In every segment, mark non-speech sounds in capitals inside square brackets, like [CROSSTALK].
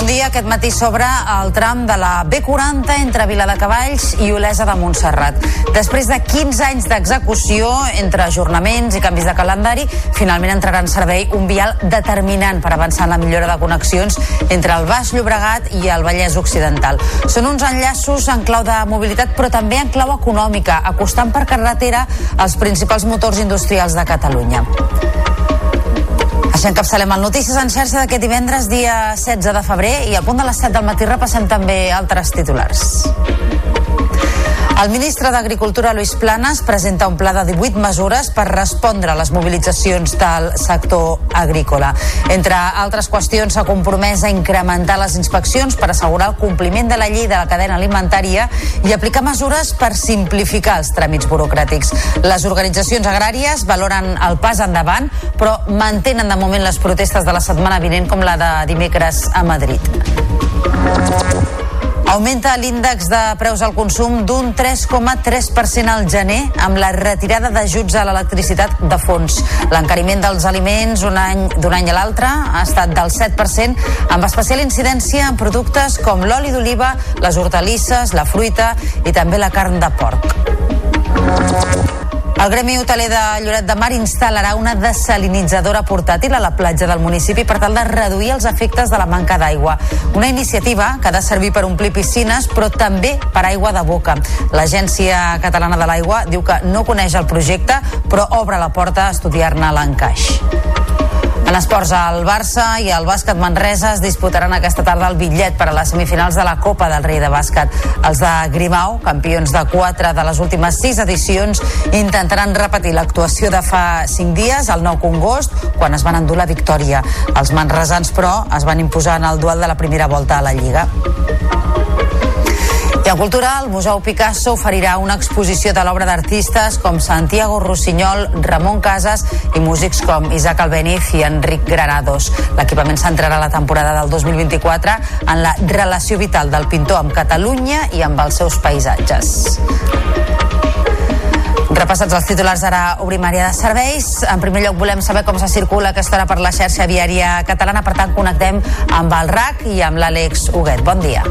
Bon dia. Aquest matí sobre el tram de la B40 entre Viladecavalls i Olesa de Montserrat. Després de 15 anys d'execució, entre ajornaments i canvis de calendari, finalment entrarà en servei un vial determinant per avançar en la millora de connexions entre el Baix Llobregat i el Vallès Occidental. Són uns enllaços en clau de mobilitat, però també en clau econòmica, acostant per carretera els principals motors industrials de Catalunya. Així encapçalem el Notícies en xarxa d'aquest divendres, dia 16 de febrer, i al punt de les 7 del matí repassem també altres titulars. El ministre d'Agricultura, Luis Planas, presenta un pla de 18 mesures per respondre a les mobilitzacions del sector agrícola. Entre altres qüestions, s'ha compromès a incrementar les inspeccions per assegurar el compliment de la llei de la cadena alimentària i aplicar mesures per simplificar els tràmits burocràtics. Les organitzacions agràries valoren el pas endavant, però mantenen de moment les protestes de la setmana vinent com la de dimecres a Madrid. Augmenta l'índex de preus al consum d'un 3,3% al gener amb la retirada d'ajuts a l'electricitat de fons. L'encariment dels aliments un any d'un any a l'altre ha estat del 7%, amb especial incidència en productes com l'oli d'oliva, les hortalisses, la fruita i també la carn de porc. El Gremi Hoteler de Lloret de Mar instal·larà una desalinitzadora portàtil a la platja del municipi per tal de reduir els efectes de la manca d'aigua. Una iniciativa que ha de servir per omplir piscines, però també per aigua de boca. L'Agència Catalana de l'Aigua diu que no coneix el projecte, però obre la porta a estudiar-ne l'encaix. En esports, el Barça i el bàsquet Manresa es disputaran aquesta tarda el bitllet per a les semifinals de la Copa del Rei de Bàsquet. Els de Grimau, campions de 4 de les últimes 6 edicions, intentaran repetir l'actuació de fa 5 dies, el 9 congost, quan es van endur la victòria. Els manresans, però, es van imposar en el duel de la primera volta a la Lliga. I a Cultura, el Museu Picasso oferirà una exposició de l'obra d'artistes com Santiago Rossinyol, Ramon Casas i músics com Isaac Albeniz i Enric Granados. L'equipament centrarà la temporada del 2024 en la relació vital del pintor amb Catalunya i amb els seus paisatges. Repassats els titulars, ara obrim àrea de serveis. En primer lloc volem saber com se circula aquesta hora per la xarxa viària catalana, per tant connectem amb el RAC i amb l'Àlex Huguet. Bon dia.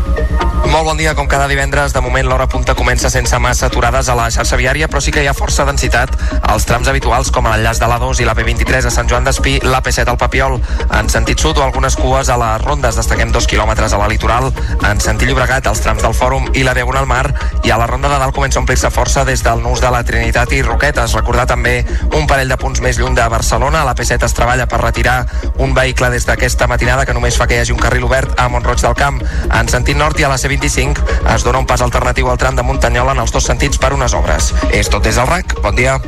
Molt bon dia, com cada divendres, de moment l'hora punta comença sense massa aturades a la xarxa viària, però sí que hi ha força densitat als trams habituals com l'enllaç de l'A2 i la P23 a Sant Joan d'Espí, la P7 al Papiol, en sentit sud o algunes cues a les rondes, destaquem dos quilòmetres a la litoral, en sentit Llobregat, als trams del Fòrum i la Diagonal Mar, i a la ronda de dalt comença a omplir-se força des del nus de la Trinitat i Roquetes. Recordar també un parell de punts més lluny de Barcelona, a la P7 es treballa per retirar un vehicle des d'aquesta matinada que només fa que hi hagi un carril obert a Montroig del Camp. En sentit nord i a la C25 es dona un pas alternatiu al tram de Muntanyola en els dos sentits per unes obres. És tot des del RAC. Bon dia.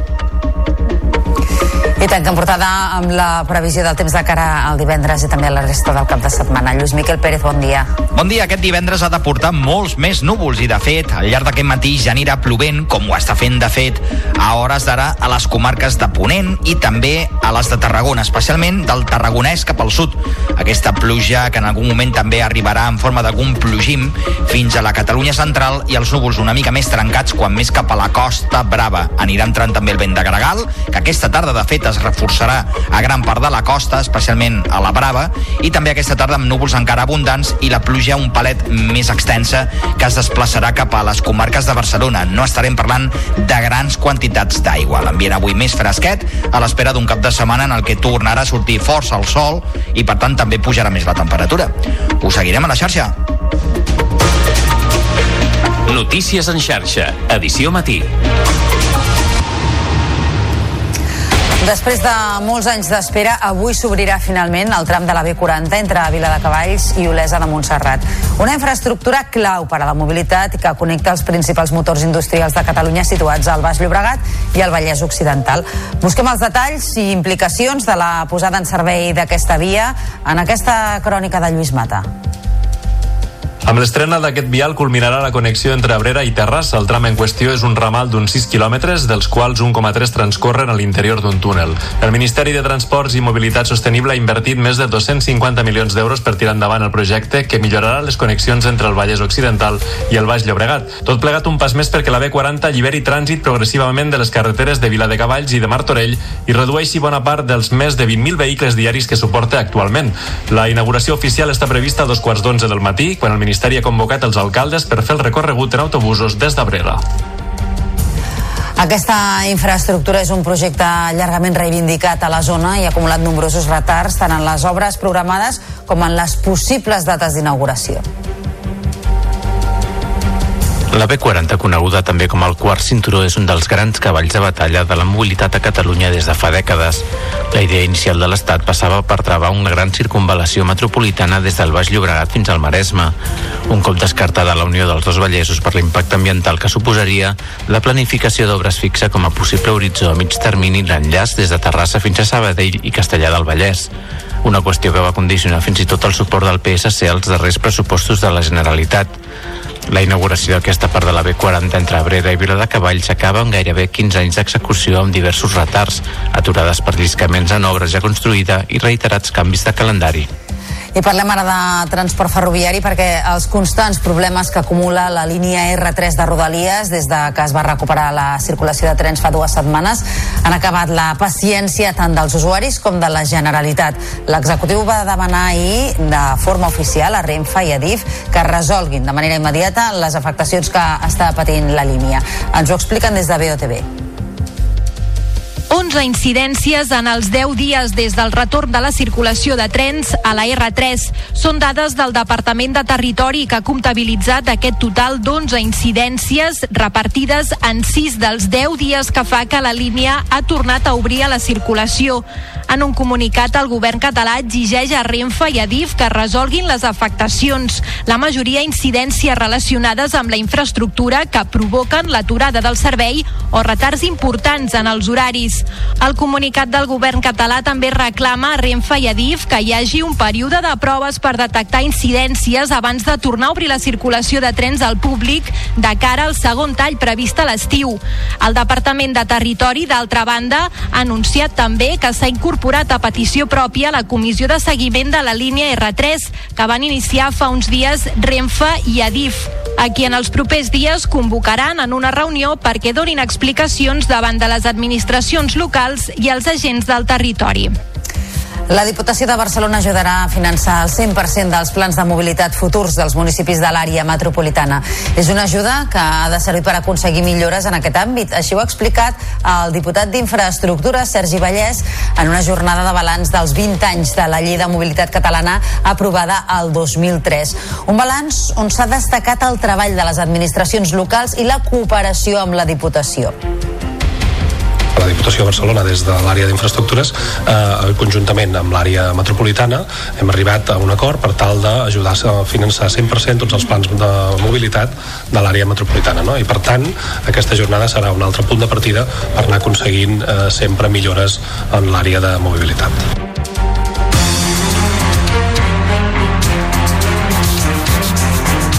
I tanquem portada amb la previsió del temps de cara al divendres i també a la resta del cap de setmana. Lluís Miquel Pérez, bon dia. Bon dia. Aquest divendres ha de portar molts més núvols i, de fet, al llarg d'aquest matí ja anirà plovent, com ho està fent, de fet, a hores d'ara a les comarques de Ponent i també a les de Tarragona, especialment del Tarragonès cap al sud. Aquesta pluja que en algun moment també arribarà en forma d'algun plogim fins a la Catalunya central i els núvols una mica més trencats quan més cap a la costa brava. Anirà entrant també el vent de Gregal, que aquesta tarda, de fet, es reforçarà a gran part de la costa, especialment a la Brava, i també aquesta tarda amb núvols encara abundants i la pluja un palet més extensa que es desplaçarà cap a les comarques de Barcelona. No estarem parlant de grans quantitats d'aigua. L'ambient avui més fresquet, a l'espera d'un cap de setmana en el que tornarà a sortir força el sol i, per tant, també pujarà més la temperatura. Ho seguirem a la xarxa. Notícies en xarxa, edició matí. Després de molts anys d'espera, avui s'obrirà finalment el tram de la B40 entre Viladecavalls i Olesa de Montserrat. Una infraestructura clau per a la mobilitat que connecta els principals motors industrials de Catalunya situats al Baix Llobregat i al Vallès Occidental. Busquem els detalls i implicacions de la posada en servei d'aquesta via en aquesta crònica de Lluís Mata. Amb l'estrena d'aquest vial culminarà la connexió entre Abrera i Terrassa. El tram en qüestió és un ramal d'uns 6 quilòmetres, dels quals 1,3 transcorren a l'interior d'un túnel. El Ministeri de Transports i Mobilitat Sostenible ha invertit més de 250 milions d'euros per tirar endavant el projecte que millorarà les connexions entre el Vallès Occidental i el Baix Llobregat. Tot plegat un pas més perquè la B40 alliberi trànsit progressivament de les carreteres de Vila de Cavalls i de Martorell i redueixi bona part dels més de 20.000 vehicles diaris que suporta actualment. La inauguració oficial està prevista a dos quarts d'onze del matí, quan el Ministeri ha convocat els alcaldes per fer el recorregut en autobusos des d'Abrera. Aquesta infraestructura és un projecte llargament reivindicat a la zona i ha acumulat nombrosos retards tant en les obres programades com en les possibles dates d'inauguració. La B40, coneguda també com el quart cinturó, és un dels grans cavalls de batalla de la mobilitat a Catalunya des de fa dècades. La idea inicial de l'Estat passava per travar una gran circunvalació metropolitana des del Baix Llobregat fins al Maresme. Un cop descartada la unió dels dos Vallesos per l'impacte ambiental que suposaria, la planificació d'obres fixa com a possible horitzó a mig termini l'enllaç des de Terrassa fins a Sabadell i Castellà del Vallès una qüestió que va condicionar fins i tot el suport del PSC als darrers pressupostos de la Generalitat. La inauguració d'aquesta part de la B40 entre Abrera i Vila de Cavalls acaba amb gairebé 15 anys d'execució amb diversos retards, aturades per lliscaments en obres ja construïda i reiterats canvis de calendari. I parlem ara de transport ferroviari perquè els constants problemes que acumula la línia R3 de Rodalies des de que es va recuperar la circulació de trens fa dues setmanes han acabat la paciència tant dels usuaris com de la Generalitat. L'executiu va demanar ahir de forma oficial a Renfe i a DIF que resolguin de manera immediata les afectacions que està patint la línia. Ens ho expliquen des de BOTV. 11 incidències en els 10 dies des del retorn de la circulació de trens a la R3. Són dades del Departament de Territori que ha comptabilitzat aquest total d'11 incidències repartides en 6 dels 10 dies que fa que la línia ha tornat a obrir a la circulació. En un comunicat, el govern català exigeix a Renfe i a DIF que resolguin les afectacions, la majoria incidències relacionades amb la infraestructura que provoquen l'aturada del servei o retards importants en els horaris. El comunicat del govern català també reclama a Renfe i a DIF que hi hagi un període de proves per detectar incidències abans de tornar a obrir la circulació de trens al públic de cara al segon tall previst a l'estiu. El Departament de Territori, d'altra banda, ha anunciat també que s'ha incorporat a petició pròpia la comissió de seguiment de la línia R3 que van iniciar fa uns dies Renfe i Adif a qui en els propers dies convocaran en una reunió perquè donin explicacions davant de les administracions locals i els agents del territori. La Diputació de Barcelona ajudarà a finançar el 100% dels plans de mobilitat futurs dels municipis de l'àrea metropolitana. És una ajuda que ha de servir per aconseguir millores en aquest àmbit. Així ho ha explicat el diputat d'Infraestructura, Sergi Vallès, en una jornada de balanç dels 20 anys de la llei de mobilitat catalana aprovada el 2003. Un balanç on s'ha destacat el treball de les administracions locals i la cooperació amb la Diputació la Diputació de Barcelona des de l'àrea d'infraestructures eh, conjuntament amb l'àrea metropolitana hem arribat a un acord per tal d'ajudar a finançar 100% tots els plans de mobilitat de l'àrea metropolitana no? i per tant aquesta jornada serà un altre punt de partida per anar aconseguint eh, sempre millores en l'àrea de mobilitat.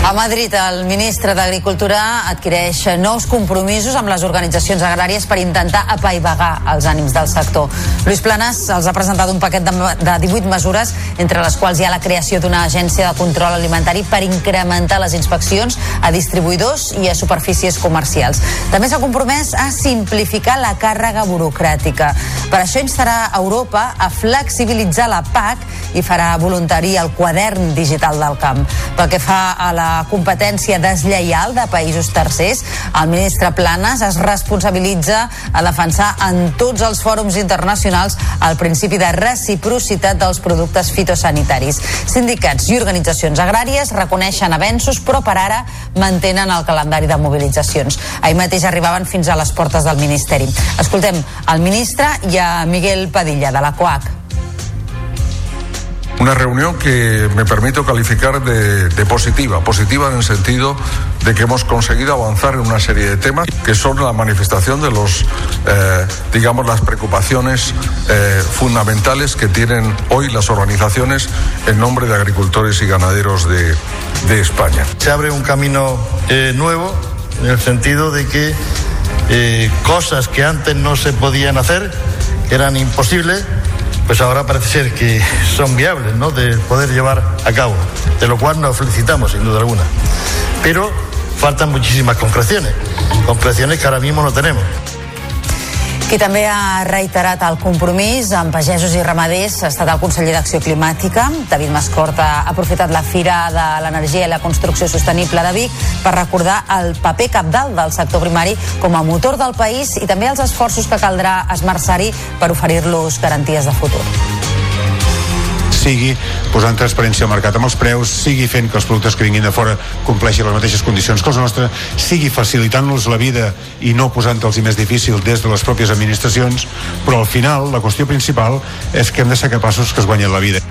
A Madrid, el ministre d'Agricultura adquireix nous compromisos amb les organitzacions agràries per intentar apaivagar els ànims del sector. Lluís Planes els ha presentat un paquet de, de 18 mesures, entre les quals hi ha la creació d'una agència de control alimentari per incrementar les inspeccions a distribuïdors i a superfícies comercials. També s'ha compromès a simplificar la càrrega burocràtica. Per això instarà Europa a flexibilitzar la PAC i farà voluntari el quadern digital del camp. Pel que fa a la competència deslleial de països tercers, el ministre Planes es responsabilitza a defensar en tots els fòrums internacionals el principi de reciprocitat dels productes fitosanitaris. Sindicats i organitzacions agràries reconeixen avenços, però per ara mantenen el calendari de mobilitzacions. Ahir mateix arribaven fins a les portes del Ministeri. Escoltem el ministre i a Miguel Padilla, de la COAC. Una reunión que me permito calificar de, positiva, positiva en el sentido de que hemos conseguido avanzar en una serie de temas que son la manifestación de los, eh, digamos, las preocupaciones eh, fundamentales que tienen hoy las organizaciones en nombre de agricultores y ganaderos de, España. Se abre un camino eh, nuevo en el sentido de que cosas que antes no se podían hacer, eran imposibles, pues ahora parece ser que son viables, ¿no? De poder llevar a cabo, de lo cual nos felicitamos, sin duda alguna. Pero faltan muchísimas concreciones, concreciones que ahora mismo no tenemos. Qui també ha reiterat el compromís amb pagesos i ramaders ha estat el conseller d'Acció Climàtica. David Mascort ha aprofitat la Fira de l'Energia i la Construcció Sostenible de Vic per recordar el paper capdalt del sector primari com a motor del país i també els esforços que caldrà esmerçar-hi per oferir-los garanties de futur sigui posant transparència al mercat amb els preus, sigui fent que els productes que vinguin de fora compleixin les mateixes condicions que els nostres, sigui facilitant-los la vida i no posant-los més difícil des de les pròpies administracions, però al final la qüestió principal és que hem de ser capaços que es guanyen la vida.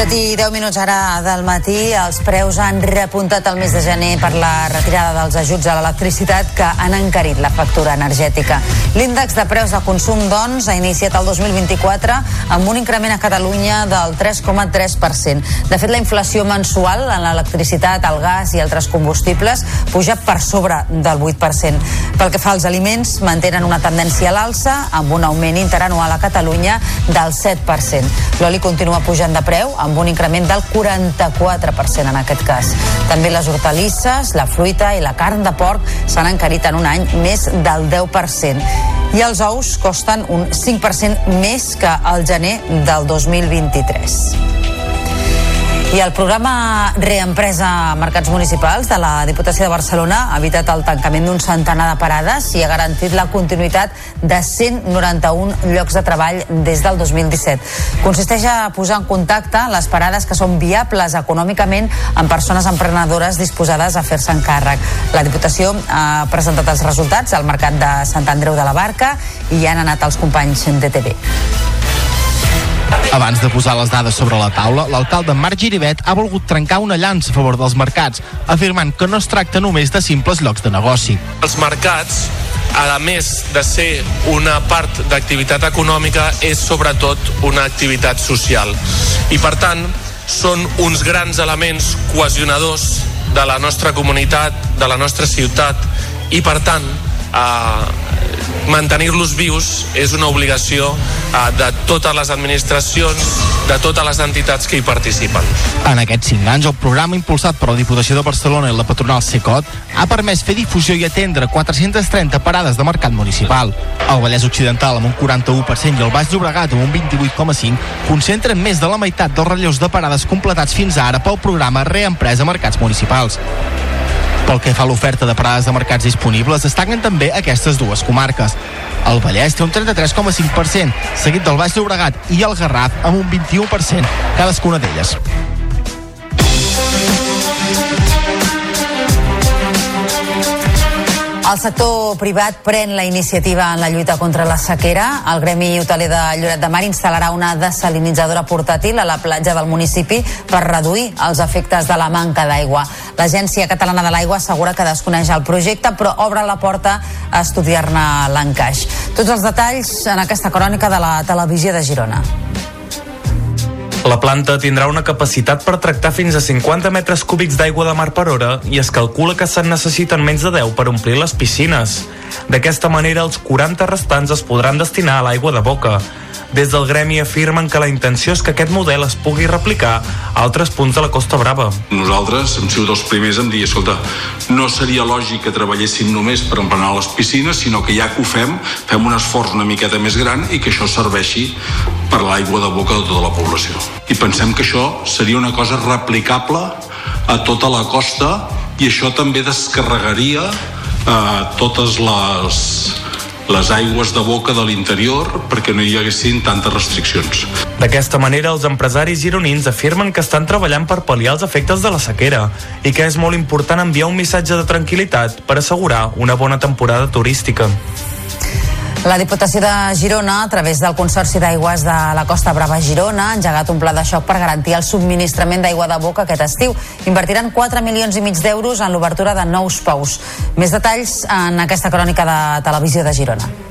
7 i 10 minuts ara del matí. Els preus han repuntat el mes de gener per la retirada dels ajuts a l'electricitat que han encarit la factura energètica. L'índex de preus de consum, doncs, ha iniciat el 2024 amb un increment a Catalunya del 3,3%. De fet, la inflació mensual en l'electricitat, el gas i altres combustibles puja per sobre del 8%. Pel que fa als aliments, mantenen una tendència a l'alça amb un augment interanual a Catalunya del 7%. L'oli continua pujant de preu amb un increment del 44% en aquest cas. També les hortalisses, la fruita i la carn de porc s'han encarit en un any més del 10%. I els ous costen un 5% més que al gener del 2023. I el programa Reempresa Mercats Municipals de la Diputació de Barcelona ha evitat el tancament d'un centenar de parades i ha garantit la continuïtat de 191 llocs de treball des del 2017. Consisteix a posar en contacte les parades que són viables econòmicament amb persones emprenedores disposades a fer-se càrrec. La Diputació ha presentat els resultats al mercat de Sant Andreu de la Barca i hi han anat els companys de TV. Abans de posar les dades sobre la taula, l'alcalde Marc Giribet ha volgut trencar una llança a favor dels mercats, afirmant que no es tracta només de simples llocs de negoci. Els mercats a més de ser una part d'activitat econòmica, és sobretot una activitat social. I per tant, són uns grans elements cohesionadors de la nostra comunitat, de la nostra ciutat, i per tant, eh, mantenir-los vius és una obligació eh, de totes les administracions, de totes les entitats que hi participen. En aquests 5 anys, el programa impulsat per la Diputació de Barcelona i la patronal SECOT ha permès fer difusió i atendre 430 parades de mercat municipal. El Vallès Occidental, amb un 41% i el Baix Llobregat, amb un 28,5%, concentren més de la meitat dels relleus de parades completats fins ara pel programa Reempresa Mercats Municipals. Pel que fa a l'oferta de parades de mercats disponibles, destaquen també aquestes dues comarques. El Vallès té un 33,5%, seguit del Baix Llobregat i el Garraf amb un 21%, cadascuna d'elles. El sector privat pren la iniciativa en la lluita contra la sequera. El Gremi Hoteler de Lloret de Mar instal·larà una desalinitzadora portàtil a la platja del municipi per reduir els efectes de la manca d'aigua. L'Agència Catalana de l'Aigua assegura que desconeix el projecte, però obre la porta a estudiar-ne l'encaix. Tots els detalls en aquesta crònica de la televisió de Girona. La planta tindrà una capacitat per tractar fins a 50 metres cúbics d'aigua de mar per hora i es calcula que se'n necessiten menys de 10 per omplir les piscines. D'aquesta manera, els 40 restants es podran destinar a l'aigua de boca. Des del gremi afirmen que la intenció és que aquest model es pugui replicar a altres punts de la Costa Brava. Nosaltres hem sigut els primers en dir, escolta, no seria lògic que treballéssim només per emplenar les piscines, sinó que ja que ho fem, fem un esforç una miqueta més gran i que això serveixi per l'aigua de boca de tota la població. I pensem que això seria una cosa replicable a tota la costa i això també descarregaria eh, totes les les aigües de boca de l'interior perquè no hi haguessin tantes restriccions. D'aquesta manera, els empresaris gironins afirmen que estan treballant per pal·liar els efectes de la sequera i que és molt important enviar un missatge de tranquil·litat per assegurar una bona temporada turística. La Diputació de Girona, a través del Consorci d'Aigües de la Costa Brava Girona, ha engegat un pla de xoc per garantir el subministrament d'aigua de boca aquest estiu. Invertiran 4 milions i mig d'euros en l'obertura de nous pous. Més detalls en aquesta crònica de Televisió de Girona.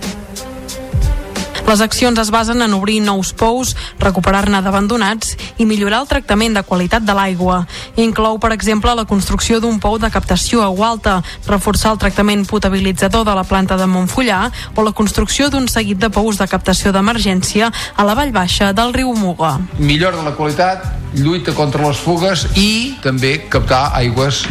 Les accions es basen en obrir nous pous, recuperar-ne d'abandonats i millorar el tractament de qualitat de l'aigua. Inclou, per exemple, la construcció d'un pou de captació a alta, reforçar el tractament potabilitzador de la planta de Montfullà o la construcció d'un seguit de pous de captació d'emergència a la vall baixa del riu Muga. Millora de la qualitat, lluita contra les fugues i també captar aigües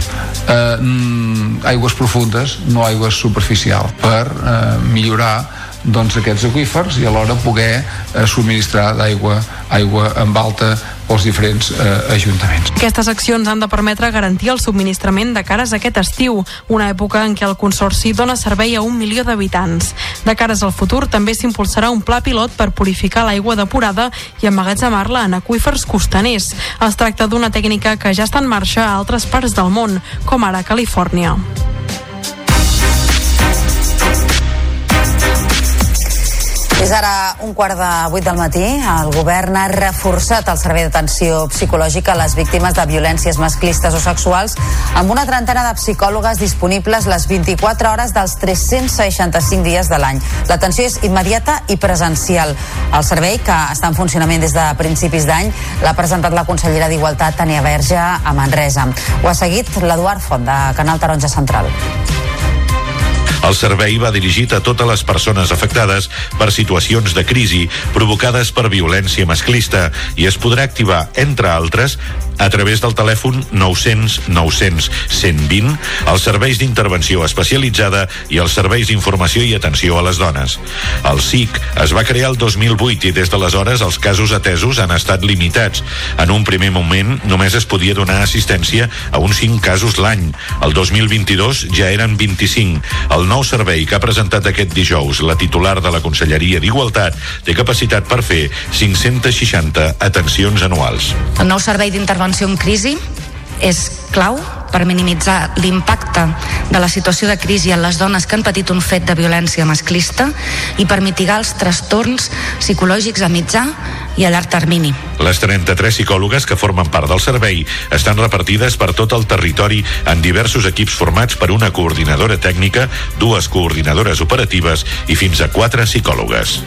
eh, mm, aigües profundes, no aigües superficials, per eh, millorar doncs, aquests aquífers i alhora poder eh, subministrar d'aigua aigua amb alta pels diferents eh, ajuntaments. Aquestes accions han de permetre garantir el subministrament de cares aquest estiu, una època en què el Consorci dona servei a un milió d'habitants. De cares al futur també s'impulsarà un pla pilot per purificar l'aigua depurada i emmagatzemar-la en aquífers costaners. Es tracta d'una tècnica que ja està en marxa a altres parts del món, com ara Califòrnia. És ara un quart de vuit del matí. El govern ha reforçat el servei d'atenció psicològica a les víctimes de violències masclistes o sexuals amb una trentena de psicòlogues disponibles les 24 hores dels 365 dies de l'any. L'atenció és immediata i presencial. El servei, que està en funcionament des de principis d'any, l'ha presentat la consellera d'Igualtat, Tania Verge, a Manresa. Ho ha seguit l'Eduard Font, de Canal Taronja Central. El servei va dirigit a totes les persones afectades per situacions de crisi provocades per violència masclista i es podrà activar, entre altres, a través del telèfon 900 900 120, els serveis d'intervenció especialitzada i els serveis d'informació i atenció a les dones. El SIC es va crear el 2008 i des d'aleshores els casos atesos han estat limitats. En un primer moment només es podia donar assistència a uns 5 casos l'any. El 2022 ja eren 25. El nou servei que ha presentat aquest dijous la titular de la Conselleria d'Igualtat té capacitat per fer 560 atencions anuals. El nou servei d'intervenció en crisi és clau per minimitzar l'impacte de la situació de crisi en les dones que han patit un fet de violència masclista i per mitigar els trastorns psicològics a mitjà i a llarg termini. Les 33 psicòlogues que formen part del servei estan repartides per tot el territori en diversos equips formats per una coordinadora tècnica, dues coordinadores operatives i fins a quatre psicòlogues.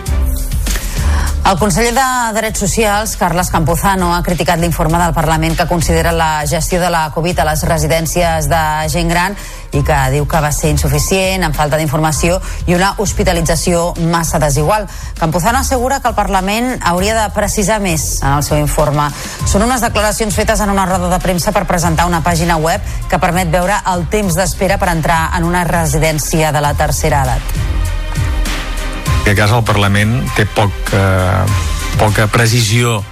El conseller de Drets Socials, Carles Campuzano, ha criticat l'informe del Parlament que considera la gestió de la Covid a les residències de gent gran i que diu que va ser insuficient, amb falta d'informació i una hospitalització massa desigual. Campuzano assegura que el Parlament hauria de precisar més en el seu informe. Són unes declaracions fetes en una roda de premsa per presentar una pàgina web que permet veure el temps d'espera per entrar en una residència de la tercera edat en aquest cas el Parlament té poc, eh, poca precisió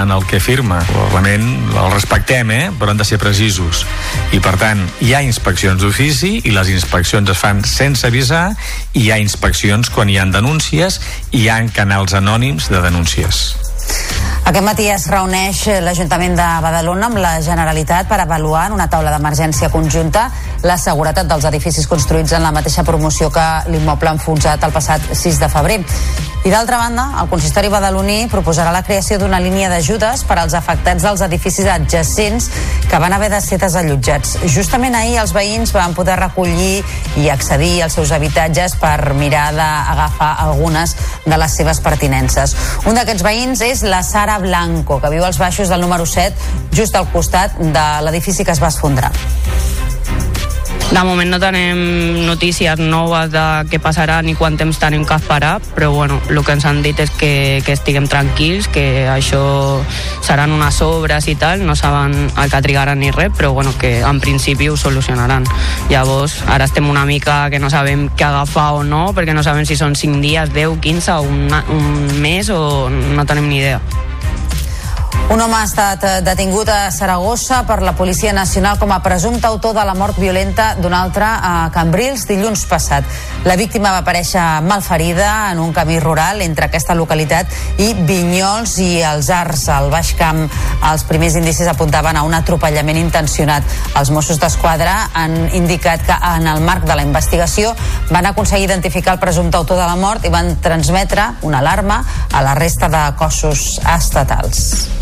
en el que firma. El Parlament el respectem, eh? però han de ser precisos. I, per tant, hi ha inspeccions d'ofici i les inspeccions es fan sense avisar i hi ha inspeccions quan hi han denúncies i hi ha canals anònims de denúncies. Aquest matí es reuneix l'Ajuntament de Badalona amb la Generalitat per avaluar en una taula d'emergència conjunta la seguretat dels edificis construïts en la mateixa promoció que l'immoble enfonsat el passat 6 de febrer. I d'altra banda, el consistori badaloní proposarà la creació d'una línia d'ajudes per als afectats dels edificis adjacents que van haver de ser desallotjats. Justament ahir els veïns van poder recollir i accedir als seus habitatges per mirar d'agafar algunes de les seves pertinences. Un d'aquests veïns és la Sara Blanco, que viu als baixos del número 7, just al costat de l'edifici que es va esfondrar. De moment no tenim notícies noves de què passarà ni quant temps tenim que esperar, però bueno, el que ens han dit és que, que estiguem tranquils, que això seran unes obres i tal, no saben el que trigaran ni res, però bueno, que en principi ho solucionaran. Llavors, ara estem una mica que no sabem què agafar o no, perquè no sabem si són 5 dies, 10, 15 o un, un mes o no tenim ni idea. Un home ha estat eh, detingut a Saragossa per la Policia Nacional com a presumpte autor de la mort violenta d'un altre a Cambrils dilluns passat. La víctima va aparèixer malferida en un camí rural entre aquesta localitat i Vinyols i els Arts, al Baix Camp. Els primers indicis apuntaven a un atropellament intencionat. Els Mossos d'Esquadra han indicat que en el marc de la investigació van aconseguir identificar el presumpte autor de la mort i van transmetre una alarma a la resta de cossos estatals.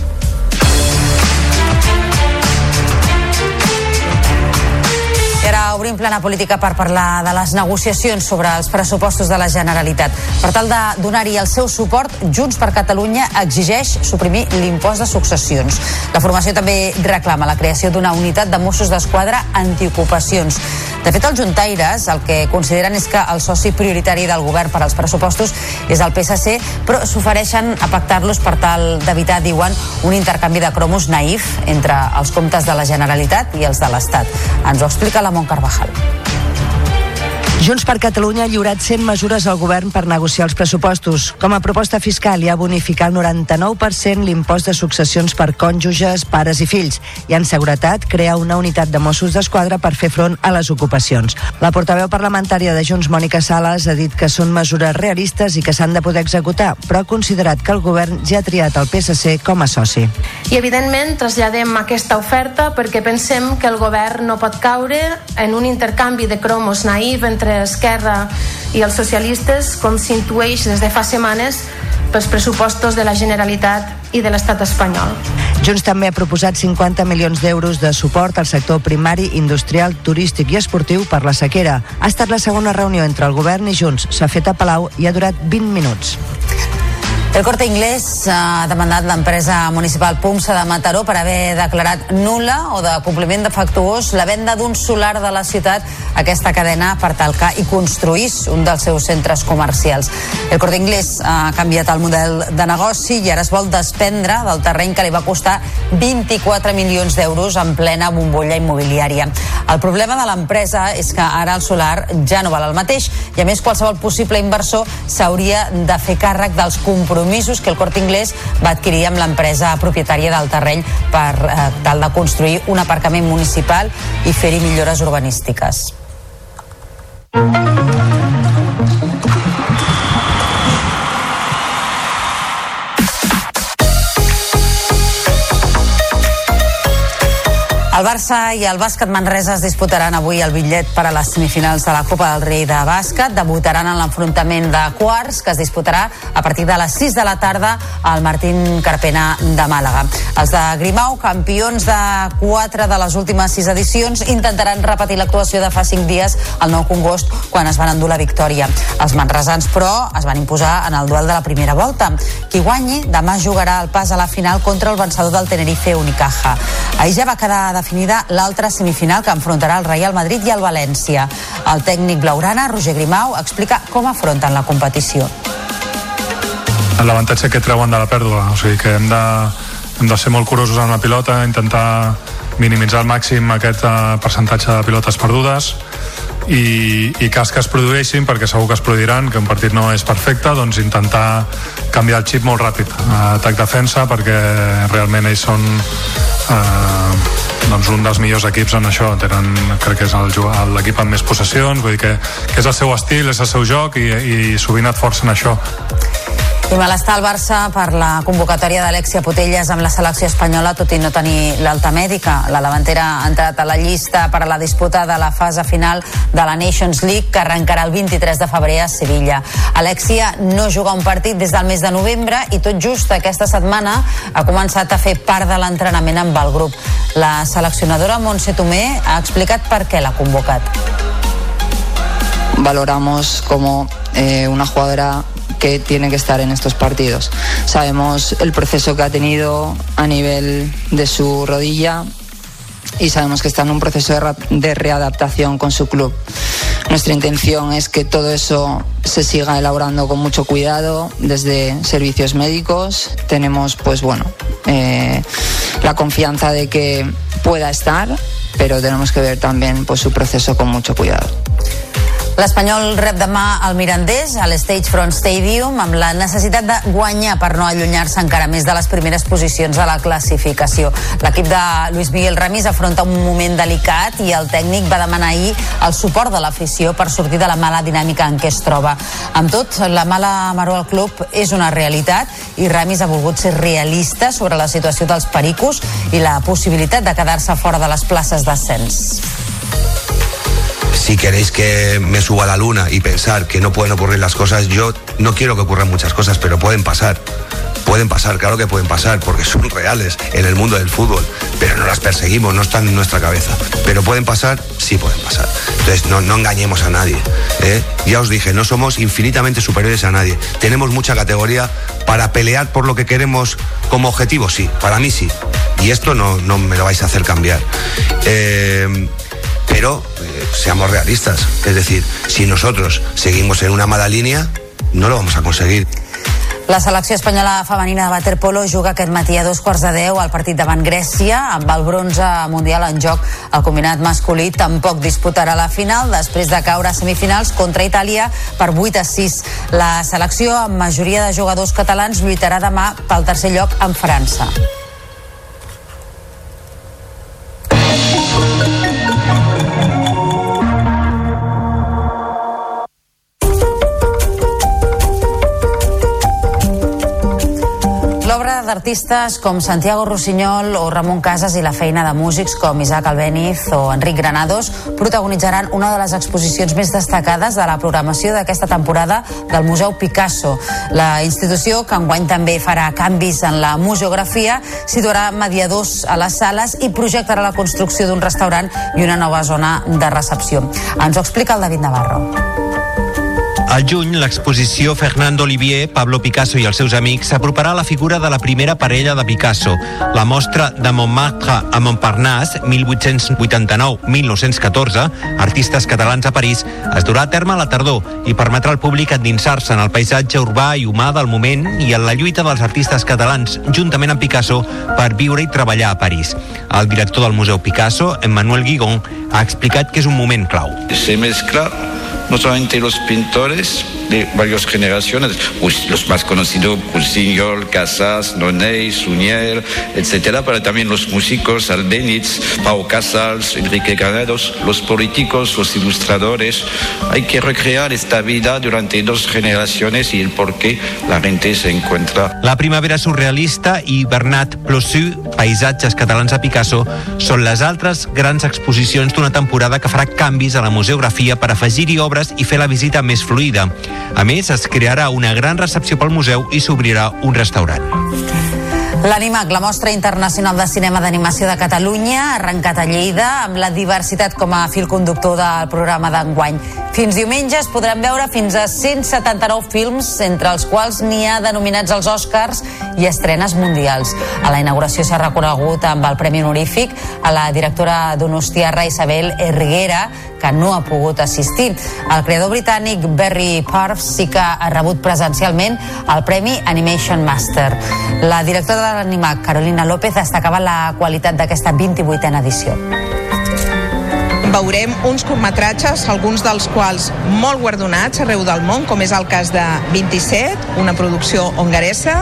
obrim plana política per parlar de les negociacions sobre els pressupostos de la Generalitat. Per tal de donar-hi el seu suport, Junts per Catalunya exigeix suprimir l'impost de successions. La formació també reclama la creació d'una unitat de Mossos d'Esquadra antiocupacions. De fet, els juntaires el que consideren és que el soci prioritari del govern per als pressupostos és el PSC, però s'ofereixen a pactar-los per tal d'evitar, diuen, un intercanvi de cromos naïf entre els comptes de la Generalitat i els de l'Estat. Ens ho explica la Ramon Carvajal. Junts per Catalunya ha lliurat 100 mesures al govern per negociar els pressupostos. Com a proposta fiscal hi ha bonificar el 99% l'impost de successions per cònjuges, pares i fills. I en seguretat, crear una unitat de Mossos d'Esquadra per fer front a les ocupacions. La portaveu parlamentària de Junts, Mònica Sales, ha dit que són mesures realistes i que s'han de poder executar, però ha considerat que el govern ja ha triat el PSC com a soci. I evidentment traslladem aquesta oferta perquè pensem que el govern no pot caure en un intercanvi de cromos naïf entre Esquerra i els socialistes, com s'intueix des de fa setmanes pels pressupostos de la Generalitat i de l'estat espanyol. Junts també ha proposat 50 milions d'euros de suport al sector primari, industrial, turístic i esportiu per la sequera. Ha estat la segona reunió entre el govern i Junts. S'ha fet a Palau i ha durat 20 minuts. El Corte Inglés ha demandat l'empresa municipal Pumsa de Mataró per haver declarat nula o de compliment defectuós la venda d'un solar de la ciutat a aquesta cadena per talcar i construís un dels seus centres comercials. El Corte Inglés ha canviat el model de negoci i ara es vol desprendre del terreny que li va costar 24 milions d'euros en plena bombolla immobiliària. El problema de l'empresa és que ara el solar ja no val el mateix i a més qualsevol possible inversor s'hauria de fer càrrec dels compromisos compromisos que el Corte Inglés va adquirir amb l'empresa propietària del terreny per eh, tal de construir un aparcament municipal i fer-hi millores urbanístiques. El Barça i el bàsquet Manresa es disputaran avui el bitllet per a les semifinals de la Copa del Rei de bàsquet. Debutaran en l'enfrontament de quarts que es disputarà a partir de les 6 de la tarda al Martín Carpena de Màlaga. Els de Grimau, campions de 4 de les últimes 6 edicions, intentaran repetir l'actuació de fa 5 dies al Nou Congost quan es van endur la victòria. Els manresans, però, es van imposar en el duel de la primera volta. Qui guanyi demà jugarà el pas a la final contra el vencedor del Tenerife Unicaja. Ahir ja va quedar definit definida l'altra semifinal que enfrontarà el Real Madrid i el València. El tècnic blaurana, Roger Grimau, explica com afronten la competició. L'avantatge que treuen de la pèrdua, o sigui que hem de, hem de ser molt curosos amb la pilota, intentar minimitzar al màxim aquest uh, percentatge de pilotes perdudes i, i cas que es produeixin, perquè segur que es produiran, que un partit no és perfecte, doncs intentar canviar el xip molt ràpid, atac-defensa, perquè realment ells són eh, doncs un dels millors equips en això. Tenen, crec que és l'equip amb més possessions vull dir que, que és el seu estil, és el seu joc i, i sovint et forcen això i malestar al Barça per la convocatòria d'Alexia Potelles amb la selecció espanyola, tot i no tenir l'alta mèdica. La davantera ha entrat a la llista per a la disputa de la fase final de la Nations League, que arrencarà el 23 de febrer a Sevilla. Alexia no juga un partit des del mes de novembre i tot just aquesta setmana ha començat a fer part de l'entrenament amb el grup. La seleccionadora Montse Tomé ha explicat per què l'ha convocat. Valoramos como eh, una jugadora que tiene que estar en estos partidos. Sabemos el proceso que ha tenido a nivel de su rodilla y sabemos que está en un proceso de readaptación con su club. Nuestra intención es que todo eso se siga elaborando con mucho cuidado desde servicios médicos. Tenemos, pues bueno, eh, la confianza de que pueda estar, pero tenemos que ver también pues, su proceso con mucho cuidado. L'Espanyol rep demà el Mirandés a l'Stage Front Stadium amb la necessitat de guanyar per no allunyar-se encara més de les primeres posicions de la classificació. L'equip de Luis Miguel Ramis afronta un moment delicat i el tècnic va demanar ahir el suport de l'afició per sortir de la mala dinàmica en què es troba. Amb tot, la mala maró al club és una realitat i Ramis ha volgut ser realista sobre la situació dels pericos i la possibilitat de quedar-se fora de les places d'ascens. Si queréis que me suba a la luna y pensar que no pueden ocurrir las cosas, yo no quiero que ocurran muchas cosas, pero pueden pasar. Pueden pasar, claro que pueden pasar, porque son [LAUGHS] reales en el mundo del fútbol, pero no las perseguimos, no están en nuestra cabeza. Pero pueden pasar, sí pueden pasar. Entonces no, engañemos a nadie. ¿eh? Ya os dije, no somos infinitamente superiores a nadie. Tenemos mucha categoría para pelear por lo que queremos como objetivo, sí, para mí sí. Y esto no, no me lo vais a hacer cambiar. Eh, pero eh, seamos realistas. Es decir, si nosotros seguimos en una mala línea, no lo vamos a conseguir. La selecció espanyola femenina de waterpolo juga aquest matí a dos quarts de deu al partit davant Grècia amb el bronze mundial en joc. El combinat masculí tampoc disputarà la final després de caure a semifinals contra Itàlia per 8 a 6. La selecció, amb majoria de jugadors catalans, lluitarà demà pel tercer lloc en França. D'artistes com Santiago Rossinyol o Ramon Casas i la feina de músics com Isaac Albéniz o Enric Granados protagonitzaran una de les exposicions més destacades de la programació d'aquesta temporada del Museu Picasso. La institució, que enguany també farà canvis en la museografia, situarà mediadors a les sales i projectarà la construcció d'un restaurant i una nova zona de recepció. Ens ho explica el David Navarro. Al juny, l'exposició Fernando Olivier, Pablo Picasso i els seus amics s'aproparà a la figura de la primera parella de Picasso. La mostra de Montmartre a Montparnasse, 1889-1914, artistes catalans a París, es durà a terme a la tardor i permetrà al públic endinsar-se en el paisatge urbà i humà del moment i en la lluita dels artistes catalans, juntament amb Picasso, per viure i treballar a París. El director del Museu Picasso, Emmanuel Guigon, ha explicat que és un moment clau. se mezcla no solamente los pintores de varias generaciones, pues los más conocidos, Pulsignol, Casas, Nonet, Suñer, etcétera, pero también los músicos, Albéniz, Pau Casals, Enrique Granados, los políticos, los ilustradores. Hay que recrear esta vida durante dos generaciones y el por qué la gente se encuentra La primavera surrealista i Bernat Plossu, paisatges catalans a Picasso, són les altres grans exposicions d'una temporada que farà canvis a la museografia per afegir-hi obres i fer la visita més fluida. A més, es crearà una gran recepció pel museu i s'obrirà un restaurant. L'Animac, la mostra internacional de cinema d'animació de Catalunya, ha arrencat a Lleida amb la diversitat com a fil conductor del programa d'enguany. Fins diumenge es podran veure fins a 179 films, entre els quals n'hi ha denominats als Oscars i estrenes mundials. A la inauguració s'ha reconegut amb el Premi Honorífic a la directora donostiarra Isabel Erguera, que no ha pogut assistir. El creador britànic Barry Parves sí que ha rebut presencialment el Premi Animation Master. La directora de l'Animac, Carolina López, destacava la qualitat d'aquesta 28a edició. Veurem uns curtmetratges, alguns dels quals molt guardonats arreu del món, com és el cas de 27, una producció hongaresa,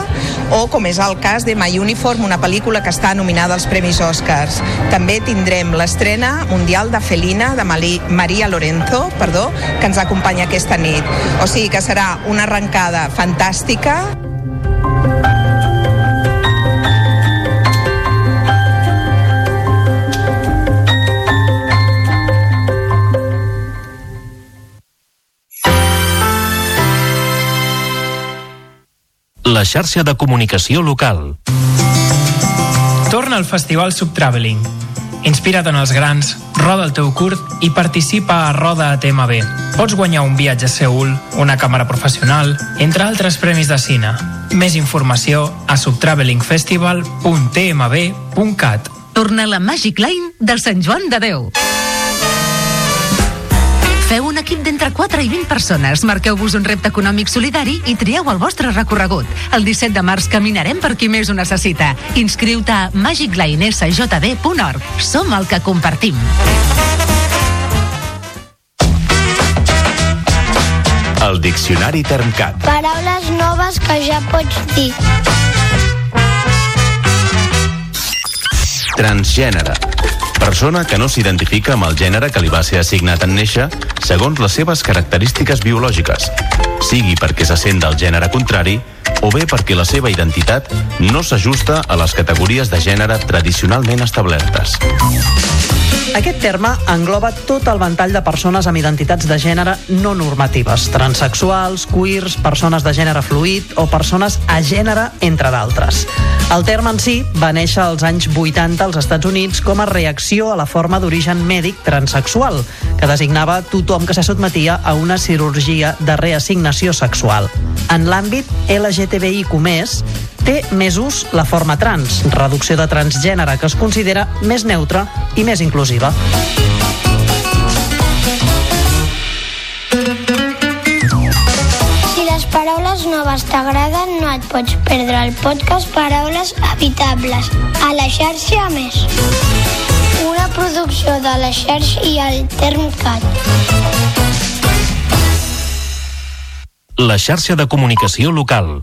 o com és el cas de My Uniform, una pel·lícula que està nominada als Premis Oscars. També tindrem l'estrena mundial de Felina, de Mali- Maria Lorenzo, perdó, que ens acompanya aquesta nit. O sigui que serà una arrencada fantàstica La xarxa de comunicació local. Torna al Festival Subtraveling. Inspira't en els grans, roda el teu curt i participa a Roda a TMB. Pots guanyar un viatge a Seul, una càmera professional, entre altres premis de cine. Més informació a subtravelingfestival.tmb.cat. Torna la Magic Line del Sant Joan de Déu. Feu un equip d'entre 4 i 20 persones, marqueu-vos un repte econòmic solidari i trieu el vostre recorregut. El 17 de març caminarem per qui més ho necessita. Inscriu-te a magiclinesjb.org. Som el que compartim. El Diccionari Termcat. Paraules noves que ja pots dir. Transgènere. Persona que no s'identifica amb el gènere que li va ser assignat en néixer segons les seves característiques biològiques, sigui perquè se sent del gènere contrari o bé perquè la seva identitat no s'ajusta a les categories de gènere tradicionalment establertes. Aquest terme engloba tot el ventall de persones amb identitats de gènere no normatives, transexuals, queers, persones de gènere fluid o persones a gènere, entre d'altres. El terme en si va néixer als anys 80 als Estats Units com a reacció a la forma d'origen mèdic transexual, que designava tothom que se sotmetia a una cirurgia de reassignació sexual. En l'àmbit LGTBIQ+, té més ús la forma trans, reducció de transgènere que es considera més neutra i més inclusiva. Si les paraules noves t'agraden, no et pots perdre el podcast Paraules Habitables a la xarxa a més. Una producció de la xarxa i el Termcat. La xarxa de comunicació local.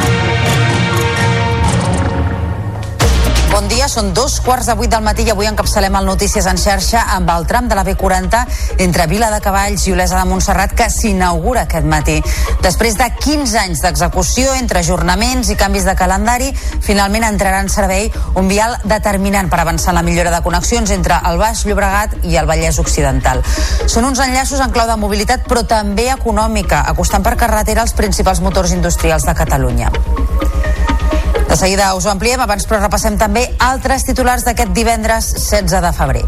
Són dos quarts de vuit del matí i avui encapçalem el Notícies en xarxa amb el tram de la B40 entre Vila de Cavalls i Olesa de Montserrat que s'inaugura aquest matí. Després de 15 anys d'execució entre ajornaments i canvis de calendari, finalment entrarà en servei un vial determinant per avançar en la millora de connexions entre el Baix Llobregat i el Vallès Occidental. Són uns enllaços en clau de mobilitat però també econòmica, acostant per carretera els principals motors industrials de Catalunya. De seguida us ho ampliem, abans però repassem també altres titulars d'aquest divendres 16 de febrer.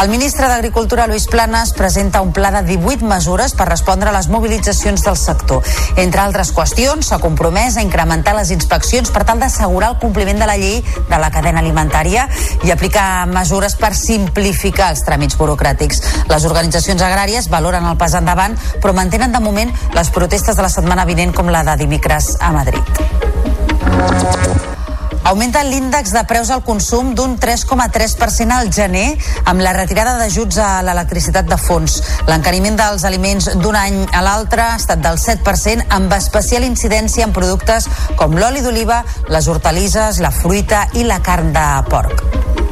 El ministre d'Agricultura, Luis Planas, presenta un pla de 18 mesures per respondre a les mobilitzacions del sector. Entre altres qüestions, s'ha compromès a incrementar les inspeccions per tal d'assegurar el compliment de la llei de la cadena alimentària i aplicar mesures per simplificar els tràmits burocràtics. Les organitzacions agràries valoren el pas endavant, però mantenen de moment les protestes de la setmana vinent com la de dimecres a Madrid. Augmenta l'índex de preus al consum d'un 3,3% al gener amb la retirada d'ajuts a l'electricitat de fons. L'encariment dels aliments d'un any a l'altre ha estat del 7% amb especial incidència en productes com l'oli d'oliva, les hortalisses, la fruita i la carn de porc.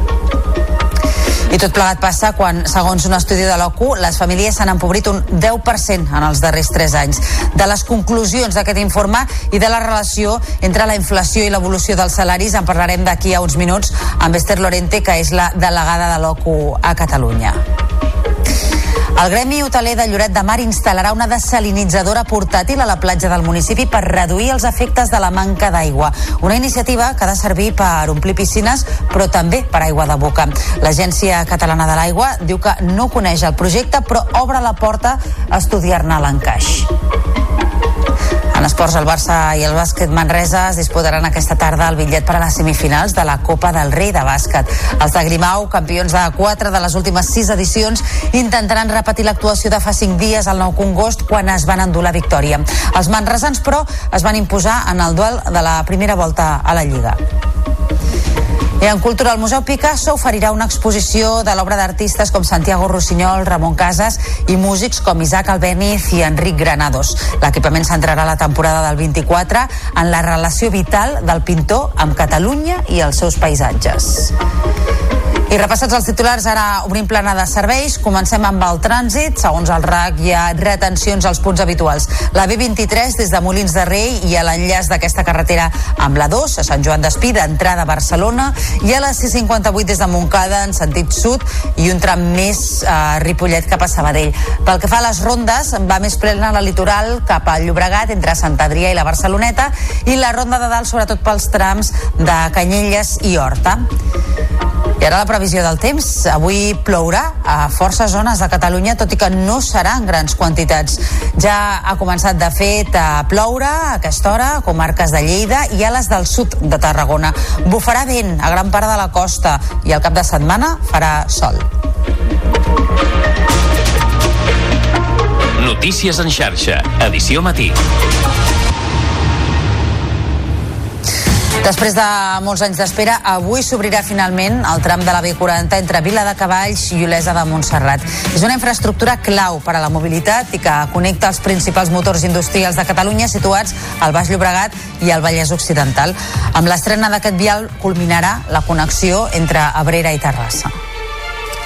I tot plegat passa quan, segons un estudi de l'OCU, les famílies s'han empobrit un 10% en els darrers 3 anys. De les conclusions d'aquest informe i de la relació entre la inflació i l'evolució dels salaris en parlarem d'aquí a uns minuts amb Esther Lorente, que és la delegada de l'OCU a Catalunya. El Gremi Hoteler de Lloret de Mar instal·larà una desalinitzadora portàtil a la platja del municipi per reduir els efectes de la manca d'aigua. Una iniciativa que ha de servir per omplir piscines, però també per aigua de boca. L'Agència Catalana de l'Aigua diu que no coneix el projecte, però obre la porta a estudiar-ne l'encaix. Esports, el Barça i el bàsquet Manresa es disputaran aquesta tarda el bitllet per a les semifinals de la Copa del Rei de bàsquet. Els de Grimau, campions de quatre de les últimes sis edicions, intentaran repetir l'actuació de fa cinc dies al Nou Congost quan es van endur la victòria. Els manresans, però, es van imposar en el duel de la primera volta a la Lliga. I en cultura, el Museu Picasso oferirà una exposició de l'obra d'artistes com Santiago Rossinyol, Ramon Casas i músics com Isaac Albéniz i Enric Granados. L'equipament centrarà la temporada del 24 en la relació vital del pintor amb Catalunya i els seus paisatges. I repassats els titulars, ara obrim plana de serveis. Comencem amb el trànsit. Segons el RAC, hi ha retencions als punts habituals. La B23 des de Molins de Rei i a l'enllaç d'aquesta carretera amb la 2 a Sant Joan d'Espí, d'entrada a Barcelona, i a la C58 des de Montcada en sentit sud i un tram més a Ripollet cap a Sabadell. Pel que fa a les rondes, va més plena la litoral cap al Llobregat entre Sant Adrià i la Barceloneta i la ronda de dalt sobretot pels trams de Canyelles i Horta. I ara la previsió del temps. Avui plourà a forces zones de Catalunya, tot i que no serà en grans quantitats. Ja ha començat, de fet, a ploure a aquesta hora a comarques de Lleida i a les del sud de Tarragona. Bufarà vent a gran part de la costa i al cap de setmana farà sol. Notícies en xarxa, edició matí. Després de molts anys d'espera, avui s'obrirà finalment el tram de la B40 entre Vila de Cavalls i Olesa de Montserrat. És una infraestructura clau per a la mobilitat i que connecta els principals motors industrials de Catalunya situats al Baix Llobregat i al Vallès Occidental. Amb l'estrena d'aquest vial culminarà la connexió entre Abrera i Terrassa.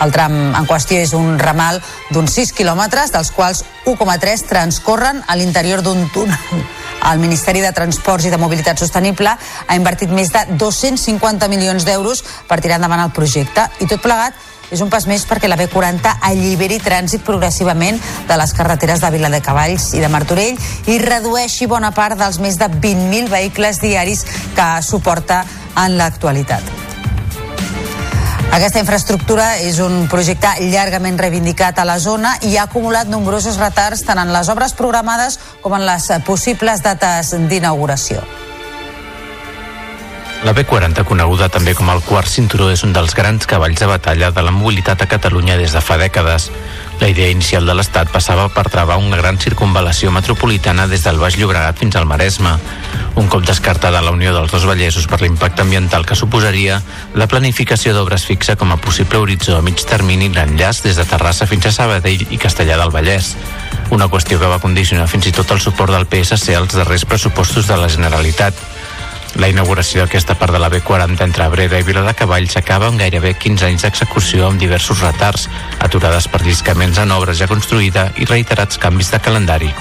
El tram en qüestió és un ramal d'uns 6 quilòmetres, dels quals 1,3 transcorren a l'interior d'un túnel. El Ministeri de Transports i de Mobilitat Sostenible ha invertit més de 250 milions d'euros per tirar endavant el projecte i tot plegat és un pas més perquè la B40 alliberi trànsit progressivament de les carreteres de Viladecavalls i de Martorell i redueixi bona part dels més de 20.000 vehicles diaris que suporta en l'actualitat. Aquesta infraestructura és un projecte llargament reivindicat a la zona i ha acumulat nombrosos retards tant en les obres programades com en les possibles dates d'inauguració. La B40, coneguda també com el quart cinturó, és un dels grans cavalls de batalla de la mobilitat a Catalunya des de fa dècades. La idea inicial de l'Estat passava per travar una gran circunvalació metropolitana des del Baix Llobregat fins al Maresme. Un cop descartada la unió dels dos Vallesos per l'impacte ambiental que suposaria, la planificació d'obres fixa com a possible horitzó a mig termini l'enllaç des de Terrassa fins a Sabadell i Castellà del Vallès. Una qüestió que va condicionar fins i tot el suport del PSC als darrers pressupostos de la Generalitat. La inauguració d'aquesta part de la B40 entre Abrera i Vila de Cavalls acaba amb gairebé 15 anys d'execució amb diversos retards, aturades per lliscaments en obres ja construïda i reiterats canvis de calendari.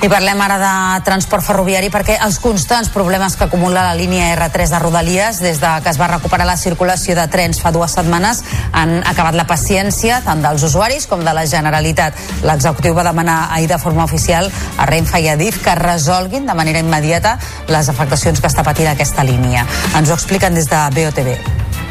I parlem ara de transport ferroviari perquè els constants problemes que acumula la línia R3 de Rodalies des de que es va recuperar la circulació de trens fa dues setmanes han acabat la paciència tant dels usuaris com de la Generalitat. L'executiu va demanar ahir de forma oficial a Renfe i a DIF que resolguin de manera immediata les afectacions que està patint aquesta línia. Ens ho expliquen des de BOTV.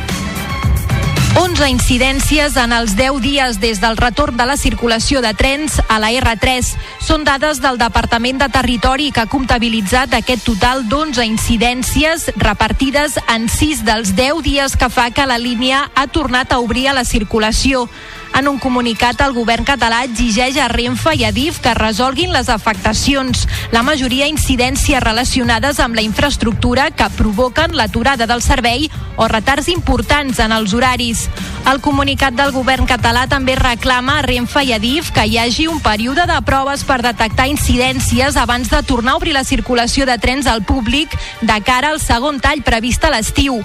11 incidències en els 10 dies des del retorn de la circulació de trens a la R3. Són dades del Departament de Territori que ha comptabilitzat aquest total d'11 incidències repartides en 6 dels 10 dies que fa que la línia ha tornat a obrir a la circulació. En un comunicat, el govern català exigeix a Renfe i a DIF que resolguin les afectacions, la majoria incidències relacionades amb la infraestructura que provoquen l'aturada del servei o retards importants en els horaris. El comunicat del govern català també reclama a Renfe i a DIF que hi hagi un període de proves per detectar incidències abans de tornar a obrir la circulació de trens al públic de cara al segon tall previst a l'estiu.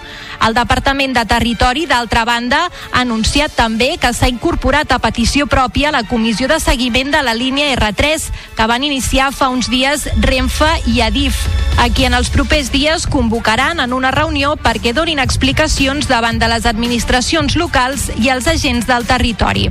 El Departament de Territori, d'altra banda, ha anunciat també que s'ha incorporat a petició pròpia la comissió de seguiment de la línia R3 que van iniciar fa uns dies Renfe i Adif, a qui en els propers dies convocaran en una reunió perquè donin explicacions davant de les administracions locals i els agents del territori.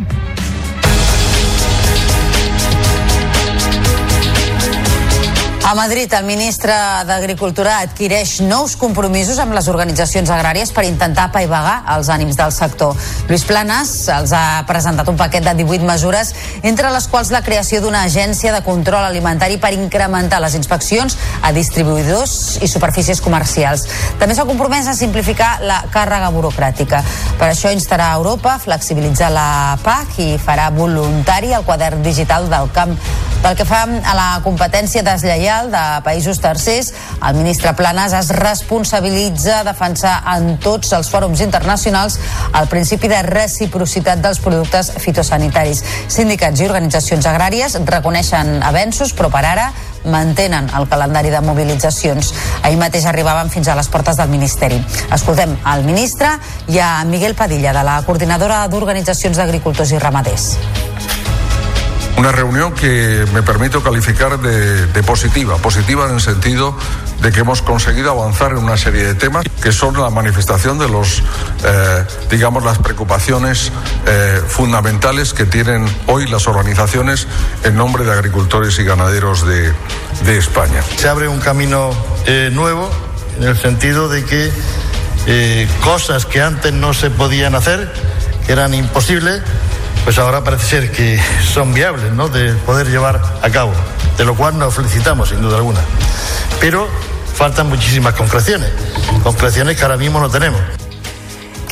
A Madrid, el ministre d'Agricultura adquireix nous compromisos amb les organitzacions agràries per intentar apaivagar els ànims del sector. Lluís Planes els ha presentat un paquet de 18 mesures, entre les quals la creació d'una agència de control alimentari per incrementar les inspeccions a distribuïdors i superfícies comercials. També s'ha compromès a simplificar la càrrega burocràtica. Per això instarà a Europa a flexibilitzar la PAC i farà voluntari el quadern digital del camp. Pel que fa a la competència deslleial de països tercers, el ministre Planas es responsabilitza a defensar en tots els fòrums internacionals el principi de reciprocitat dels productes fitosanitaris. Sindicats i organitzacions agràries reconeixen avenços, però per ara mantenen el calendari de mobilitzacions. Ahir mateix arribaven fins a les portes del Ministeri. Escoltem al ministre i a Miguel Padilla, de la Coordinadora d'Organitzacions d'Agricultors i Ramaders. Una reunión que me permito calificar de, positiva, positiva en el sentido de que hemos conseguido avanzar en una serie de temas que son la manifestación de los, eh, digamos, las preocupaciones eh, fundamentales que tienen hoy las organizaciones en nombre de agricultores y ganaderos de, de España. Se abre un camino eh, nuevo en el sentido de que cosas que antes no se podían hacer, que eran imposibles, pues ahora parece ser que son viables, ¿no? De poder llevar a cabo, de lo cual nos felicitamos, sin duda alguna. Pero faltan muchísimas concreciones, concreciones que ahora mismo no tenemos.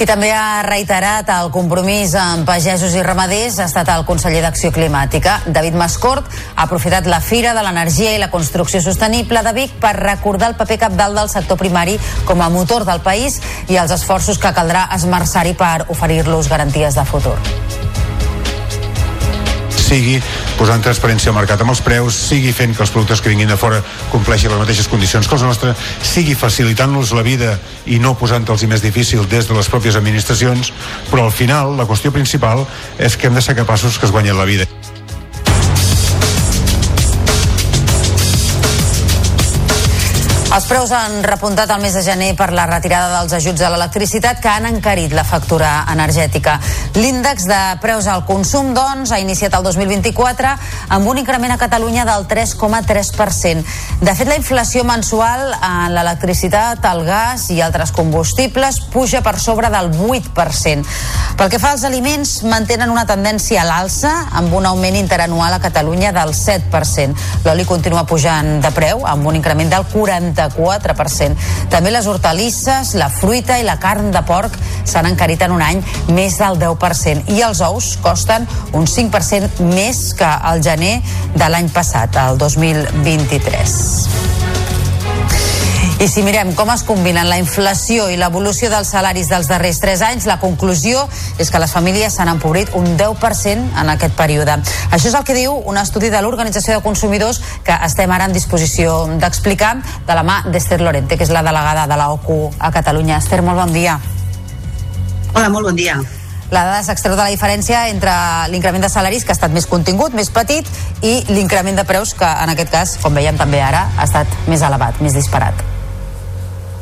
Qui també ha reiterat el compromís amb pagesos i ramaders ha estat el conseller d'Acció Climàtica. David Mascort ha aprofitat la Fira de l'Energia i la Construcció Sostenible de Vic per recordar el paper capdalt del sector primari com a motor del país i els esforços que caldrà esmerçar-hi per oferir-los garanties de futur sigui posant transparència al mercat amb els preus, sigui fent que els productes que vinguin de fora compleixin les mateixes condicions que els nostres, sigui facilitant-los la vida i no posant-los més difícil des de les pròpies administracions, però al final la qüestió principal és que hem de ser capaços que es guanyin la vida. Els preus han repuntat el mes de gener per la retirada dels ajuts a l'electricitat que han encarit la factura energètica. L'índex de preus al consum, doncs, ha iniciat el 2024 amb un increment a Catalunya del 3,3%. De fet, la inflació mensual en l'electricitat, el gas i altres combustibles puja per sobre del 8%. Pel que fa als aliments, mantenen una tendència a l'alça amb un augment interanual a Catalunya del 7%. L'oli continua pujant de preu amb un increment del 40 34%. També les hortalisses, la fruita i la carn de porc s'han encarit en un any més del 10% i els ous costen un 5% més que el gener de l'any passat, el 2023. I si mirem com es combinen la inflació i l'evolució dels salaris dels darrers 3 anys, la conclusió és que les famílies s'han empobrit un 10% en aquest període. Això és el que diu un estudi de l'Organització de Consumidors que estem ara en disposició d'explicar de la mà d'Esther Lorente, que és la delegada de la OCU a Catalunya. Esther, molt bon dia. Hola, molt bon dia. La dada s'extreu de la diferència entre l'increment de salaris, que ha estat més contingut, més petit, i l'increment de preus, que en aquest cas, com veiem també ara, ha estat més elevat, més disparat.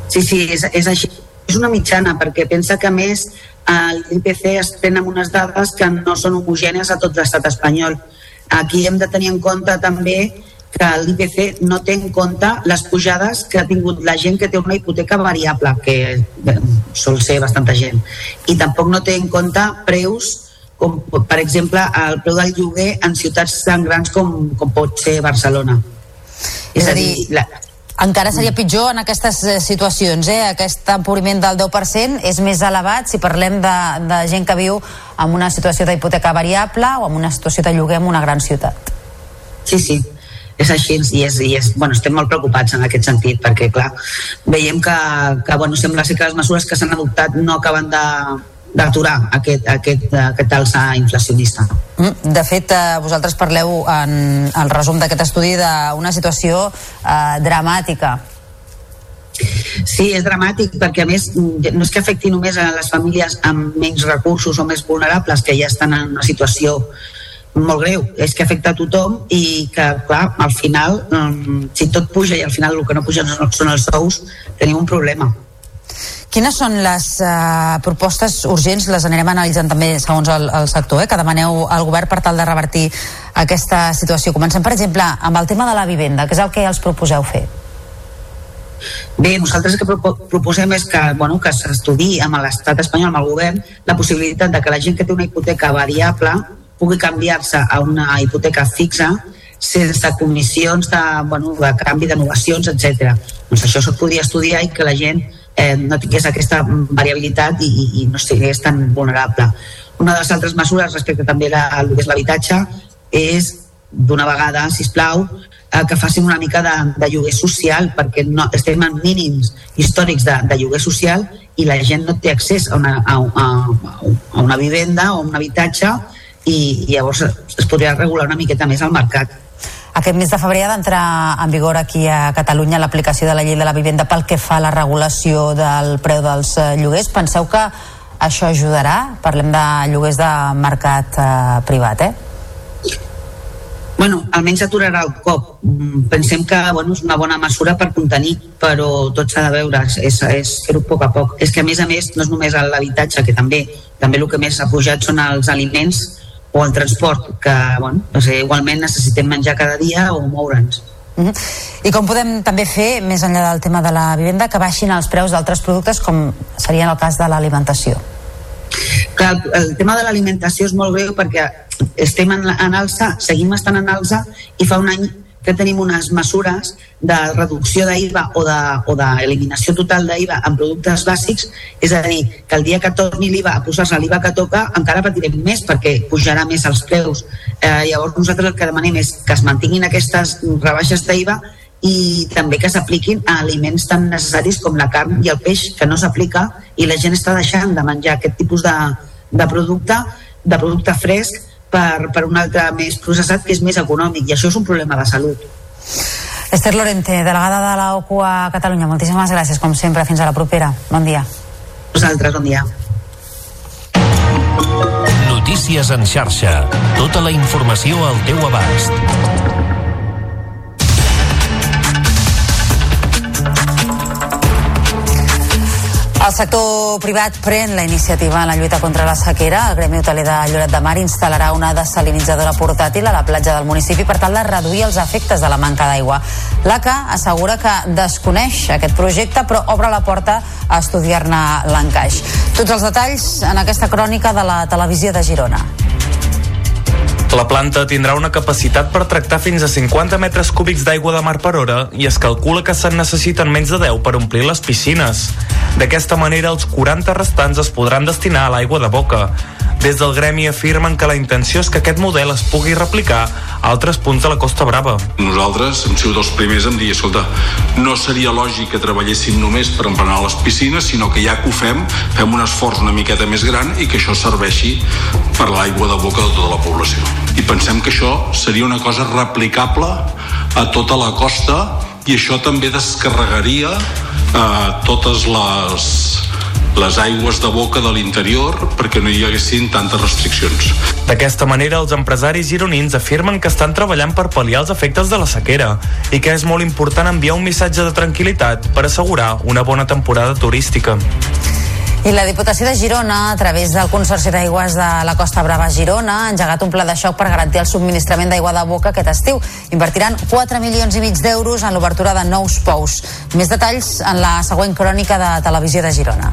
Sí, sí, és, és així. És una mitjana, perquè pensa que a més l'IPC es pren amb unes dades que no són homogènies a tot l'estat espanyol. Aquí hem de tenir en compte també que l'IPC no té en compte les pujades que ha tingut la gent que té una hipoteca variable, que sol ser bastanta gent. I tampoc no té en compte preus com, per exemple, el preu del lloguer en ciutats tan grans com, com pot ser Barcelona. És, és a dir, la, encara seria pitjor en aquestes eh, situacions, eh? Aquest empobriment del 10% és més elevat si parlem de, de gent que viu en una situació d'hipoteca variable o en una situació de lloguer en una gran ciutat. Sí, sí, és així i, és, i és, bueno, estem molt preocupats en aquest sentit perquè clar, veiem que, que bueno, sembla ser que les mesures que s'han adoptat no acaben de, d'aturar aquest, aquest, aquest alça inflacionista. Mm, de fet, eh, vosaltres parleu en el resum d'aquest estudi d'una situació eh, dramàtica. Sí, és dramàtic perquè a més no és que afecti només a les famílies amb menys recursos o més vulnerables que ja estan en una situació molt greu, és que afecta a tothom i que, clar, al final mm, si tot puja i al final el que no puja són els sous, tenim un problema. Quines són les uh, propostes urgents, les anirem analitzant també segons el, el sector, eh, que demaneu al govern per tal de revertir aquesta situació? Comencem, per exemple, amb el tema de la vivenda, que és el que els proposeu fer. Bé, nosaltres el que proposem és que, bueno, que s'estudi amb l'estat espanyol, amb el govern, la possibilitat de que la gent que té una hipoteca variable pugui canviar-se a una hipoteca fixa sense comissions de, bueno, de canvi d'innovacions, etc. Doncs això s'ho podria estudiar i que la gent eh, no tingués aquesta variabilitat i, i no sigués tan vulnerable. Una de les altres mesures respecte també a que és l'habitatge és d'una vegada, si plau, eh, que facin una mica de, de lloguer social perquè no, estem en mínims històrics de, de lloguer social i la gent no té accés a una, a, a, a una vivenda o un habitatge i, i llavors es podria regular una miqueta més al mercat. Aquest mes de febrer ha d'entrar en vigor aquí a Catalunya l'aplicació de la llei de la vivenda pel que fa a la regulació del preu dels eh, lloguers. Penseu que això ajudarà? Parlem de lloguers de mercat eh, privat, eh? Bueno, almenys aturarà el cop. Mm, pensem que bueno, és una bona mesura per contenir, però tot s'ha de veure, és, és fer-ho a poc a poc. És que a més a més no és només l'habitatge, que també també el que més ha pujat són els aliments o el transport, que bueno, no sé, igualment necessitem menjar cada dia o moure'ns. Uh -huh. I com podem també fer, més enllà del tema de la vivenda, que baixin els preus d'altres productes com seria en el cas de l'alimentació? Clar, el tema de l'alimentació és molt greu perquè estem en, en alça, seguim estant en alça i fa un any que tenim unes mesures de reducció d'IVA o d'eliminació de, o total d'IVA en productes bàsics, és a dir, que el dia que torni l'IVA a posar-se l'IVA que toca encara patirem més perquè pujarà més els preus. Eh, llavors nosaltres el que demanem és que es mantinguin aquestes rebaixes d'IVA i també que s'apliquin a aliments tan necessaris com la carn i el peix, que no s'aplica i la gent està deixant de menjar aquest tipus de, de producte, de producte fresc per, per un altre més processat que és més econòmic i això és un problema de salut. Esther Lorente, delegada de la OCU a Catalunya, moltíssimes gràcies, com sempre. Fins a la propera. Bon dia. Vosaltres, bon dia. Notícies en xarxa. Tota la informació al teu abast. El sector privat pren la iniciativa en la lluita contra la sequera. El Gremi Hoteler de Lloret de Mar instal·larà una desalinitzadora portàtil a la platja del municipi per tal de reduir els efectes de la manca d'aigua. L'ACA assegura que desconeix aquest projecte però obre la porta a estudiar-ne l'encaix. Tots els detalls en aquesta crònica de la televisió de Girona. La planta tindrà una capacitat per tractar fins a 50 metres cúbics d'aigua de mar per hora i es calcula que se'n necessiten menys de 10 per omplir les piscines. D'aquesta manera, els 40 restants es podran destinar a l'aigua de boca. Des del gremi afirmen que la intenció és que aquest model es pugui replicar a altres punts de la Costa Brava. Nosaltres hem sigut els primers en dir, escolta, no seria lògic que treballéssim només per emplenar les piscines, sinó que ja que ho fem, fem un esforç una miqueta més gran i que això serveixi per l'aigua de boca de tota la població. I pensem que això seria una cosa replicable a tota la costa i això també descarregaria eh, totes les les aigües de boca de l'interior perquè no hi haguessin tantes restriccions. D'aquesta manera, els empresaris gironins afirmen que estan treballant per pal·liar els efectes de la sequera i que és molt important enviar un missatge de tranquil·litat per assegurar una bona temporada turística. I la Diputació de Girona, a través del Consorci d'Aigües de la Costa Brava Girona, ha engegat un pla de xoc per garantir el subministrament d'aigua de boca aquest estiu. Invertiran 4 milions i mig d'euros en l'obertura de nous pous. Més detalls en la següent crònica de Televisió de Girona.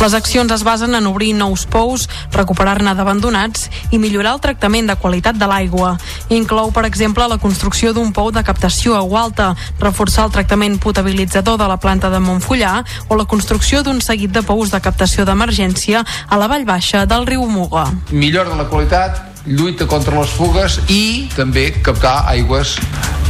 Les accions es basen en obrir nous pous, recuperar-ne d'abandonats i millorar el tractament de qualitat de l'aigua. Inclou, per exemple, la construcció d'un pou de captació a alta, reforçar el tractament potabilitzador de la planta de Montfullà o la construcció d'un seguit de pous de captació d'emergència a la vall baixa del riu Muga. Millora de la qualitat, lluita contra les fugues i també captar aigües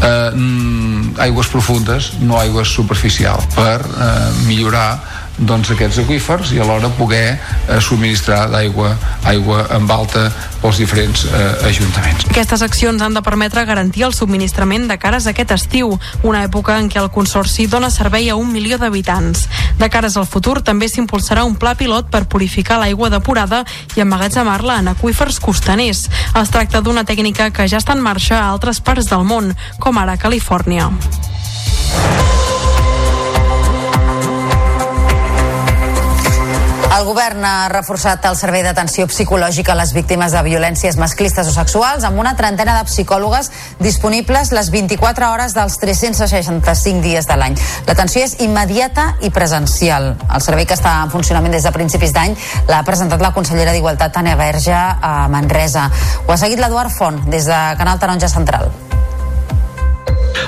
eh, mm, aigües profundes, no aigües superficials, per eh, millorar doncs, aquests aqüífers i alhora poder eh, subministrar d'aigua aigua amb alta pels diferents eh, ajuntaments. Aquestes accions han de permetre garantir el subministrament de cares aquest estiu, una època en què el Consorci dona servei a un milió d'habitants. De cares al futur també s'impulsarà un pla pilot per purificar l'aigua depurada i emmagatzemar-la en aqüífers costaners. Es tracta d'una tècnica que ja està en marxa a altres parts del món, com ara Califòrnia. El govern ha reforçat el servei d'atenció psicològica a les víctimes de violències masclistes o sexuals amb una trentena de psicòlogues disponibles les 24 hores dels 365 dies de l'any. L'atenció és immediata i presencial. El servei que està en funcionament des de principis d'any l'ha presentat la consellera d'Igualtat Tania Verge a Manresa. Ho ha seguit l'Eduard Font des de Canal Taronja Central.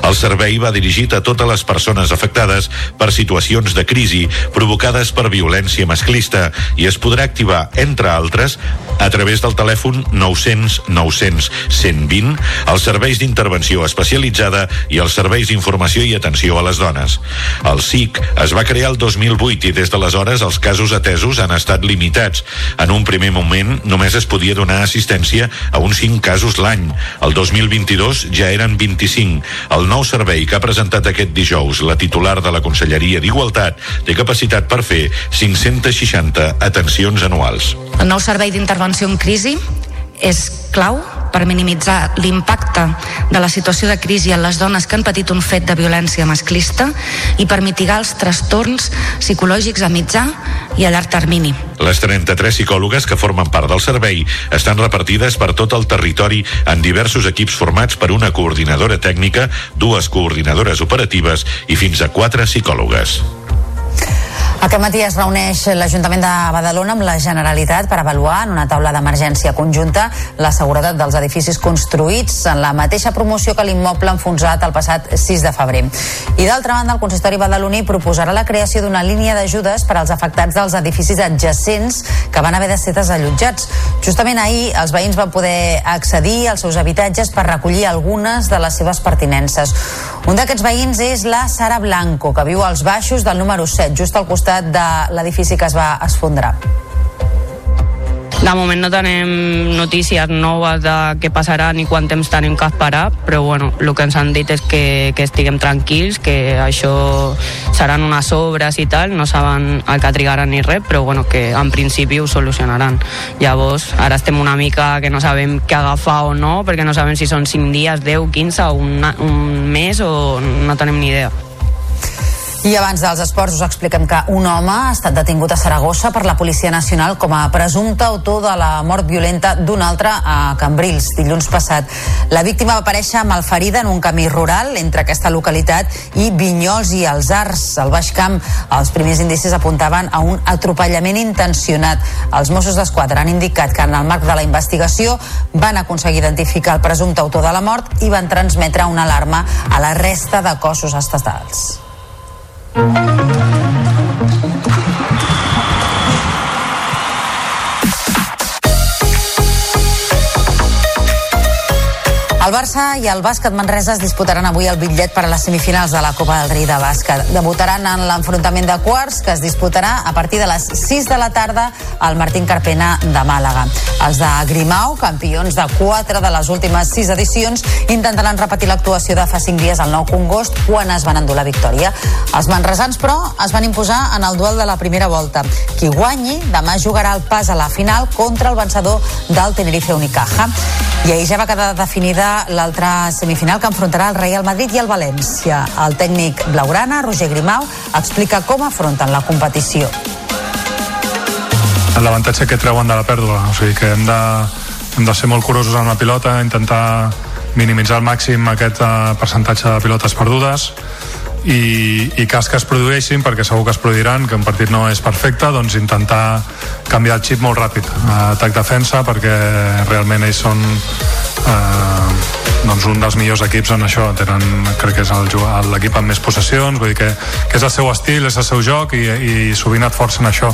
El servei va dirigit a totes les persones afectades per situacions de crisi provocades per violència masclista i es podrà activar, entre altres, a través del telèfon 900 900 120, els serveis d'intervenció especialitzada i els serveis d'informació i atenció a les dones. El SIC es va crear el 2008 i des d'aleshores els casos atesos han estat limitats. En un primer moment només es podia donar assistència a uns 5 casos l'any. El 2022 ja eren 25. El nou servei que ha presentat aquest dijous la titular de la Conselleria d'Igualtat té capacitat per fer 560 atencions anuals. El nou servei d'intervenció en crisi és clau per minimitzar l'impacte de la situació de crisi en les dones que han patit un fet de violència masclista i per mitigar els trastorns psicològics a mitjà i a llarg termini. Les 33 psicòlogues que formen part del servei estan repartides per tot el territori en diversos equips formats per una coordinadora tècnica, dues coordinadores operatives i fins a quatre psicòlogues. Aquest matí es reuneix l'Ajuntament de Badalona amb la Generalitat per avaluar en una taula d'emergència conjunta la seguretat dels edificis construïts en la mateixa promoció que l'immoble enfonsat el passat 6 de febrer. I d'altra banda, el consistori badaloní proposarà la creació d'una línia d'ajudes per als afectats dels edificis adjacents que van haver de ser desallotjats. Justament ahir els veïns van poder accedir als seus habitatges per recollir algunes de les seves pertinences. Un d'aquests veïns és la Sara Blanco, que viu als baixos del número 7, just al costat costat de l'edifici que es va esfondrar. De moment no tenim notícies noves de què passarà ni quant temps tenim que esperar, però bueno, el que ens han dit és que, que estiguem tranquils, que això seran unes obres i tal, no saben el que trigaran ni res, però bueno, que en principi ho solucionaran. Llavors, ara estem una mica que no sabem què agafar o no, perquè no sabem si són 5 dies, 10, 15 o un, un mes o no tenim ni idea. I abans dels esports us expliquem que un home ha estat detingut a Saragossa per la Policia Nacional com a presumpte autor de la mort violenta d'un altre a Cambrils dilluns passat. La víctima va aparèixer amb el ferida en un camí rural entre aquesta localitat i Vinyols i els Arts, al Baix Camp. Els primers indicis apuntaven a un atropellament intencionat. Els Mossos d'Esquadra han indicat que en el marc de la investigació van aconseguir identificar el presumpte autor de la mort i van transmetre una alarma a la resta de cossos estatals. Música El Barça i el bàsquet Manresa es disputaran avui el bitllet per a les semifinals de la Copa del Rei de bàsquet. Debutaran en l'enfrontament de quarts que es disputarà a partir de les 6 de la tarda al Martín Carpena de Màlaga. Els de Grimau, campions de 4 de les últimes 6 edicions, intentaran repetir l'actuació de fa 5 dies al Nou Congost quan es van endur la victòria. Els manresans, però, es van imposar en el duel de la primera volta. Qui guanyi demà jugarà el pas a la final contra el vencedor del Tenerife Unicaja. I ahir ja va quedar definida l'altra semifinal que enfrontarà el Real Madrid i el València. El tècnic blaugrana, Roger Grimau, explica com afronten la competició. L'avantatge que treuen de la pèrdua, o sigui que hem de, hem de ser molt curosos amb la pilota, intentar minimitzar al màxim aquest uh, percentatge de pilotes perdudes i, i cas que es produeixin, perquè segur que es produiran, que un partit no és perfecte, doncs intentar canviar el xip molt ràpid, atac-defensa, perquè realment ells són eh, doncs un dels millors equips en això. Tenen, crec que és l'equip amb més possessions vull dir que, que és el seu estil, és el seu joc i, i sovint et forcen això.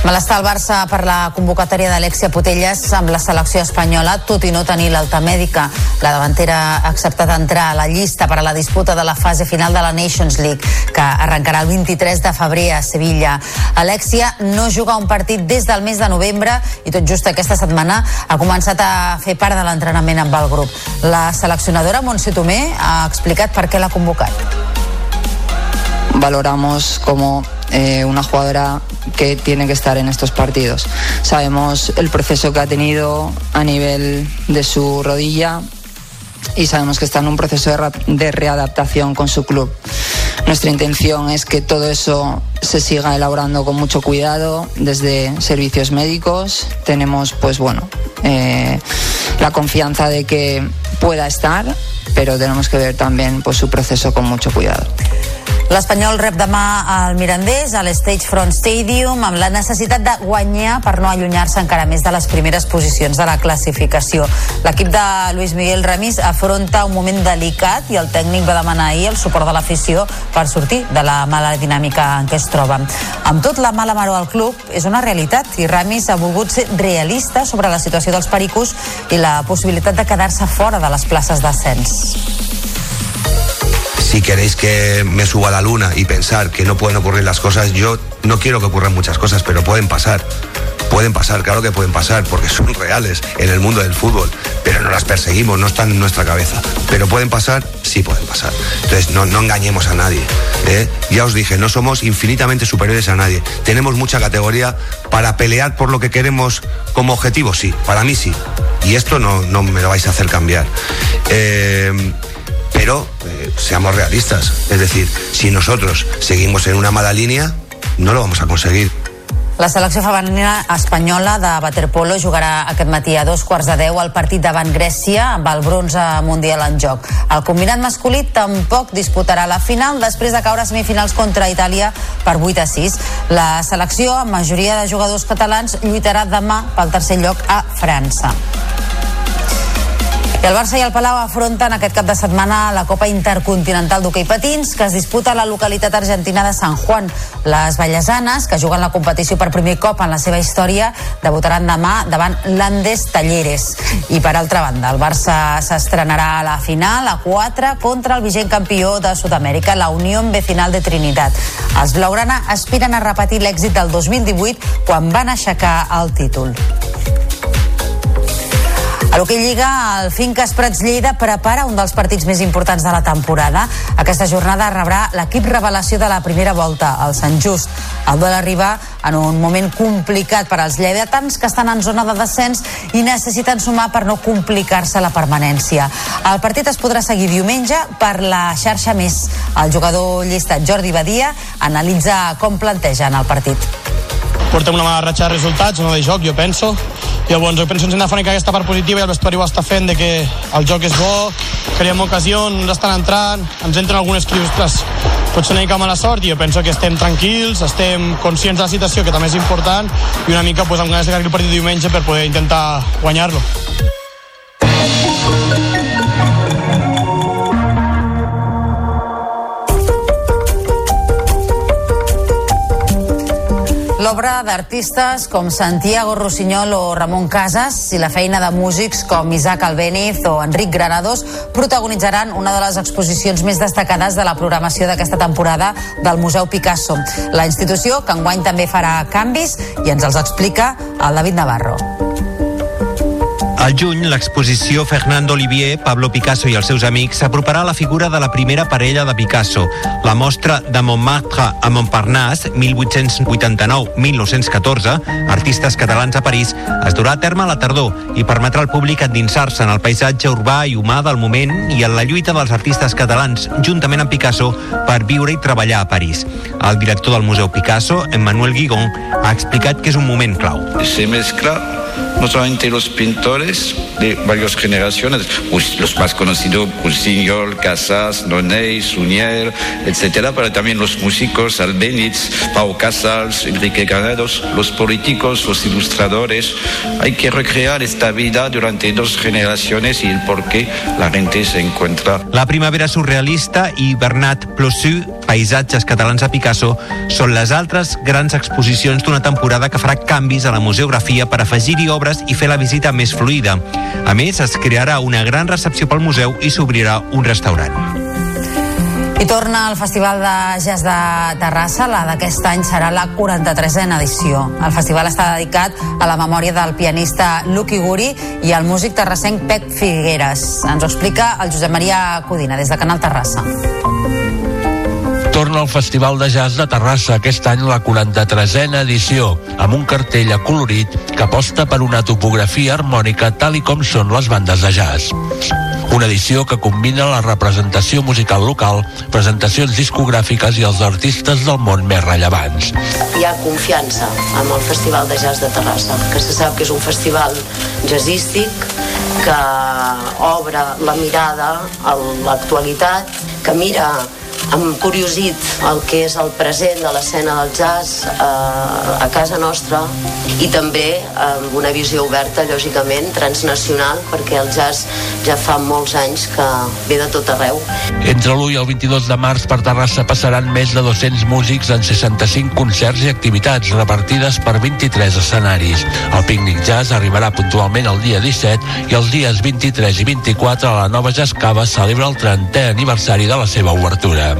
Malestar al Barça per la convocatòria d'Alexia Putelles amb la selecció espanyola, tot i no tenir l'alta mèdica. La davantera ha acceptat entrar a la llista per a la disputa de la fase final de la Nations League, que arrencarà el 23 de febrer a Sevilla. Alexia no juga un partit des del mes de novembre i tot just aquesta setmana ha començat a fer part de l'entrenament amb el grup. La seleccionadora Montse Tomé ha explicat per què l'ha convocat. Valoramos como eh, una jugadora que tiene que estar en estos partidos. Sabemos el proceso que ha tenido a nivel de su rodilla y sabemos que está en un proceso de, readaptación con su club. Nuestra intención es que todo eso se siga elaborando con mucho cuidado desde servicios médicos. Tenemos, pues bueno, eh, la confianza de que pueda estar, pero tenemos que ver también pues, su proceso con mucho cuidado. L'Espanyol rep demà al Mirandés, a l'Stage Front Stadium, amb la necessitat de guanyar per no allunyar-se encara més de les primeres posicions de la classificació. L'equip de Luis Miguel Ramis afronta un moment delicat i el tècnic va demanar ahir el suport de l'afició per sortir de la mala dinàmica en què es troba. Amb tot, la mala maró al club és una realitat i Ramis ha volgut ser realista sobre la situació dels pericos i la possibilitat de quedar-se fora de les places d'ascens. Si queréis que me suba a la luna y pensar que no pueden ocurrir las cosas, yo no quiero que ocurran muchas cosas, pero pueden pasar. Pueden pasar, claro que pueden pasar, porque son reales en el mundo del fútbol, pero no las perseguimos, no están en nuestra cabeza. Pero pueden pasar, sí pueden pasar. Entonces no, no engañemos a nadie. ¿eh? Ya os dije, no somos infinitamente superiores a nadie. Tenemos mucha categoría para pelear por lo que queremos como objetivo, sí, para mí sí. Y esto no, no me lo vais a hacer cambiar. Eh, pero eh, seamos realistas. Es decir, si nosotros seguimos en una mala línea, no lo vamos a conseguir. La selecció femenina espanyola de waterpolo jugarà aquest matí a dos quarts de deu al partit davant Grècia amb el bronze mundial en joc. El combinat masculí tampoc disputarà la final després de caure a semifinals contra Itàlia per 8 a 6. La selecció, amb majoria de jugadors catalans, lluitarà demà pel tercer lloc a França. I el Barça i el Palau afronten aquest cap de setmana la Copa Intercontinental d'Hockey Patins que es disputa a la localitat argentina de San Juan. Les ballesanes, que juguen la competició per primer cop en la seva història, debutaran demà davant l'Andes Talleres. I per altra banda, el Barça s'estrenarà a la final a 4 contra el vigent campió de Sud-amèrica, la Unió B Final de Trinitat. Els blaugrana aspiren a repetir l'èxit del 2018 quan van aixecar el títol. A l'Hockey Lliga, el Finques Prats Lleida prepara un dels partits més importants de la temporada. Aquesta jornada rebrà l'equip revelació de la primera volta, el Sant Just. El duel arriba en un moment complicat per als lleidatans que estan en zona de descens i necessiten sumar per no complicar-se la permanència. El partit es podrà seguir diumenge per la xarxa més. El jugador llistat Jordi Badia analitza com plantegen el partit. Portem una mala ratxa de resultats, no de joc, jo penso. Llavors, jo penso que ens hem d'afonicar aquesta part positiva i el vestuari ho està fent, de que el joc és bo, creiem ocasions, ens estan entrant, ens entren algunes que, ostres, potser una mica mala sort i jo penso que estem tranquils, estem conscients de la situació, que també és important, i una mica pues, amb ganes de el partit diumenge per poder intentar guanyar-lo. L'obra d'artistes com Santiago Rossinyol o Ramon Casas i la feina de músics com Isaac Albéniz o Enric Granados protagonitzaran una de les exposicions més destacades de la programació d'aquesta temporada del Museu Picasso. La institució, que enguany també farà canvis, i ens els explica el David Navarro. Al juny, l'exposició Fernando Olivier, Pablo Picasso i els seus amics s'aproparà a la figura de la primera parella de Picasso. La mostra de Montmartre a Montparnasse, 1889-1914, artistes catalans a París, es durà a terme a la tardor i permetrà al públic endinsar-se en el paisatge urbà i humà del moment i en la lluita dels artistes catalans, juntament amb Picasso, per viure i treballar a París. El director del Museu Picasso, Emmanuel Guigon, ha explicat que és un moment clau. Se mezcla no solamente los pintores de varias generaciones, pues los más conocidos, Pulsiñol, Casas, Nonet, Sunier, etcétera, pero también los músicos, Albéniz, Pau Casals, Enrique Granados, los políticos, los ilustradores. Hay que recrear esta vida durante dos generaciones y el por qué la gente se encuentra. La primavera surrealista i Bernat Plossu, paisatges catalans a Picasso, són les altres grans exposicions d'una temporada que farà canvis a la museografia per afegir-hi obres i fer la visita més fluida. A més, es crearà una gran recepció pel museu i s'obrirà un restaurant. I torna al Festival de Jazz de Terrassa, la d'aquest any serà la 43a edició. El festival està dedicat a la memòria del pianista Lucky Guri i al músic terrassenc Pep Figueres. Ens ho explica el Josep Maria Codina, des de Canal Terrassa. Torna al Festival de Jazz de Terrassa, aquest any la 43a edició, amb un cartell acolorit que aposta per una topografia harmònica tal i com són les bandes de jazz. Una edició que combina la representació musical local, presentacions discogràfiques i els artistes del món més rellevants. Hi ha confiança amb el Festival de Jazz de Terrassa, que se sap que és un festival jazzístic que obre la mirada a l'actualitat, que mira amb curiosit el que és el present de l'escena del jazz eh, a casa nostra i també amb una visió oberta, lògicament, transnacional, perquè el jazz ja fa molts anys que ve de tot arreu. Entre l'1 i el 22 de març per Terrassa passaran més de 200 músics en 65 concerts i activitats repartides per 23 escenaris. El pícnic jazz arribarà puntualment el dia 17 i els dies 23 i 24 a la Nova Jazz Cava celebra el 30è aniversari de la seva obertura.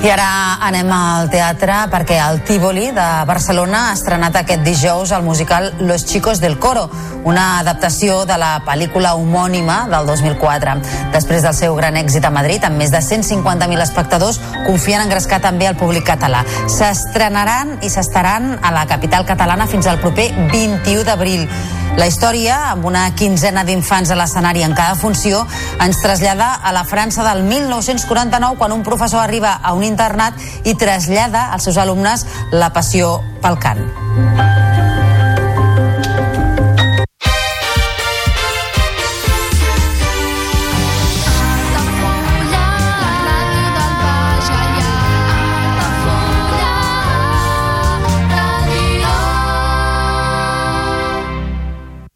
I ara anem al teatre perquè el Tívoli de Barcelona ha estrenat aquest dijous el musical Los chicos del coro, una adaptació de la pel·lícula homònima del 2004. Després del seu gran èxit a Madrid, amb més de 150.000 espectadors, confien en engrescar també el públic català. S'estrenaran i s'estaran a la capital catalana fins al proper 21 d'abril. La història, amb una quinzena d'infants a l'escenari en cada funció, ens trasllada a la França del 1949, quan un professor arriba a un internat i trasllada als seus alumnes la passió pel cant.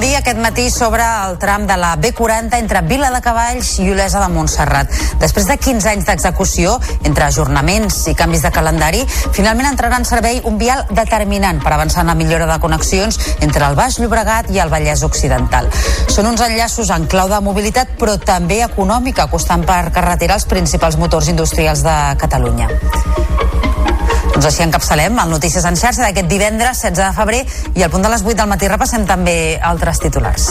Dia. Aquest matí sobre el tram de la B40 entre Vila de Cavalls i Olesa de Montserrat. Després de 15 anys d'execució, entre ajornaments i canvis de calendari, finalment entrarà en servei un vial determinant per avançar en la millora de connexions entre el Baix Llobregat i el Vallès Occidental. Són uns enllaços en clau de mobilitat, però també econòmica, costant per carretera els principals motors industrials de Catalunya. Doncs així encapçalem el Notícies en xarxa d'aquest divendres 16 de febrer i al punt de les 8 del matí repassem també altres titulars.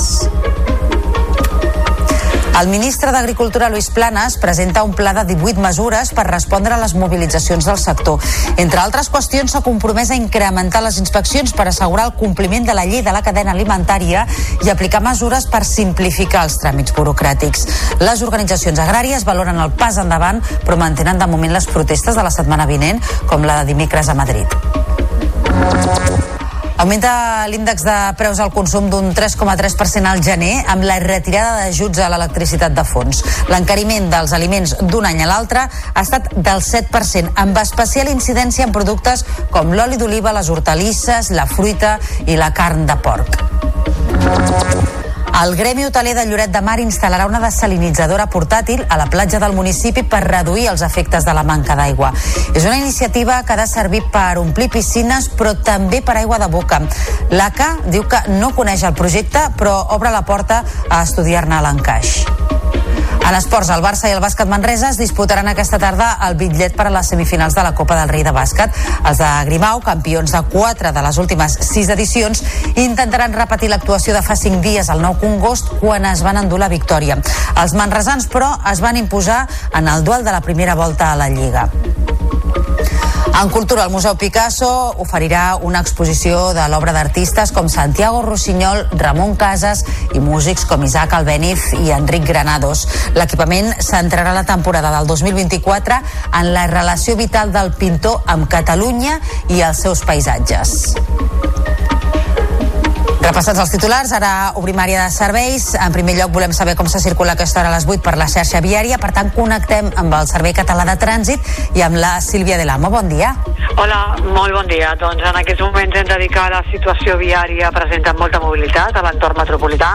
El ministre d'Agricultura, Luis Planas, presenta un pla de 18 mesures per respondre a les mobilitzacions del sector. Entre altres qüestions, s'ha compromès a incrementar les inspeccions per assegurar el compliment de la llei de la cadena alimentària i aplicar mesures per simplificar els tràmits burocràtics. Les organitzacions agràries valoren el pas endavant, però mantenen de moment les protestes de la setmana vinent, com la de dimecres a Madrid. Augmenta l'índex de preus al consum d'un 3,3% al gener amb la retirada d'ajuts a l'electricitat de fons. L'encariment dels aliments d'un any a l'altre ha estat del 7%, amb especial incidència en productes com l'oli d'oliva, les hortalisses, la fruita i la carn de porc. El Gremi Hoteler de Lloret de Mar instal·larà una desalinitzadora portàtil a la platja del municipi per reduir els efectes de la manca d'aigua. És una iniciativa que ha de servir per omplir piscines, però també per aigua de boca. L'ACA diu que no coneix el projecte, però obre la porta a estudiar-ne l'encaix. En esports, el Barça i el bàsquet Manresa es disputaran aquesta tarda el bitllet per a les semifinals de la Copa del Rei de bàsquet. Els de Grimau, campions de 4 de les últimes 6 edicions, intentaran repetir l'actuació de fa 5 dies al Nou Congost quan es van endur la victòria. Els manresans, però, es van imposar en el duel de la primera volta a la Lliga. En cultura, el Museu Picasso oferirà una exposició de l'obra d'artistes com Santiago Rossinyol, Ramon Casas i músics com Isaac Albéniz i Enric Granados. L'equipament centrarà la temporada del 2024 en la relació vital del pintor amb Catalunya i els seus paisatges. Repassats els titulars, ara obrim àrea de serveis. En primer lloc volem saber com se circula aquesta hora a les 8 per la xarxa viària, per tant connectem amb el Servei Català de Trànsit i amb la Sílvia de l'Amo. Bon dia. Hola, molt bon dia. Doncs en aquests moments hem de dedicar a la situació viària presenta molta mobilitat a l'entorn metropolità.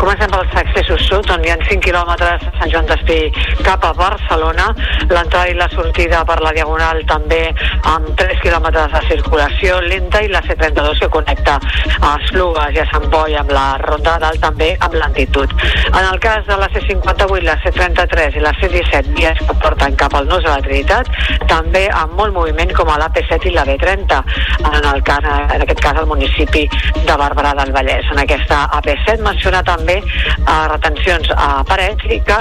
Comencem pels accessos sud, on hi ha 5 quilòmetres a Sant Joan d'Espí cap a Barcelona. L'entrada i la sortida per la Diagonal també amb 3 quilòmetres de circulació lenta i la C32 que connecta a Esplugues i a Sant Boi amb la Ronda de Dalt també amb lentitud. En el cas de la C58, la C33 i la C17 vies que porten cap al nus de la Trinitat, també amb molt moviment com a l'AP7 i la B30, en, el cas, en aquest cas al municipi de Barberà del Vallès. En aquesta AP7 menciona també eh, retencions a Parets i que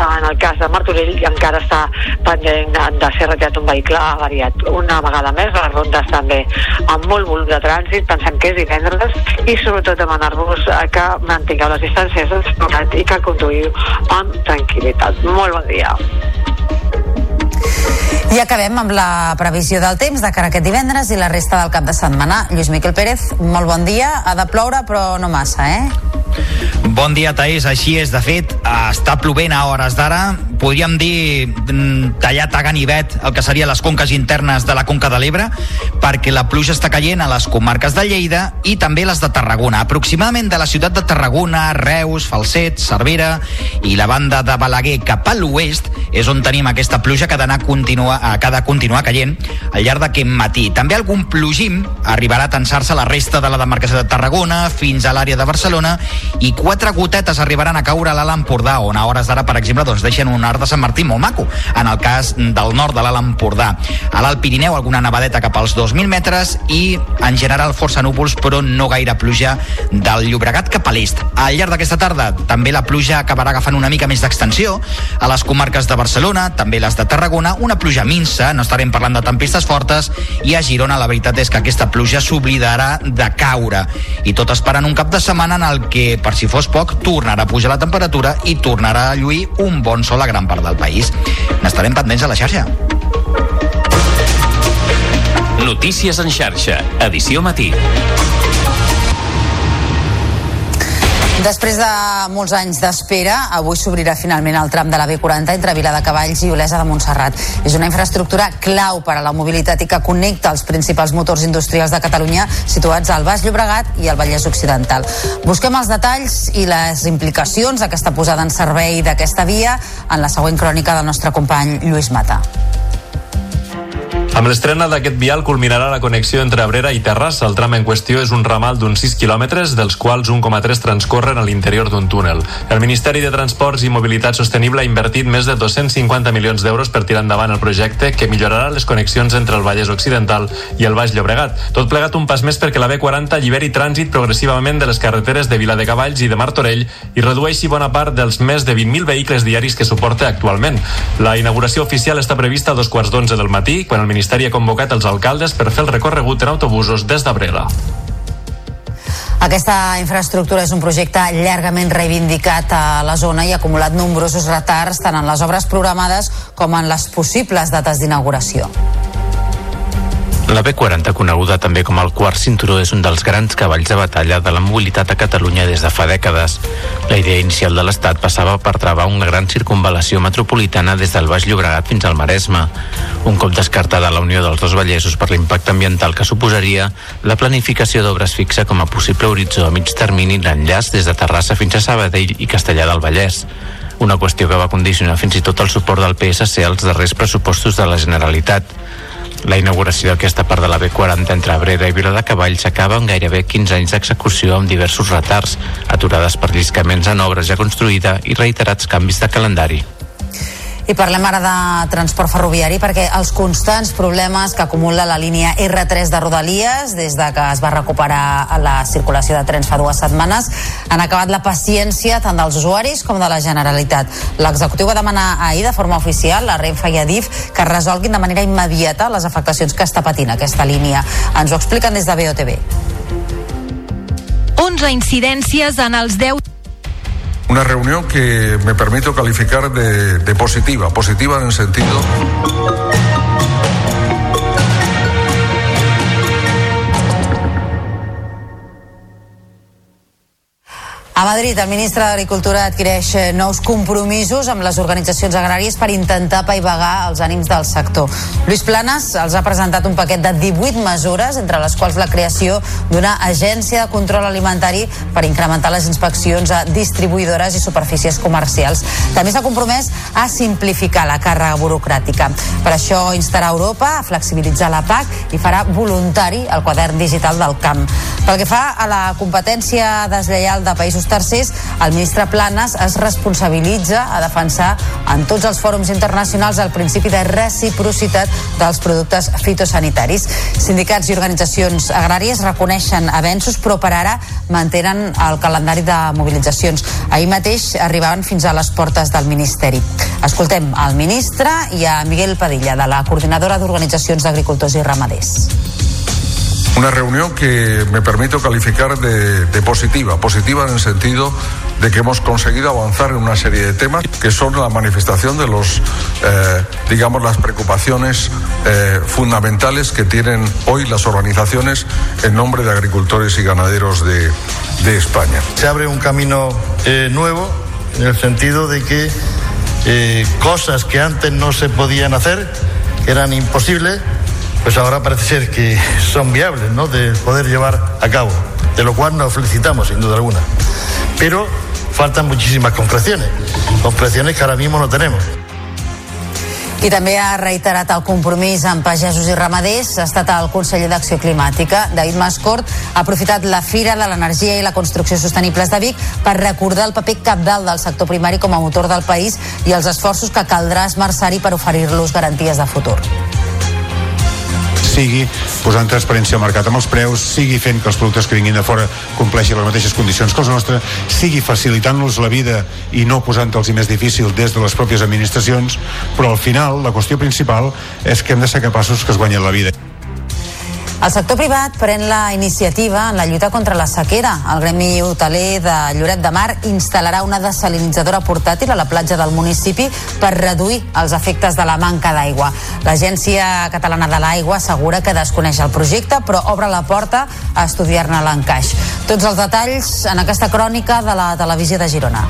en el cas de Martorell encara està pendent de, de ser retirat un vehicle avariat. Una vegada més, les rondes també amb molt volum de trànsit, pensem que és divendres i sobretot demanar-vos eh, que mantingueu les distàncies i que conduïu amb tranquil·litat. Molt bon dia. I acabem amb la previsió del temps de cara a aquest divendres i la resta del cap de setmana. Lluís Miquel Pérez, molt bon dia. Ha de ploure, però no massa, eh? Bon dia, Taís. Així és. De fet, està plovent a hores d'ara. Podríem dir mm, tallat a ganivet el que serien les conques internes de la Conca de l'Ebre, perquè la pluja està caient a les comarques de Lleida i també les de Tarragona. Aproximadament de la ciutat de Tarragona, Reus, Falset, Cervera i la banda de Balaguer cap a l'oest és on tenim aquesta pluja que ha d'anar continuar, que ha de continuar caient al llarg d'aquest matí. També algun plogim arribarà a tensar-se la resta de la demarcació de Tarragona fins a l'àrea de Barcelona i quatre gotetes arribaran a caure a l'Alt Empordà, on a hores d'ara, per exemple, doncs deixen un art de Sant Martí molt maco, en el cas del nord de l'Alt Empordà. A l'Alt Pirineu, alguna nevadeta cap als 2.000 metres i, en general, força núvols, però no gaire pluja del Llobregat cap a l'est. Al llarg d'aquesta tarda, també la pluja acabarà agafant una mica més d'extensió a les comarques de Barcelona, també les de Tarragona, una pluja minsa, no estarem parlant de tempestes fortes, i a Girona la veritat és que aquesta pluja s'oblidarà de caure. I tot esperant un cap de setmana en el que, per si fos poc, tornarà a pujar la temperatura i tornarà a lluir un bon sol a gran part del país. N'estarem pendents a la xarxa. Notícies en xarxa, edició matí. Després de molts anys d'espera, avui s'obrirà finalment el tram de la B40 entre Vila de Cavalls i Olesa de Montserrat. És una infraestructura clau per a la mobilitat i que connecta els principals motors industrials de Catalunya situats al Baix Llobregat i al Vallès Occidental. Busquem els detalls i les implicacions d'aquesta posada en servei d'aquesta via en la següent crònica del nostre company Lluís Mata. Amb l'estrena d'aquest vial culminarà la connexió entre Abrera i Terrassa. El tram en qüestió és un ramal d'uns 6 quilòmetres, dels quals 1,3 transcorren a l'interior d'un túnel. El Ministeri de Transports i Mobilitat Sostenible ha invertit més de 250 milions d'euros per tirar endavant el projecte que millorarà les connexions entre el Vallès Occidental i el Baix Llobregat. Tot plegat un pas més perquè la B40 alliberi trànsit progressivament de les carreteres de Vila de Cavalls i de Martorell i redueixi bona part dels més de 20.000 vehicles diaris que suporta actualment. La inauguració oficial està prevista a dos quarts d'onze del matí, quan el Ministeri Ministeri ha convocat els alcaldes per fer el recorregut en autobusos des d'Abrera. Aquesta infraestructura és un projecte llargament reivindicat a la zona i ha acumulat nombrosos retards tant en les obres programades com en les possibles dates d'inauguració. La B40, coneguda també com el quart cinturó, és un dels grans cavalls de batalla de la mobilitat a Catalunya des de fa dècades. La idea inicial de l'Estat passava per travar una gran circunvalació metropolitana des del Baix Llobregat fins al Maresme. Un cop descartada la unió dels dos Vallesos per l'impacte ambiental que suposaria, la planificació d'obres fixa com a possible horitzó a mig termini l'enllaç des de Terrassa fins a Sabadell i Castellà del Vallès una qüestió que va condicionar fins i tot el suport del PSC als darrers pressupostos de la Generalitat. La inauguració d'aquesta part de la B40 entre Abrera i Vila de Cavalls s'acaba amb gairebé 15 anys d'execució amb diversos retards, aturades per lliscaments en obres ja construïda i reiterats canvis de calendari. I parlem ara de transport ferroviari perquè els constants problemes que acumula la línia R3 de Rodalies des de que es va recuperar la circulació de trens fa dues setmanes han acabat la paciència tant dels usuaris com de la Generalitat. L'executiu va demanar ahir de forma oficial a Renfe i a DIF que resolguin de manera immediata les afectacions que està patint aquesta línia. Ens ho expliquen des de BOTV. 11 incidències en els 10 Una reunión que me permito calificar de, positiva, positiva en el sentido... Madrid, el ministre d'Agricultura adquireix eh, nous compromisos amb les organitzacions agràries per intentar paivagar els ànims del sector. Lluís Planes els ha presentat un paquet de 18 mesures, entre les quals la creació d'una agència de control alimentari per incrementar les inspeccions a distribuïdores i superfícies comercials. També s'ha compromès a simplificar la càrrega burocràtica. Per això instarà Europa a flexibilitzar la PAC i farà voluntari el quadern digital del camp. Pel que fa a la competència deslleial de països tercers, el ministre Planes es responsabilitza a defensar en tots els fòrums internacionals el principi de reciprocitat dels productes fitosanitaris. Sindicats i organitzacions agràries reconeixen avenços, però per ara mantenen el calendari de mobilitzacions. Ahir mateix arribaven fins a les portes del Ministeri. Escoltem al ministre i a Miguel Padilla, de la Coordinadora d'Organitzacions d'Agricultors i Ramaders. Una reunión que me permito calificar de, positiva, positiva en el sentido de que hemos conseguido avanzar en una serie de temas que son la manifestación de los, eh, digamos, las preocupaciones eh, fundamentales que tienen hoy las organizaciones en nombre de agricultores y ganaderos de, España. Se abre un camino eh, nuevo en el sentido de que cosas que antes no se podían hacer, eran imposibles, pues ahora parece ser que son viables, ¿no? De poder llevar a cabo, de lo cual nos felicitamos, sin duda alguna. Pero faltan muchísimas concreciones, concreciones que ahora mismo no tenemos. I també ha reiterat el compromís amb pagesos i ramaders. Ha estat el conseller d'Acció Climàtica, David Mascort, ha aprofitat la Fira de l'Energia i la Construcció Sostenibles de Vic per recordar el paper capdalt del sector primari com a motor del país i els esforços que caldrà esmerçar-hi per oferir-los garanties de futur sigui posant transparència al mercat amb els preus, sigui fent que els productes que vinguin de fora compleixin les mateixes condicions que els nostres, sigui facilitant-los la vida i no posant-los més difícil des de les pròpies administracions, però al final la qüestió principal és que hem de ser capaços que es guanyin la vida. El sector privat pren la iniciativa en la lluita contra la sequera. El Gremi Hoteler de Lloret de Mar instal·larà una desalinitzadora portàtil a la platja del municipi per reduir els efectes de la manca d'aigua. L'Agència Catalana de l'Aigua assegura que desconeix el projecte, però obre la porta a estudiar-ne l'encaix. Tots els detalls en aquesta crònica de la televisió de Girona.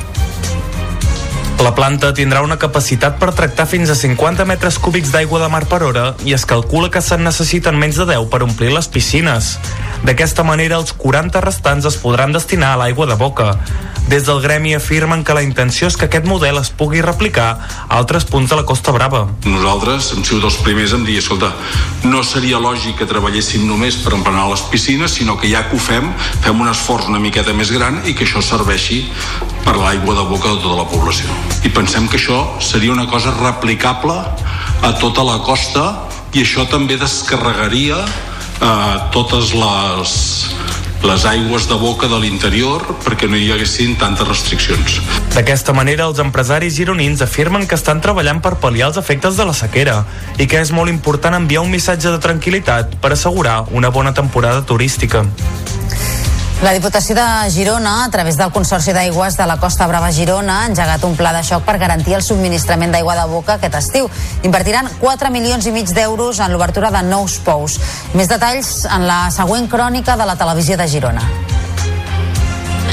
La planta tindrà una capacitat per tractar fins a 50 metres cúbics d'aigua de mar per hora i es calcula que se'n necessiten menys de 10 per omplir les piscines. D'aquesta manera, els 40 restants es podran destinar a l'aigua de boca. Des del gremi afirmen que la intenció és que aquest model es pugui replicar a altres punts de la Costa Brava. Nosaltres hem sigut els primers en dir, escolta, no seria lògic que treballéssim només per emplenar les piscines, sinó que ja que ho fem, fem un esforç una miqueta més gran i que això serveixi per l'aigua de boca de tota la població. I pensem que això seria una cosa replicable a tota la costa i això també descarregaria eh, totes les les aigües de boca de l'interior perquè no hi haguessin tantes restriccions. D'aquesta manera, els empresaris gironins afirmen que estan treballant per pal·liar els efectes de la sequera i que és molt important enviar un missatge de tranquil·litat per assegurar una bona temporada turística. La Diputació de Girona, a través del Consorci d'Aigües de la Costa Brava Girona, ha engegat un pla de xoc per garantir el subministrament d'aigua de boca aquest estiu. Invertiran 4 milions i mig d'euros en l'obertura de nous pous. Més detalls en la següent crònica de la televisió de Girona.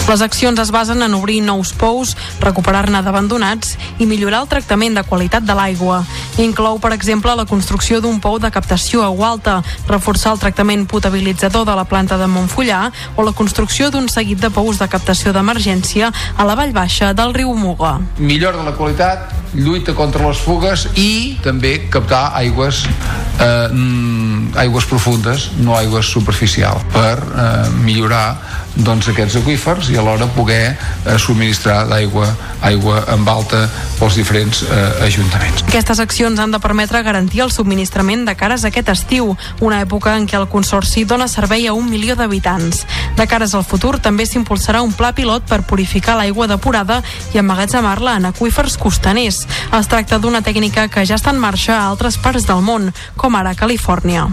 Les accions es basen en obrir nous pous, recuperar-ne d'abandonats i millorar el tractament de qualitat de l'aigua. Inclou, per exemple, la construcció d'un pou de captació a alta, reforçar el tractament potabilitzador de la planta de Montfullà o la construcció d'un seguit de pous de captació d'emergència a la vall baixa del riu Muga. Millora la qualitat, lluita contra les fugues i també captar aigües eh, mm, aigües profundes, no aigües superficials, per eh, millorar doncs, aquests aquífers i alhora poder eh, subministrar d'aigua aigua amb alta pels diferents eh, ajuntaments. Aquestes accions han de permetre garantir el subministrament de cares aquest estiu, una època en què el Consorci dona servei a un milió d'habitants. De cares al futur també s'impulsarà un pla pilot per purificar l'aigua depurada i emmagatzemar-la en aquífers costaners. Es tracta d'una tècnica que ja està en marxa a altres parts del món, com ara Califòrnia.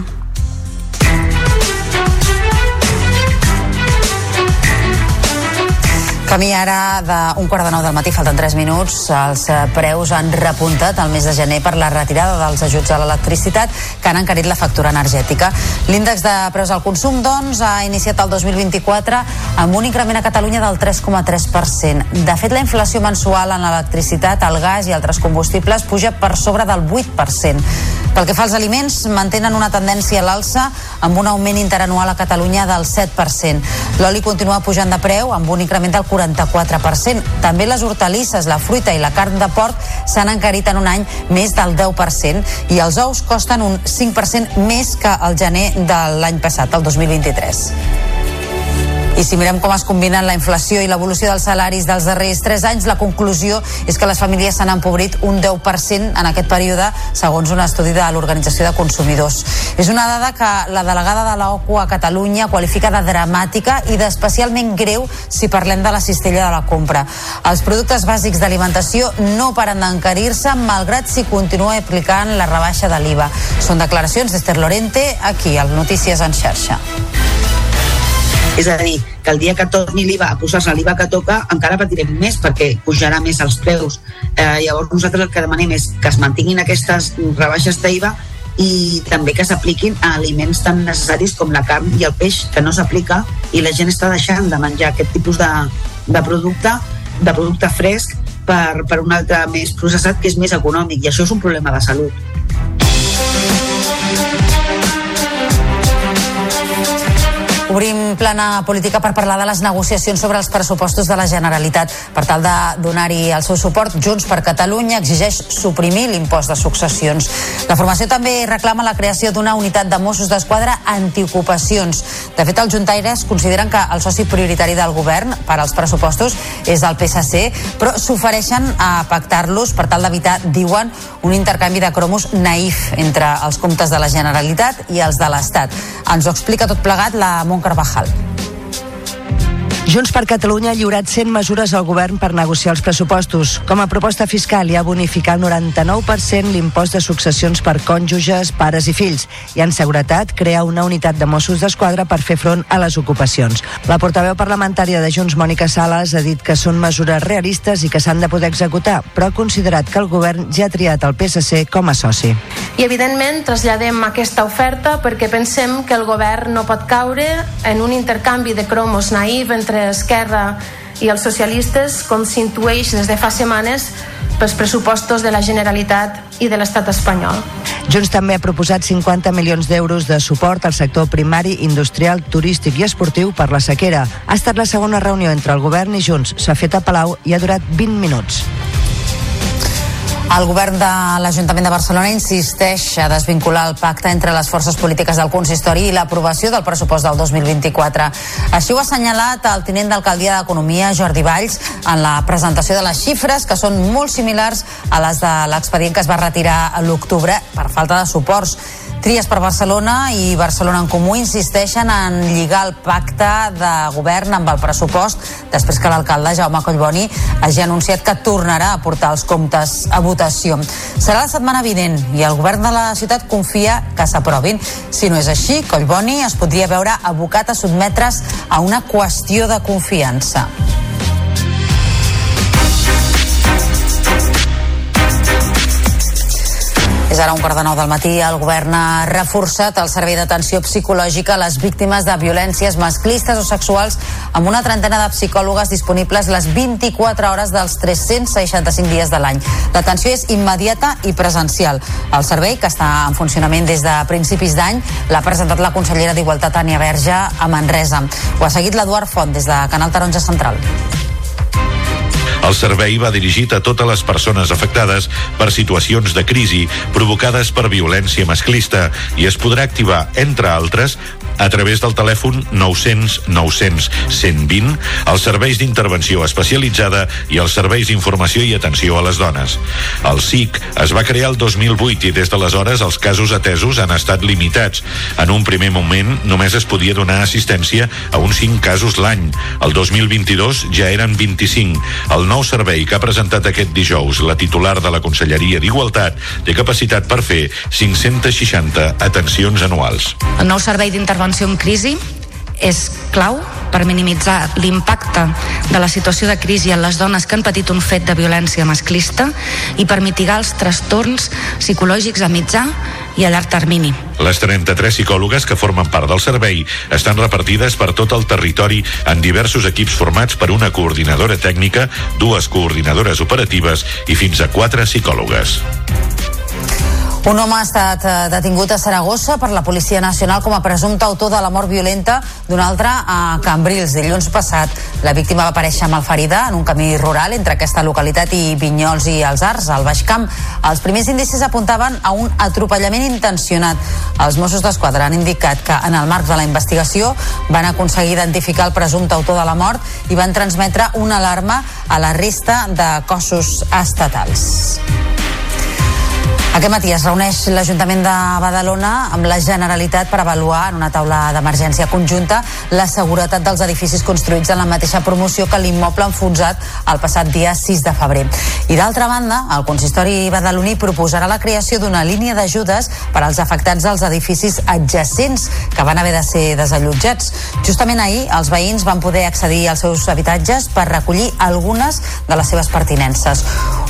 Camí ara d'un quart de nou del matí, falten 3 minuts. Els eh, preus han repuntat el mes de gener per la retirada dels ajuts a l'electricitat que han encarit la factura energètica. L'índex de preus al consum, doncs, ha iniciat el 2024 amb un increment a Catalunya del 3,3%. De fet, la inflació mensual en l'electricitat, el gas i altres combustibles puja per sobre del 8%. Pel que fa als aliments, mantenen una tendència a l'alça amb un augment interanual a Catalunya del 7%. L'oli continua pujant de preu amb un increment del 44%. També les hortalisses, la fruita i la carn de porc s'han encarit en un any més del 10% i els ous costen un 5% més que el gener de l'any passat, el 2023. I si mirem com es combinen la inflació i l'evolució dels salaris dels darrers 3 anys, la conclusió és que les famílies s'han empobrit un 10% en aquest període, segons un estudi de l'Organització de Consumidors. És una dada que la delegada de l'OCU a Catalunya qualifica de dramàtica i d'especialment greu si parlem de la cistella de la compra. Els productes bàsics d'alimentació no paren d'encarir-se, malgrat si continua aplicant la rebaixa de l'IVA. Són declaracions d'Ester Lorente, aquí, al Notícies en xarxa. És a dir, que el dia que torni l'IVA a posar-se l'IVA que toca encara patirem més perquè pujarà més els preus. Eh, llavors nosaltres el que demanem és que es mantinguin aquestes rebaixes d'IVA i també que s'apliquin a aliments tan necessaris com la carn i el peix, que no s'aplica i la gent està deixant de menjar aquest tipus de, de producte de producte fresc per, per un altre més processat que és més econòmic i això és un problema de salut. Plana política per parlar de les negociacions sobre els pressupostos de la Generalitat. Per tal de donar-hi el seu suport, Junts per Catalunya exigeix suprimir l'impost de successions. La formació també reclama la creació d'una unitat de Mossos d'Esquadra antiocupacions. De fet, els juntaires consideren que el soci prioritari del govern per als pressupostos és el PSC, però s'ofereixen a pactar-los per tal d'evitar, diuen, un intercanvi de cromos naïf entre els comptes de la Generalitat i els de l'Estat. Ens ho explica tot plegat la Montcada out. Junts per Catalunya ha lliurat 100 mesures al govern per negociar els pressupostos. Com a proposta fiscal hi ha bonificar el 99% l'impost de successions per cònjuges, pares i fills. I en seguretat crear una unitat de Mossos d'Esquadra per fer front a les ocupacions. La portaveu parlamentària de Junts, Mònica Sales, ha dit que són mesures realistes i que s'han de poder executar, però ha considerat que el govern ja ha triat el PSC com a soci. I evidentment traslladem aquesta oferta perquè pensem que el govern no pot caure en un intercanvi de cromos naïf entre entre Esquerra i els socialistes com s'intueix des de fa setmanes pels pressupostos de la Generalitat i de l'Estat espanyol. Junts també ha proposat 50 milions d'euros de suport al sector primari, industrial, turístic i esportiu per la sequera. Ha estat la segona reunió entre el govern i Junts. S'ha fet a Palau i ha durat 20 minuts. El govern de l'Ajuntament de Barcelona insisteix a desvincular el pacte entre les forces polítiques del consistori i l'aprovació del pressupost del 2024. Així ho ha assenyalat el tinent d'alcaldia d'Economia, Jordi Valls, en la presentació de les xifres, que són molt similars a les de l'expedient que es va retirar a l'octubre per falta de suports. Tries per Barcelona i Barcelona en Comú insisteixen en lligar el pacte de govern amb el pressupost després que l'alcalde Jaume Collboni hagi anunciat que tornarà a portar els comptes a votació. Serà la setmana vinent i el govern de la ciutat confia que s'aprovin. Si no és així, Collboni es podria veure abocat a sotmetre's a una qüestió de confiança. És ara un quart de nou del matí. El govern ha reforçat el servei d'atenció psicològica a les víctimes de violències masclistes o sexuals amb una trentena de psicòlogues disponibles les 24 hores dels 365 dies de l'any. L'atenció és immediata i presencial. El servei, que està en funcionament des de principis d'any, l'ha presentat la consellera d'Igualtat, Ània Verge, a Manresa. Ho ha seguit l'Eduard Font des de Canal Taronja Central. El servei va dirigit a totes les persones afectades per situacions de crisi provocades per violència masclista i es podrà activar, entre altres, a través del telèfon 900 900 120, els serveis d'intervenció especialitzada i els serveis d'informació i atenció a les dones. El SIC es va crear el 2008 i des d'aleshores els casos atesos han estat limitats. En un primer moment només es podia donar assistència a uns 5 casos l'any. El 2022 ja eren 25. El nou servei que ha presentat aquest dijous la titular de la Conselleria d'Igualtat té capacitat per fer 560 atencions anuals. El nou servei d'intervenció en crisi és clau per minimitzar l'impacte de la situació de crisi en les dones que han patit un fet de violència masclista i per mitigar els trastorns psicològics a mitjà i a llarg termini. Les 33 psicòlogues que formen part del servei estan repartides per tot el territori en diversos equips formats per una coordinadora tècnica, dues coordinadores operatives i fins a quatre psicòlogues. Un home ha estat eh, detingut a Saragossa per la Policia Nacional com a presumpte autor de la mort violenta d'un altre a Cambrils. Dilluns passat, la víctima va aparèixer ferida en un camí rural entre aquesta localitat i Vinyols i els Arts, al Baix Camp. Els primers indicis apuntaven a un atropellament intencionat. Els Mossos d'Esquadra han indicat que en el marc de la investigació van aconseguir identificar el presumpte autor de la mort i van transmetre una alarma a la resta de cossos estatals. Aquest matí es reuneix l'Ajuntament de Badalona amb la Generalitat per avaluar en una taula d'emergència conjunta la seguretat dels edificis construïts en la mateixa promoció que l'immoble enfonsat el passat dia 6 de febrer. I d'altra banda, el consistori badaloní proposarà la creació d'una línia d'ajudes per als afectats dels edificis adjacents que van haver de ser desallotjats. Justament ahir, els veïns van poder accedir als seus habitatges per recollir algunes de les seves pertinences.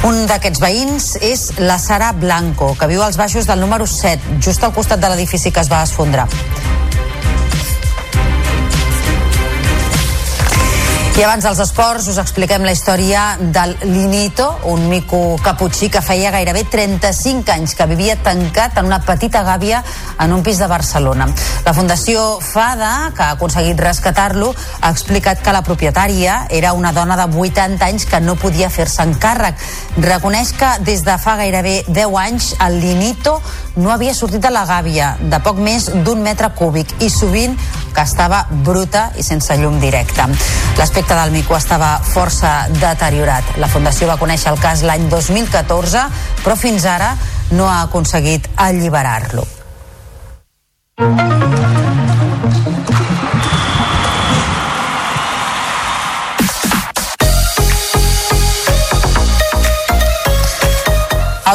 Un d'aquests veïns és la Sara Blanco, que viu als baixos del número 7, just al costat de l'edifici que es va esfondrar. I abans dels esports us expliquem la història del Linito, un mico caputxí que feia gairebé 35 anys que vivia tancat en una petita gàbia en un pis de Barcelona. La Fundació FADA, que ha aconseguit rescatar-lo, ha explicat que la propietària era una dona de 80 anys que no podia fer-se encàrrec. Reconeix que des de fa gairebé 10 anys el Linito no havia sortit de la gàbia de poc més d'un metre cúbic i sovint que estava bruta i sense llum directa. L'aspecte del mico estava força deteriorat. La Fundació va conèixer el cas l'any 2014, però fins ara no ha aconseguit alliberar-lo.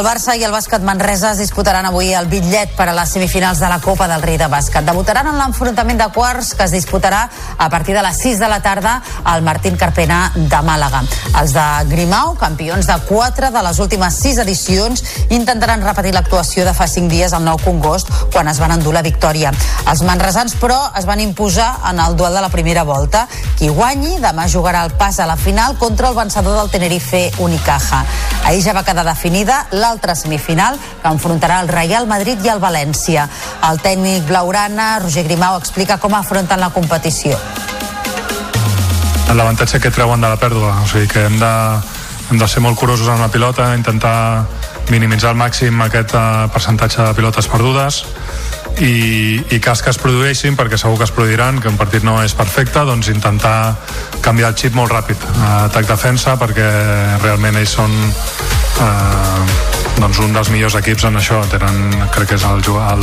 El Barça i el bàsquet Manresa es disputaran avui el bitllet per a les semifinals de la Copa del Rei de Bàsquet. Debutaran en l'enfrontament de quarts que es disputarà a partir de les 6 de la tarda al Martín Carpena de Màlaga. Els de Grimau, campions de 4 de les últimes 6 edicions, intentaran repetir l'actuació de fa 5 dies al Nou Congost quan es van endur la victòria. Els manresans, però, es van imposar en el duel de la primera volta. Qui guanyi demà jugarà el pas a la final contra el vencedor del Tenerife Unicaja. Ahir ja va quedar definida l'altra semifinal que enfrontarà el Real Madrid i el València. El tècnic blaurana, Roger Grimau, explica com afronten la competició. L'avantatge que treuen de la pèrdua, o sigui que hem de, hem de ser molt curosos amb la pilota, intentar minimitzar al màxim aquest uh, percentatge de pilotes perdudes i, i cas que es produeixin, perquè segur que es produiran, que un partit no és perfecte, doncs intentar canviar el xip molt ràpid, atac-defensa, perquè realment ells són eh, doncs un dels millors equips en això tenen, crec que és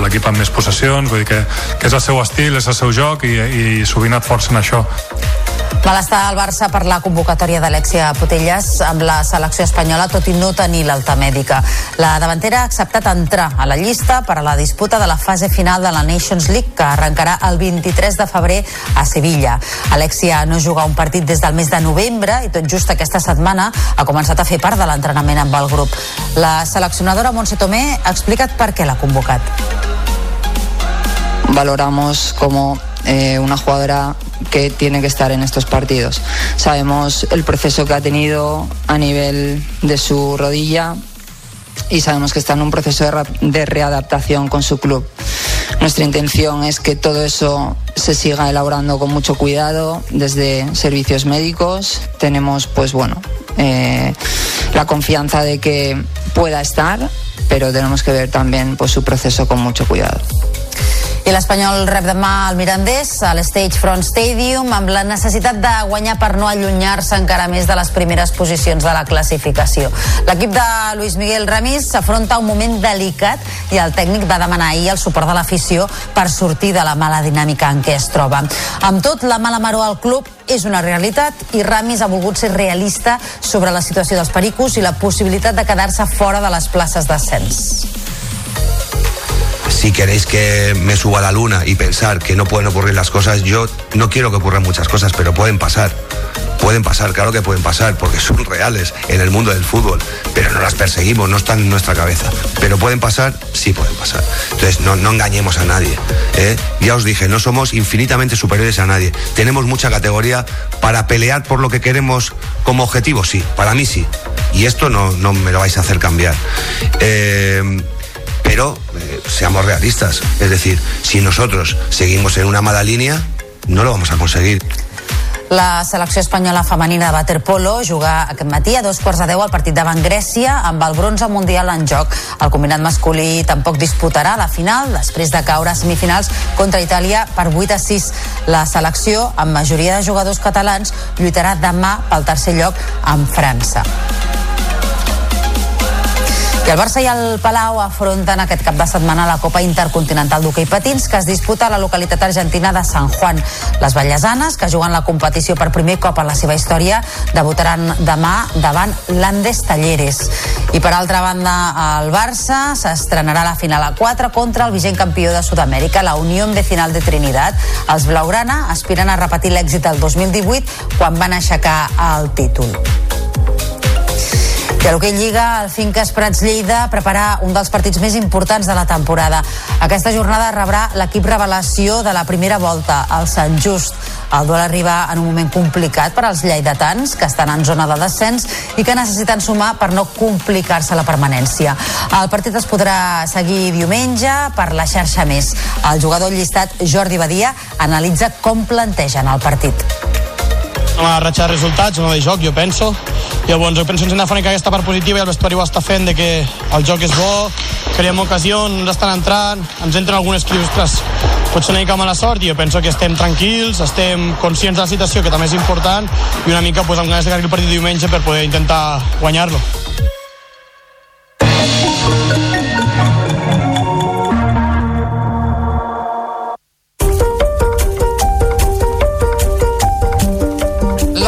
l'equip amb més possessions vull dir que, que és el seu estil, és el seu joc i, i sovint et forcen això Malestar al Barça per la convocatòria d'Alexia Potelles amb la selecció espanyola, tot i no tenir l'alta mèdica. La davantera ha acceptat entrar a la llista per a la disputa de la fase final de la Nations League, que arrencarà el 23 de febrer a Sevilla. Alexia no juga un partit des del mes de novembre i tot just aquesta setmana ha començat a fer part de l'entrenament amb el grup. La seleccionadora Montse Tomé ha explicat per què l'ha convocat. Valoramos como eh, una jugadora que tiene que estar en estos partidos. Sabemos el proceso que ha tenido a nivel de su rodilla y sabemos que está en un proceso de, readaptación con su club. Nuestra intención es que todo eso se siga elaborando con mucho cuidado desde servicios médicos. Tenemos, pues bueno, eh, la confianza de que pueda estar, pero tenemos que ver también pues, su proceso con mucho cuidado. I l'Espanyol rep demà el Mirandés a l'Stage Front Stadium amb la necessitat de guanyar per no allunyar-se encara més de les primeres posicions de la classificació. L'equip de Luis Miguel Ramis s'afronta un moment delicat i el tècnic va demanar ahir el suport de l'afició per sortir de la mala dinàmica en què es troba. Amb tot, la mala maró al club és una realitat i Ramis ha volgut ser realista sobre la situació dels pericos i la possibilitat de quedar-se fora de les places d'ascens. Si queréis que me suba la luna y pensar que no pueden ocurrir las cosas, yo no quiero que ocurran muchas cosas, pero pueden pasar. Pueden pasar, claro que pueden pasar, porque son reales en el mundo del fútbol, pero no las perseguimos, no están en nuestra cabeza. Pero pueden pasar, sí pueden pasar. Entonces, no, no engañemos a nadie. ¿eh? Ya os dije, no somos infinitamente superiores a nadie. Tenemos mucha categoría para pelear por lo que queremos como objetivo, sí, para mí sí. Y esto no, no me lo vais a hacer cambiar. Eh, pero seamos realistas. Es decir, si nosotros seguimos en una mala línea, no lo vamos a conseguir. La selecció espanyola femenina de waterpolo juga aquest matí a dos quarts de deu al partit davant Grècia amb el bronze mundial en joc. El combinat masculí tampoc disputarà la final després de caure a semifinals contra Itàlia per 8 a 6. La selecció, amb majoria de jugadors catalans, lluitarà demà pel tercer lloc amb França. I el Barça i el Palau afronten aquest cap de setmana la Copa Intercontinental d'Hockey Patins que es disputa a la localitat argentina de San Juan. Les ballesanes, que juguen la competició per primer cop en la seva història, debutaran demà davant l'Andes Talleres. I per altra banda, el Barça s'estrenarà la final a 4 contra el vigent campió de Sud-amèrica, la Unió Vecinal de Trinidad. Els Blaugrana aspiren a repetir l'èxit del 2018 quan van aixecar el títol. I a l'Hockey Lliga, el Finques Prats Lleida prepara un dels partits més importants de la temporada. Aquesta jornada rebrà l'equip revelació de la primera volta, el Sant Just. El duel arriba en un moment complicat per als lleidatans, que estan en zona de descens i que necessiten sumar per no complicar-se la permanència. El partit es podrà seguir diumenge per la xarxa més. El jugador llistat Jordi Badia analitza com plantegen el partit una ratxa de resultats, no de joc, jo penso. Llavors, jo penso que ens hem de fer aquesta part positiva i el vestuari ho està fent, de que el joc és bo, creem ocasions, ens estan entrant, ens entren algunes que, ostres, pot ser una mica mala sort i jo penso que estem tranquils, estem conscients de la situació, que també és important, i una mica pues, amb ganes de que el partit diumenge per poder intentar guanyar-lo.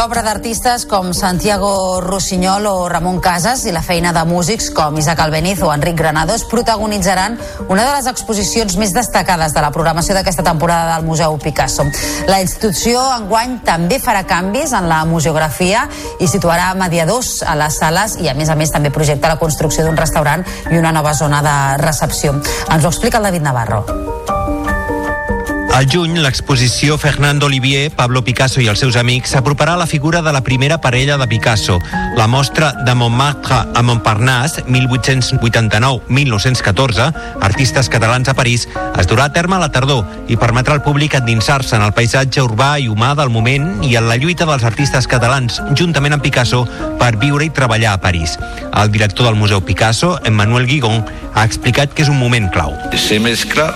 L'obra d'artistes com Santiago Rossinyol o Ramon Casas i la feina de músics com Isaac Albeniz o Enric Granados protagonitzaran una de les exposicions més destacades de la programació d'aquesta temporada del Museu Picasso. La institució enguany també farà canvis en la museografia i situarà mediadors a les sales i a més a més també projecta la construcció d'un restaurant i una nova zona de recepció. Ens ho explica el David Navarro. Al juny, l'exposició Fernando Olivier, Pablo Picasso i els seus amics s'aproparà a la figura de la primera parella de Picasso. La mostra de Montmartre a Montparnasse, 1889-1914, artistes catalans a París, es durà a terme a la tardor i permetrà al públic endinsar-se en el paisatge urbà i humà del moment i en la lluita dels artistes catalans, juntament amb Picasso, per viure i treballar a París. El director del Museu Picasso, Emmanuel Guigon, ha explicat que és un moment clau. Se mezcla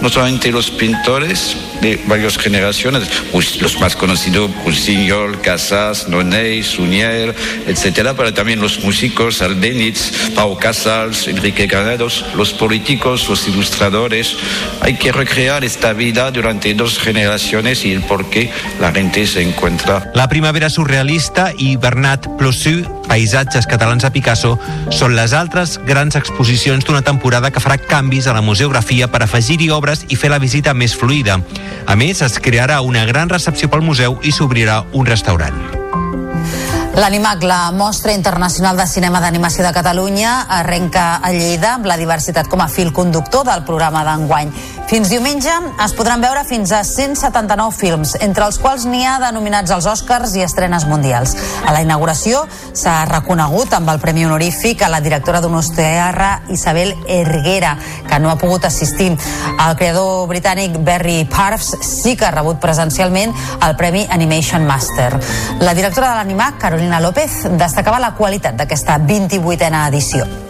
no solamente los pintores de varias generaciones, los más conocidos, Pulsiñol, Casas, Nonet, Sunier, etcétera, pero también los músicos, Albeniz, Pau Casals, Enrique Granados, los políticos, los ilustradores. Hay que recrear esta vida durante dos generaciones y el por qué la gente se encuentra. La primavera surrealista i Bernat Plossu, paisatges catalans a Picasso, són les altres grans exposicions d'una temporada que farà canvis a la museografia per afegir-hi obres i fer la visita més fluida. A més, es crearà una gran recepció pel museu i s'obrirà un restaurant. L'Animac, la mostra internacional de cinema d'animació de Catalunya, arrenca a Lleida amb la diversitat com a fil conductor del programa d'enguany. Fins diumenge es podran veure fins a 179 films, entre els quals n'hi ha denominats als Oscars i estrenes mundials. A la inauguració s'ha reconegut amb el Premi Honorífic a la directora d'Unostearra, Isabel Erguera, que no ha pogut assistir. El creador britànic Barry Parves sí que ha rebut presencialment el Premi Animation Master. La directora de l'Animac, Carolina López, destacava la qualitat d'aquesta 28a edició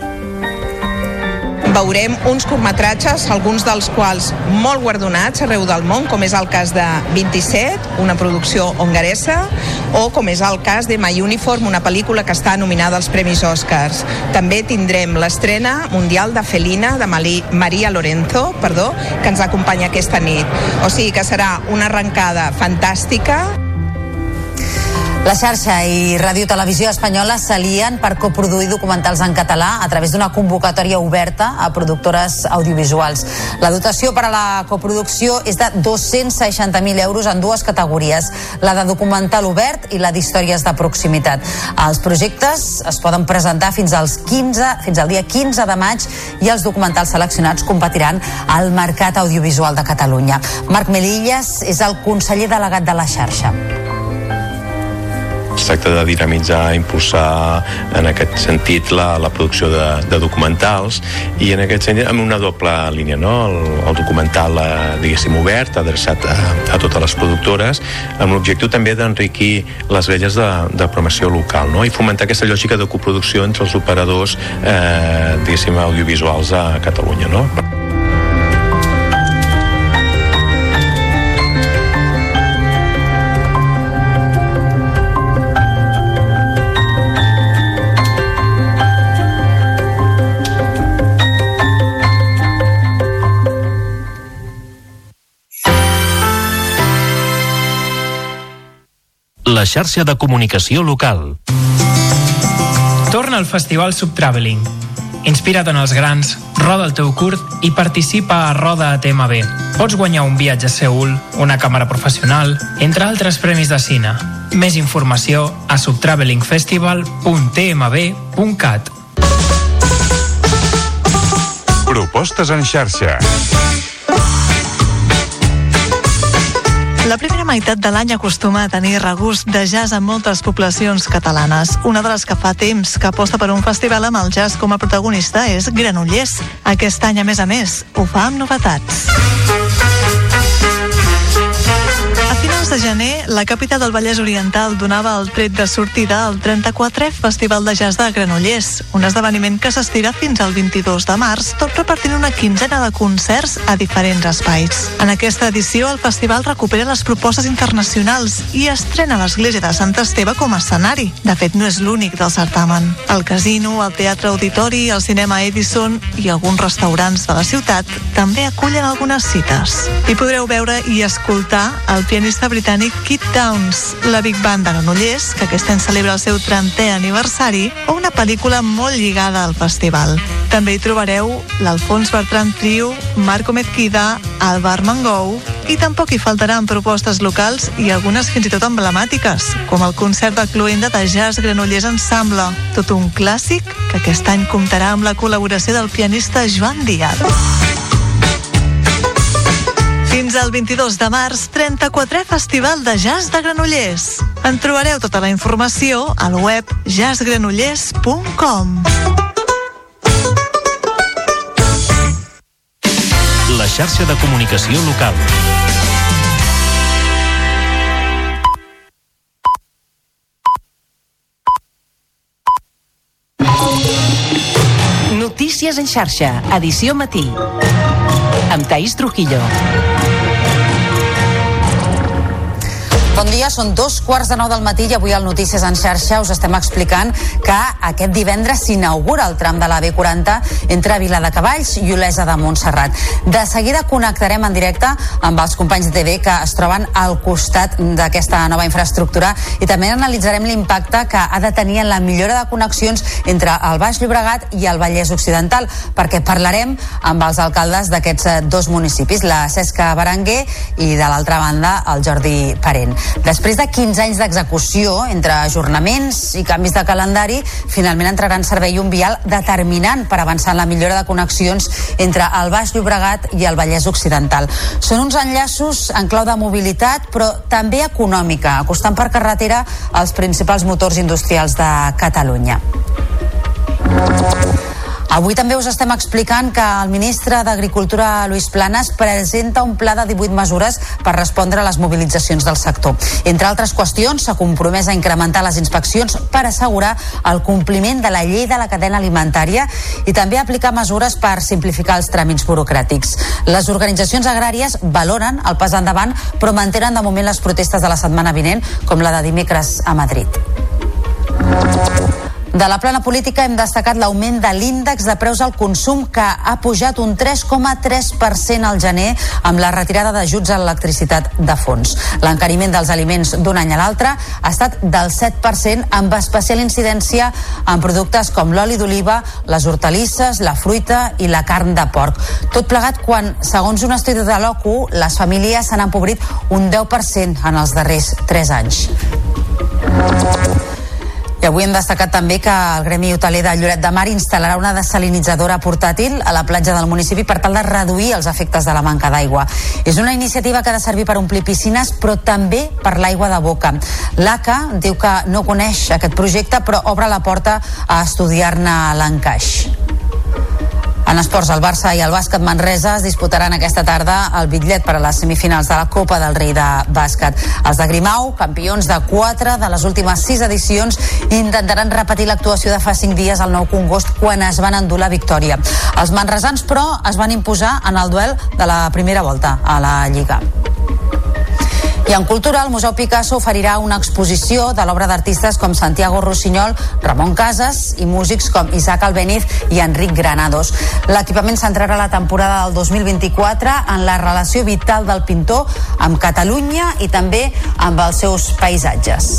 veurem uns curtmetratges, alguns dels quals molt guardonats arreu del món, com és el cas de 27, una producció hongaresa, o com és el cas de My Uniform, una pel·lícula que està nominada als Premis Oscars. També tindrem l'estrena mundial de Felina, de Maria Lorenzo, perdó, que ens acompanya aquesta nit. O sigui que serà una arrencada fantàstica La xarxa i Ràdio Televisió Espanyola s'alien per coproduir documentals en català a través d'una convocatòria oberta a productores audiovisuals. La dotació per a la coproducció és de 260.000 euros en dues categories, la de documental obert i la d'històries de proximitat. Els projectes es poden presentar fins als 15, fins al dia 15 de maig i els documentals seleccionats competiran al Mercat Audiovisual de Catalunya. Marc Melillas és el conseller delegat de la xarxa tracta de dinamitzar, impulsar en aquest sentit la, la producció de, de documentals i en aquest sentit amb una doble línia no? el, el documental eh, diguéssim obert, adreçat a, a totes les productores amb l'objectiu també d'enriquir les velles de, de promoció local no? i fomentar aquesta lògica de coproducció entre els operadors eh, diguéssim audiovisuals a Catalunya no? La xarxa de comunicació local. Torna al Festival Subtraveling. Inspira't en els grans, roda el teu curt i participa a Roda a TMB. Pots guanyar un viatge a Seul, una càmera professional, entre altres premis de cine. Més informació a subtravelingfestival.tmb.cat Propostes en xarxa. La primera meitat de l'any acostuma a tenir regust de jazz en moltes poblacions catalanes. Una de les que fa temps que aposta per un festival amb el jazz com a protagonista és Granollers. Aquest any, a més a més, ho fa amb novetats. De gener, la capital del Vallès Oriental donava el tret de sortida al 34è Festival de Jazz de Granollers, un esdeveniment que s'estira fins al 22 de març, tot repartint una quinzena de concerts a diferents espais. En aquesta edició, el festival recupera les propostes internacionals i estrena l'església de Sant Esteve com a escenari. De fet, no és l'únic del certamen. El casino, el teatre auditori, el cinema Edison i alguns restaurants de la ciutat també acullen algunes cites. Hi podreu veure i escoltar el pianista britànic britànic Kit Downs, la Big Band de Granollers, que aquest any celebra el seu 30è aniversari, o una pel·lícula molt lligada al festival. També hi trobareu l'Alfons Bertran Trio, Marco Mezquida, Alba Armengou, i tampoc hi faltaran propostes locals i algunes fins i tot emblemàtiques, com el concert de Cluenda de Jazz Granollers Ensemble, tot un clàssic que aquest any comptarà amb la col·laboració del pianista Joan Díaz. Fins al 22 de març, 34è Festival de Jazz de Granollers. En trobareu tota la informació al web jazzgranollers.com. La xarxa de comunicació local. Notícies en xarxa, edició matí. Amb Taís Trujillo. Bon dia, són dos quarts de nou del matí i avui al Notícies en xarxa us estem explicant que aquest divendres s'inaugura el tram de la B40 entre Viladecavalls i Olesa de Montserrat. De seguida connectarem en directe amb els companys de TV que es troben al costat d'aquesta nova infraestructura i també analitzarem l'impacte que ha de tenir en la millora de connexions entre el Baix Llobregat i el Vallès Occidental, perquè parlarem amb els alcaldes d'aquests dos municipis, la Cesca Berenguer i de l'altra banda el Jordi Parent. Després de 15 anys d'execució, entre ajornaments i canvis de calendari, finalment entrarà en servei un vial determinant per avançar en la millora de connexions entre el Baix Llobregat i el Vallès Occidental. Són uns enllaços en clau de mobilitat, però també econòmica, acostant per carretera els principals motors industrials de Catalunya. Avui també us estem explicant que el ministre d'Agricultura, Luis Planas, presenta un pla de 18 mesures per respondre a les mobilitzacions del sector. Entre altres qüestions, s'ha compromès a incrementar les inspeccions per assegurar el compliment de la llei de la cadena alimentària i també aplicar mesures per simplificar els tràmits burocràtics. Les organitzacions agràries valoren el pas endavant, però mantenen de moment les protestes de la setmana vinent, com la de dimecres a Madrid. De la plana política hem destacat l'augment de l'índex de preus al consum que ha pujat un 3,3% al gener amb la retirada d'ajuts a l'electricitat de fons. L'encariment dels aliments d'un any a l'altre ha estat del 7% amb especial incidència en productes com l'oli d'oliva, les hortalisses, la fruita i la carn de porc. Tot plegat quan, segons un estudi de l'OCU, les famílies s'han empobrit un 10% en els darrers 3 anys. I avui hem destacat també que el Gremi Hoteler de Lloret de Mar instal·larà una desalinitzadora portàtil a la platja del municipi per tal de reduir els efectes de la manca d'aigua. És una iniciativa que ha de servir per omplir piscines, però també per l'aigua de boca. L'ACA diu que no coneix aquest projecte, però obre la porta a estudiar-ne l'encaix. En esports, el Barça i el bàsquet Manresa es disputaran aquesta tarda el bitllet per a les semifinals de la Copa del Rei de bàsquet. Els de Grimau, campions de 4 de les últimes 6 edicions, intentaran repetir l'actuació de fa 5 dies al Nou Congost quan es van endur la victòria. Els manresans, però, es van imposar en el duel de la primera volta a la Lliga. I en cultura, el Museu Picasso oferirà una exposició de l'obra d'artistes com Santiago Rossinyol, Ramon Casas i músics com Isaac Albeniz i Enric Granados. L'equipament centrarà la temporada del 2024 en la relació vital del pintor amb Catalunya i també amb els seus paisatges.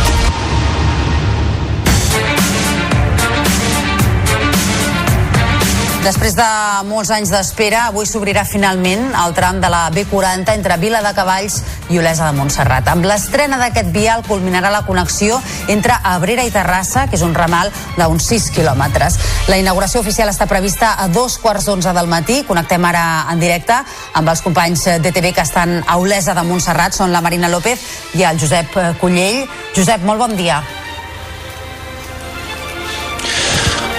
Després de molts anys d'espera, avui s'obrirà finalment el tram de la B40 entre Vila de Cavalls i Olesa de Montserrat. Amb l'estrena d'aquest vial culminarà la connexió entre Abrera i Terrassa, que és un ramal d'uns 6 quilòmetres. La inauguració oficial està prevista a dos quarts d'onze del matí. Connectem ara en directe amb els companys d'ETV que estan a Olesa de Montserrat, són la Marina López i el Josep Cullell. Josep, molt bon dia.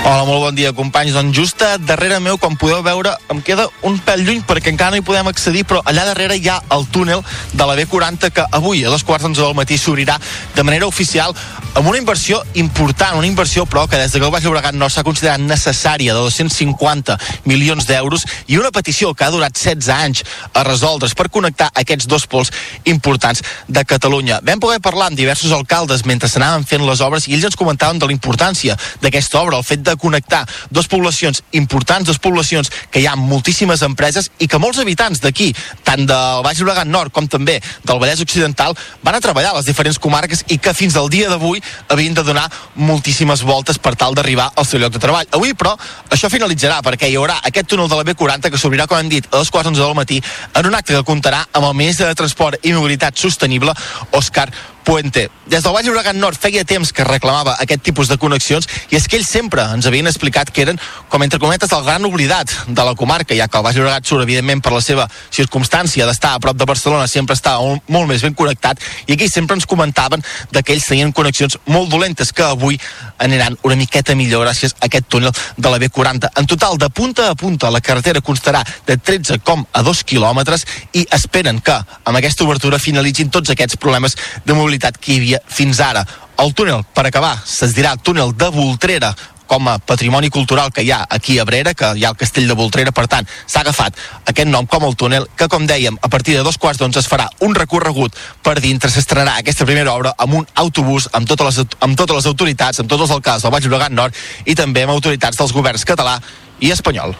Hola, molt bon dia, companys. Doncs just darrere meu, com podeu veure, em queda un pèl lluny perquè encara no hi podem accedir, però allà darrere hi ha el túnel de la B40 que avui, a dos quarts d'onze del matí, s'obrirà de manera oficial amb una inversió important, una inversió, però, que des de que el Baix Llobregat no s'ha considerat necessària, de 250 milions d'euros, i una petició que ha durat 16 anys a resoldre's per connectar aquests dos pols importants de Catalunya. Vam poder parlar amb diversos alcaldes mentre s'anaven fent les obres i ells ens comentaven de la importància d'aquesta obra, el fet de connectar dos poblacions importants, dos poblacions que hi ha moltíssimes empreses i que molts habitants d'aquí, tant del Baix Llobregat Nord com també del Vallès Occidental, van a treballar a les diferents comarques i que fins al dia d'avui havien de donar moltíssimes voltes per tal d'arribar al seu lloc de treball. Avui, però, això finalitzarà perquè hi haurà aquest túnel de la B40 que s'obrirà, com hem dit, a quarts d'onze del matí en un acte que comptarà amb el ministre de Transport i Mobilitat Sostenible, Òscar Puente. Des del Baix Llobregat Nord feia temps que reclamava aquest tipus de connexions i és que ells sempre ens havien explicat que eren, com entre cometes, el gran oblidat de la comarca, ja que el Baix Llobregat surt, evidentment, per la seva circumstància d'estar a prop de Barcelona, sempre està molt, més ben connectat, i aquí sempre ens comentaven que ells tenien connexions molt dolentes que avui aniran una miqueta millor gràcies a aquest túnel de la B40. En total, de punta a punta, la carretera constarà de 13 com a 2 quilòmetres i esperen que amb aquesta obertura finalitzin tots aquests problemes de mobilitat que hi havia fins ara. El túnel, per acabar, es dirà túnel de Voltrera, com a patrimoni cultural que hi ha aquí a Brera, que hi ha el castell de Voltrera, per tant, s'ha agafat aquest nom com el túnel, que com dèiem, a partir de dos quarts d'onze es farà un recorregut per dintre, s'estrenarà aquesta primera obra amb un autobús, amb totes les, amb totes les autoritats, amb tots els alcaldes del Baix Llobregat Nord i també amb autoritats dels governs català i espanyol.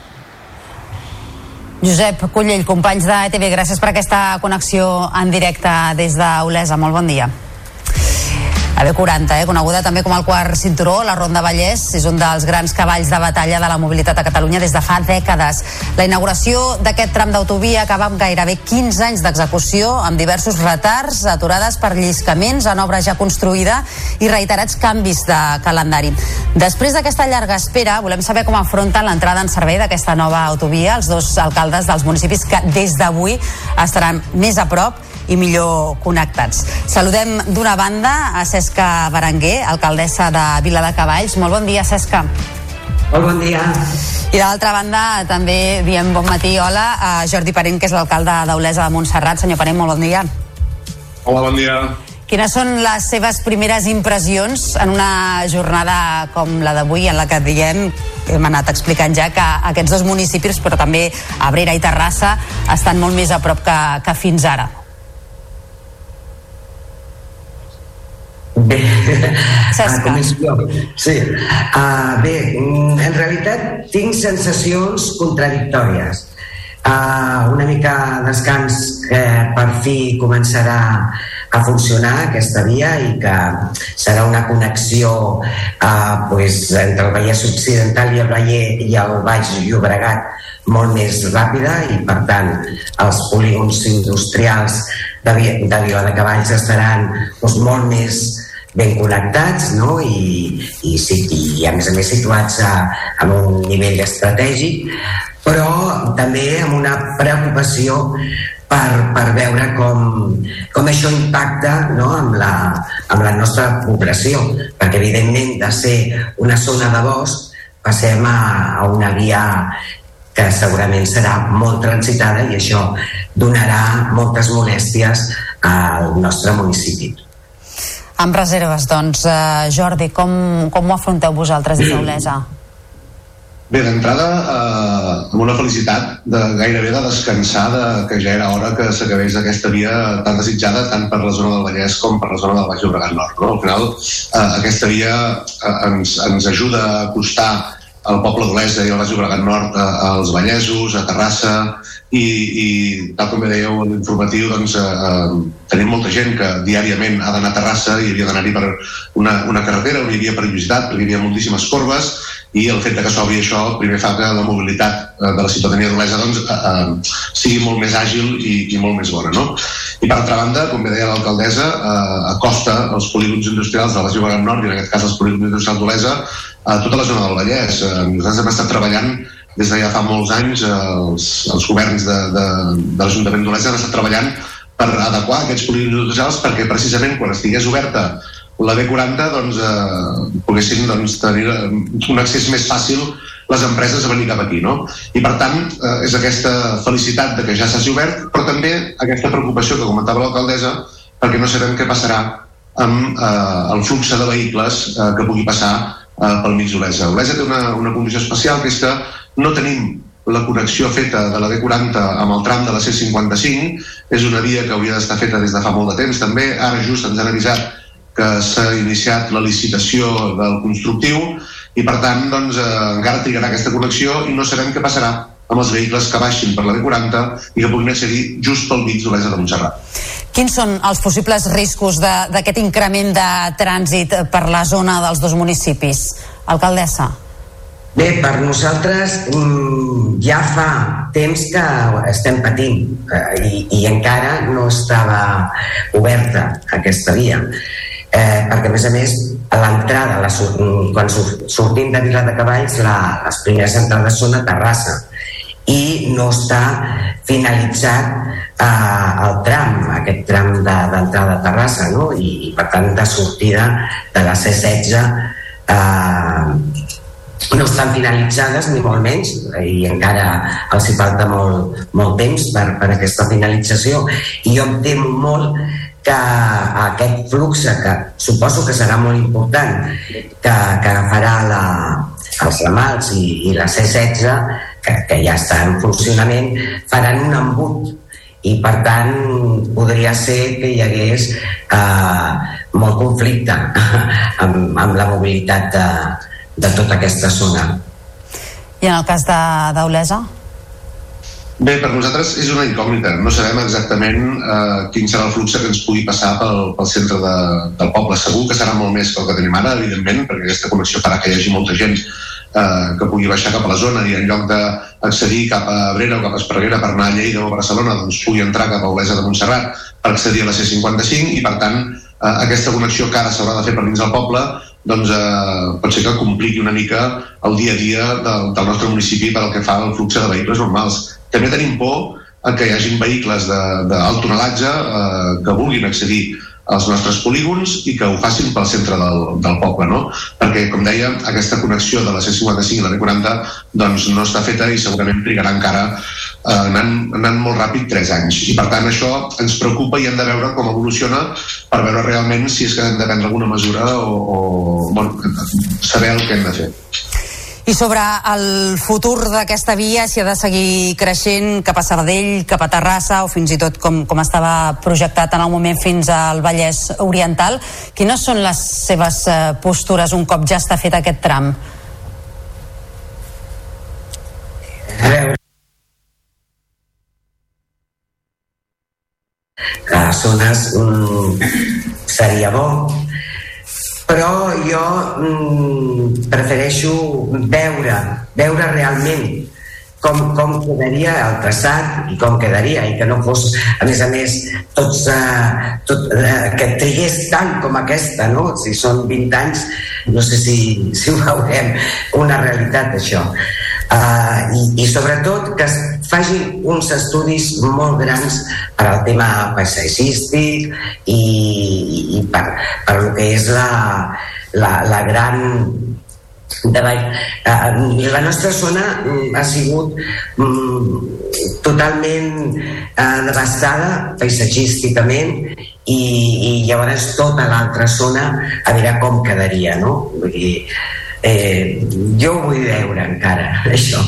Josep Cullell, companys de TV, gràcies per aquesta connexió en directe des d'Olesa. Molt bon dia. La B40, eh, coneguda també com el quart cinturó, la Ronda Vallès, és un dels grans cavalls de batalla de la mobilitat a Catalunya des de fa dècades. La inauguració d'aquest tram d'autovia acaba amb gairebé 15 anys d'execució, amb diversos retards, aturades per lliscaments en obra ja construïda i reiterats canvis de calendari. Després d'aquesta llarga espera, volem saber com afronten l'entrada en servei d'aquesta nova autovia els dos alcaldes dels municipis que des d'avui estaran més a prop i millor connectats. Saludem d'una banda a Cesca Berenguer, alcaldessa de Vila de Cavalls. Molt bon dia, Cesca. Molt bon dia. I d'altra banda, també diem bon matí, hola, a Jordi Parent, que és l'alcalde d'Olesa de Montserrat. Senyor Parent, molt bon dia. Hola, bon dia. Quines són les seves primeres impressions en una jornada com la d'avui, en la que diem, hem anat explicant ja que aquests dos municipis, però també Abrera i Terrassa, estan molt més a prop que, que fins ara? Bé, ah, començo jo. Sí. Uh, bé, mm, en realitat tinc sensacions contradictòries. Uh, una mica descans que per fi començarà a funcionar aquesta via i que serà una connexió uh, pues, entre el Vallès Occidental i el, Valle, i el Baix Llobregat molt més ràpida i per tant els polígons industrials de, de Vila de Cavalls estaran doncs, molt més ben connectats no? I, i, i a més a més situats a, a un nivell estratègic però també amb una preocupació per, per veure com, com això impacta no? amb, la, amb la nostra població perquè evidentment de ser una zona de bosc passem a, a una via que segurament serà molt transitada i això donarà moltes molèsties al nostre municipi. Amb reserves, doncs, eh, Jordi, com, com ho afronteu vosaltres des d'Olesa? Bé, d'entrada, eh, amb una felicitat de gairebé de descansar de, que ja era hora que s'acabés aquesta via tan desitjada tant per la zona del Vallès com per la zona del Baix Llobregat Nord. No? Al final, eh, aquesta via eh, ens, ens ajuda a acostar al poble d'Olesa i al Baix Llobregat Nord eh, als Vallesos, a Terrassa i, i tal com dèieu a l'informatiu doncs, eh, tenim molta gent que diàriament ha d'anar a Terrassa i havia d'anar-hi per una, una carretera hi havia perillositat perquè hi havia moltíssimes corbes i el fet que s'obri això primer fa que la mobilitat eh, de la ciutadania d'Olesa doncs, eh, eh, sigui molt més àgil i, i molt més bona. No? I per altra banda, com bé deia l'alcaldessa, eh, acosta els polígons industrials de la Llobregat Nord i en aquest cas els polígons industrials d'Olesa a tota la zona del Vallès. Eh, nosaltres hem estat treballant des de ja fa molts anys eh, els, els governs de, de, de l'Ajuntament d'Olesa han estat treballant per adequar aquests polígons industrials perquè precisament quan estigués oberta la B40 doncs, eh, poguessin doncs, tenir eh, un accés més fàcil les empreses a venir cap aquí. No? I per tant, eh, és aquesta felicitat de que ja s'hagi obert, però també aquesta preocupació que comentava l'alcaldessa perquè no sabem què passarà amb eh, el flux de vehicles eh, que pugui passar eh, pel mig d'Olesa. Olesa té una, una condició especial que és que no tenim la connexió feta de la B40 amb el tram de la C55 és una via que hauria d'estar feta des de fa molt de temps també, ara just ens han avisat que s'ha iniciat la licitació del constructiu i per tant doncs, eh, encara trigarà aquesta connexió i no sabem què passarà amb els vehicles que baixin per la B40 i que puguin accedir just pel mig d'Olesa de Montserrat. Quins són els possibles riscos d'aquest increment de trànsit per la zona dels dos municipis? Alcaldessa. Bé, per nosaltres mm, ja fa temps que estem patint eh, i, i encara no estava oberta aquesta via eh, perquè a més a més a l'entrada, quan sortim de Vila de Cavalls la, les primeres entrades són a Terrassa i no està finalitzat eh, el tram, aquest tram d'entrada de, a Terrassa no? I, i per tant de sortida de la C16 eh, no estan finalitzades ni molt menys i encara els hi falta molt, molt temps per, per aquesta finalització. I jo em temo molt que aquest flux que suposo que serà molt important que, que agafarà la, els ramals i, i la C16 que, que ja està en funcionament faran un embut. I per tant podria ser que hi hagués eh, molt conflicte [LAUGHS] amb, amb la mobilitat de, de tota aquesta zona. I en el cas d'Olesa? Bé, per nosaltres és una incògnita. No sabem exactament eh, quin serà el flux que ens pugui passar pel, pel centre de, del poble. Segur que serà molt més que el que tenim ara, evidentment, perquè aquesta connexió farà que hi hagi molta gent eh, que pugui baixar cap a la zona i en lloc d'accedir cap a Abrera o cap a Esparreguera per anar a Lleida o a Barcelona, doncs pugui entrar cap a Olesa de Montserrat per accedir a la C55 i, per tant, eh, aquesta connexió que ara s'haurà de fer per dins del poble doncs eh, pot ser que compliqui una mica el dia a dia del, del nostre municipi per al que fa el flux de vehicles normals també tenim por que hi hagin vehicles d'alt tonelatge eh, que vulguin accedir als nostres polígons i que ho facin pel centre del, del poble, no? Perquè, com deia, aquesta connexió de la C55 i la B40 doncs no està feta i segurament trigarà encara eh, anant, anant molt ràpid 3 anys. I per tant això ens preocupa i hem de veure com evoluciona per veure realment si és que hem de prendre alguna mesura o, o bueno, saber el que hem de fer. I sobre el futur d'aquesta via, si ha de seguir creixent cap a Sabadell, cap a Terrassa o fins i tot com, com estava projectat en el moment fins al Vallès Oriental, quines són les seves eh, postures un cop ja està fet aquest tram? A veure, les zones mm, seria bo però jo mm, prefereixo veure, veure realment com, com quedaria el traçat i com quedaria i que no fos, a més a més tots, uh, tot, uh, que trigués tant com aquesta no? si són 20 anys no sé si, si ho veurem una realitat això uh, i, i sobretot que es facin uns estudis molt grans per al tema paisatgístic i, i, per, per el que és la, la, la gran davall. Uh, la nostra zona um, ha sigut um, totalment uh, devastada paisatgísticament i, i llavors tota l'altra zona a veure com quedaria no? Vull dir, eh, jo ho vull veure encara [LAUGHS] això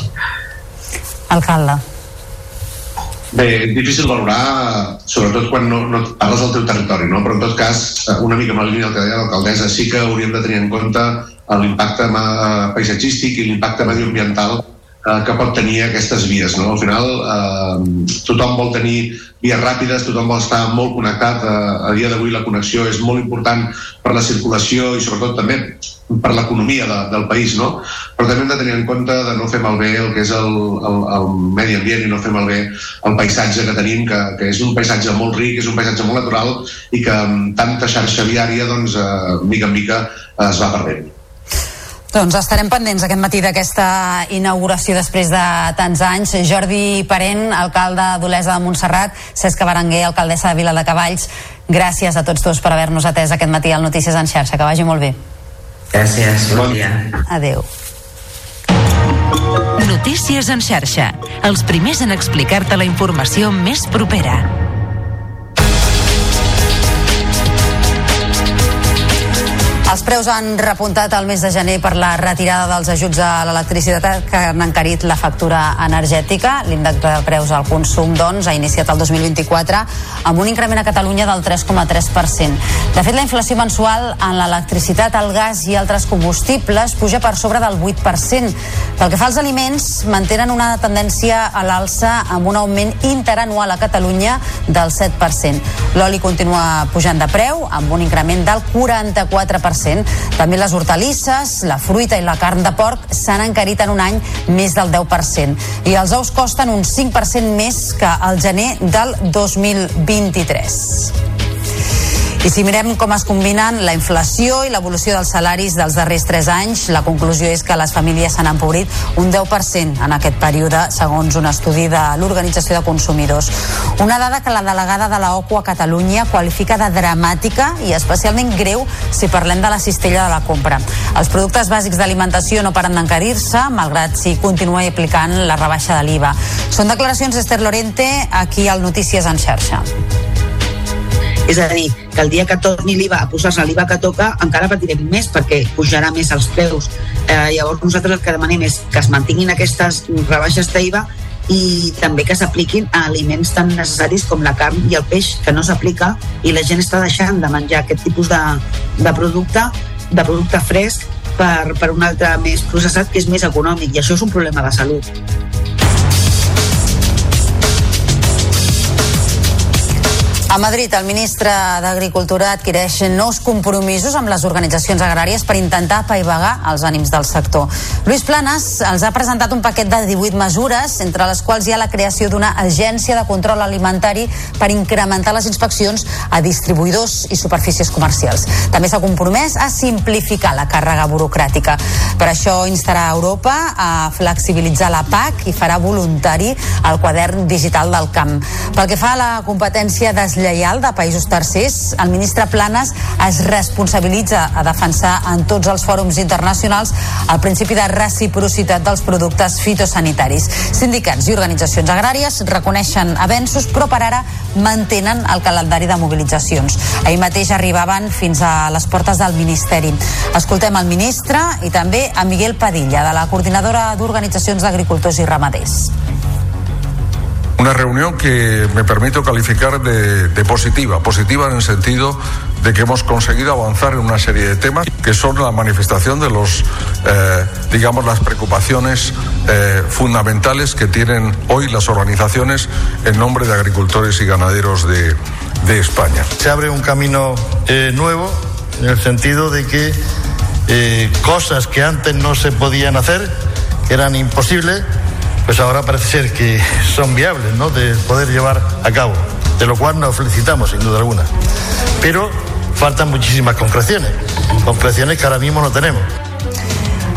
Alcalde Bé, difícil valorar, sobretot quan no, no parles del teu territori, no? però en tot cas, una mica la línia del que deia l'alcaldessa, sí que hauríem de tenir en compte l'impacte paisatgístic i l'impacte medioambiental eh, que pot tenir aquestes vies. No? Al final, eh, tothom vol tenir vies ràpides, tothom vol estar molt connectat. Eh, a dia d'avui la connexió és molt important per la circulació i sobretot també per l'economia de, del país, no? Però també hem de tenir en compte de no fer malbé el que és el, el, el medi ambient i no fer malbé el paisatge que tenim, que, que és un paisatge molt ric, és un paisatge molt natural i que amb tanta xarxa viària, doncs, eh, mica en mica es va perdent. Doncs estarem pendents aquest matí d'aquesta inauguració després de tants anys. Jordi Parent, alcalde d'Olesa de Montserrat, Cesc Berenguer, alcaldessa de Vila de Cavalls, gràcies a tots dos per haver-nos atès aquest matí al Notícies en xarxa. Que vagi molt bé. Gràcies, bon dia. Adéu. Notícies en xarxa. Els primers en explicar-te la informació més propera. Els preus han repuntat el mes de gener per la retirada dels ajuts a l'electricitat que han encarit la factura energètica. L'índex de preus al consum, doncs, ha iniciat el 2024 amb un increment a Catalunya del 3,3%. De fet, la inflació mensual en l'electricitat, el gas i altres combustibles puja per sobre del 8%. Pel que fa als aliments, mantenen una tendència a l'alça amb un augment interanual a Catalunya del 7%. L'oli continua pujant de preu amb un increment del 44%. També les hortalisses, la fruita i la carn de porc s'han encarit en un any més del 10%. I els ous costen un 5% més que al gener del 2023. I si mirem com es combinen la inflació i l'evolució dels salaris dels darrers 3 anys, la conclusió és que les famílies s'han empobrit un 10% en aquest període, segons un estudi de l'Organització de Consumidors. Una dada que la delegada de la OCU a Catalunya qualifica de dramàtica i especialment greu si parlem de la cistella de la compra. Els productes bàsics d'alimentació no paren d'encarir-se, malgrat si continua aplicant la rebaixa de l'IVA. Són declaracions d'Ester Lorente aquí al Notícies en xarxa. És a dir, que el dia que torni l'IVA a posar-se l'IVA que toca encara patirem més perquè pujarà més els preus. Eh, llavors nosaltres el que demanem és que es mantinguin aquestes rebaixes d'IVA i també que s'apliquin a aliments tan necessaris com la carn i el peix, que no s'aplica i la gent està deixant de menjar aquest tipus de, de producte de producte fresc per, per un altre més processat que és més econòmic i això és un problema de salut. A Madrid, el ministre d'Agricultura adquireix nous compromisos amb les organitzacions agràries per intentar apaivagar els ànims del sector. Luis Planas els ha presentat un paquet de 18 mesures, entre les quals hi ha la creació d'una agència de control alimentari per incrementar les inspeccions a distribuïdors i superfícies comercials. També s'ha compromès a simplificar la càrrega burocràtica. Per això instarà a Europa a flexibilitzar la PAC i farà voluntari el quadern digital del camp. Pel que fa a la competència deslleial deslleial de països tercers, el ministre Planes es responsabilitza a defensar en tots els fòrums internacionals el principi de reciprocitat dels productes fitosanitaris. Sindicats i organitzacions agràries reconeixen avenços, però per ara mantenen el calendari de mobilitzacions. Ahir mateix arribaven fins a les portes del Ministeri. Escoltem el ministre i també a Miguel Padilla, de la Coordinadora d'Organitzacions d'Agricultors i Ramaders. Una reunión que me permito calificar de, positiva, positiva en el sentido de que hemos conseguido avanzar en una serie de temas que son la manifestación de los, eh, digamos, las preocupaciones eh, fundamentales que tienen hoy las organizaciones en nombre de agricultores y ganaderos de, de España. Se abre un camino eh, nuevo en el sentido de que cosas que antes no se podían hacer, que eran imposibles, pues ahora parece ser que son viables, ¿no? De poder llevar a cabo, de lo cual nos felicitamos, sin duda alguna. Pero faltan muchísimas concreciones, concreciones que ahora mismo no tenemos.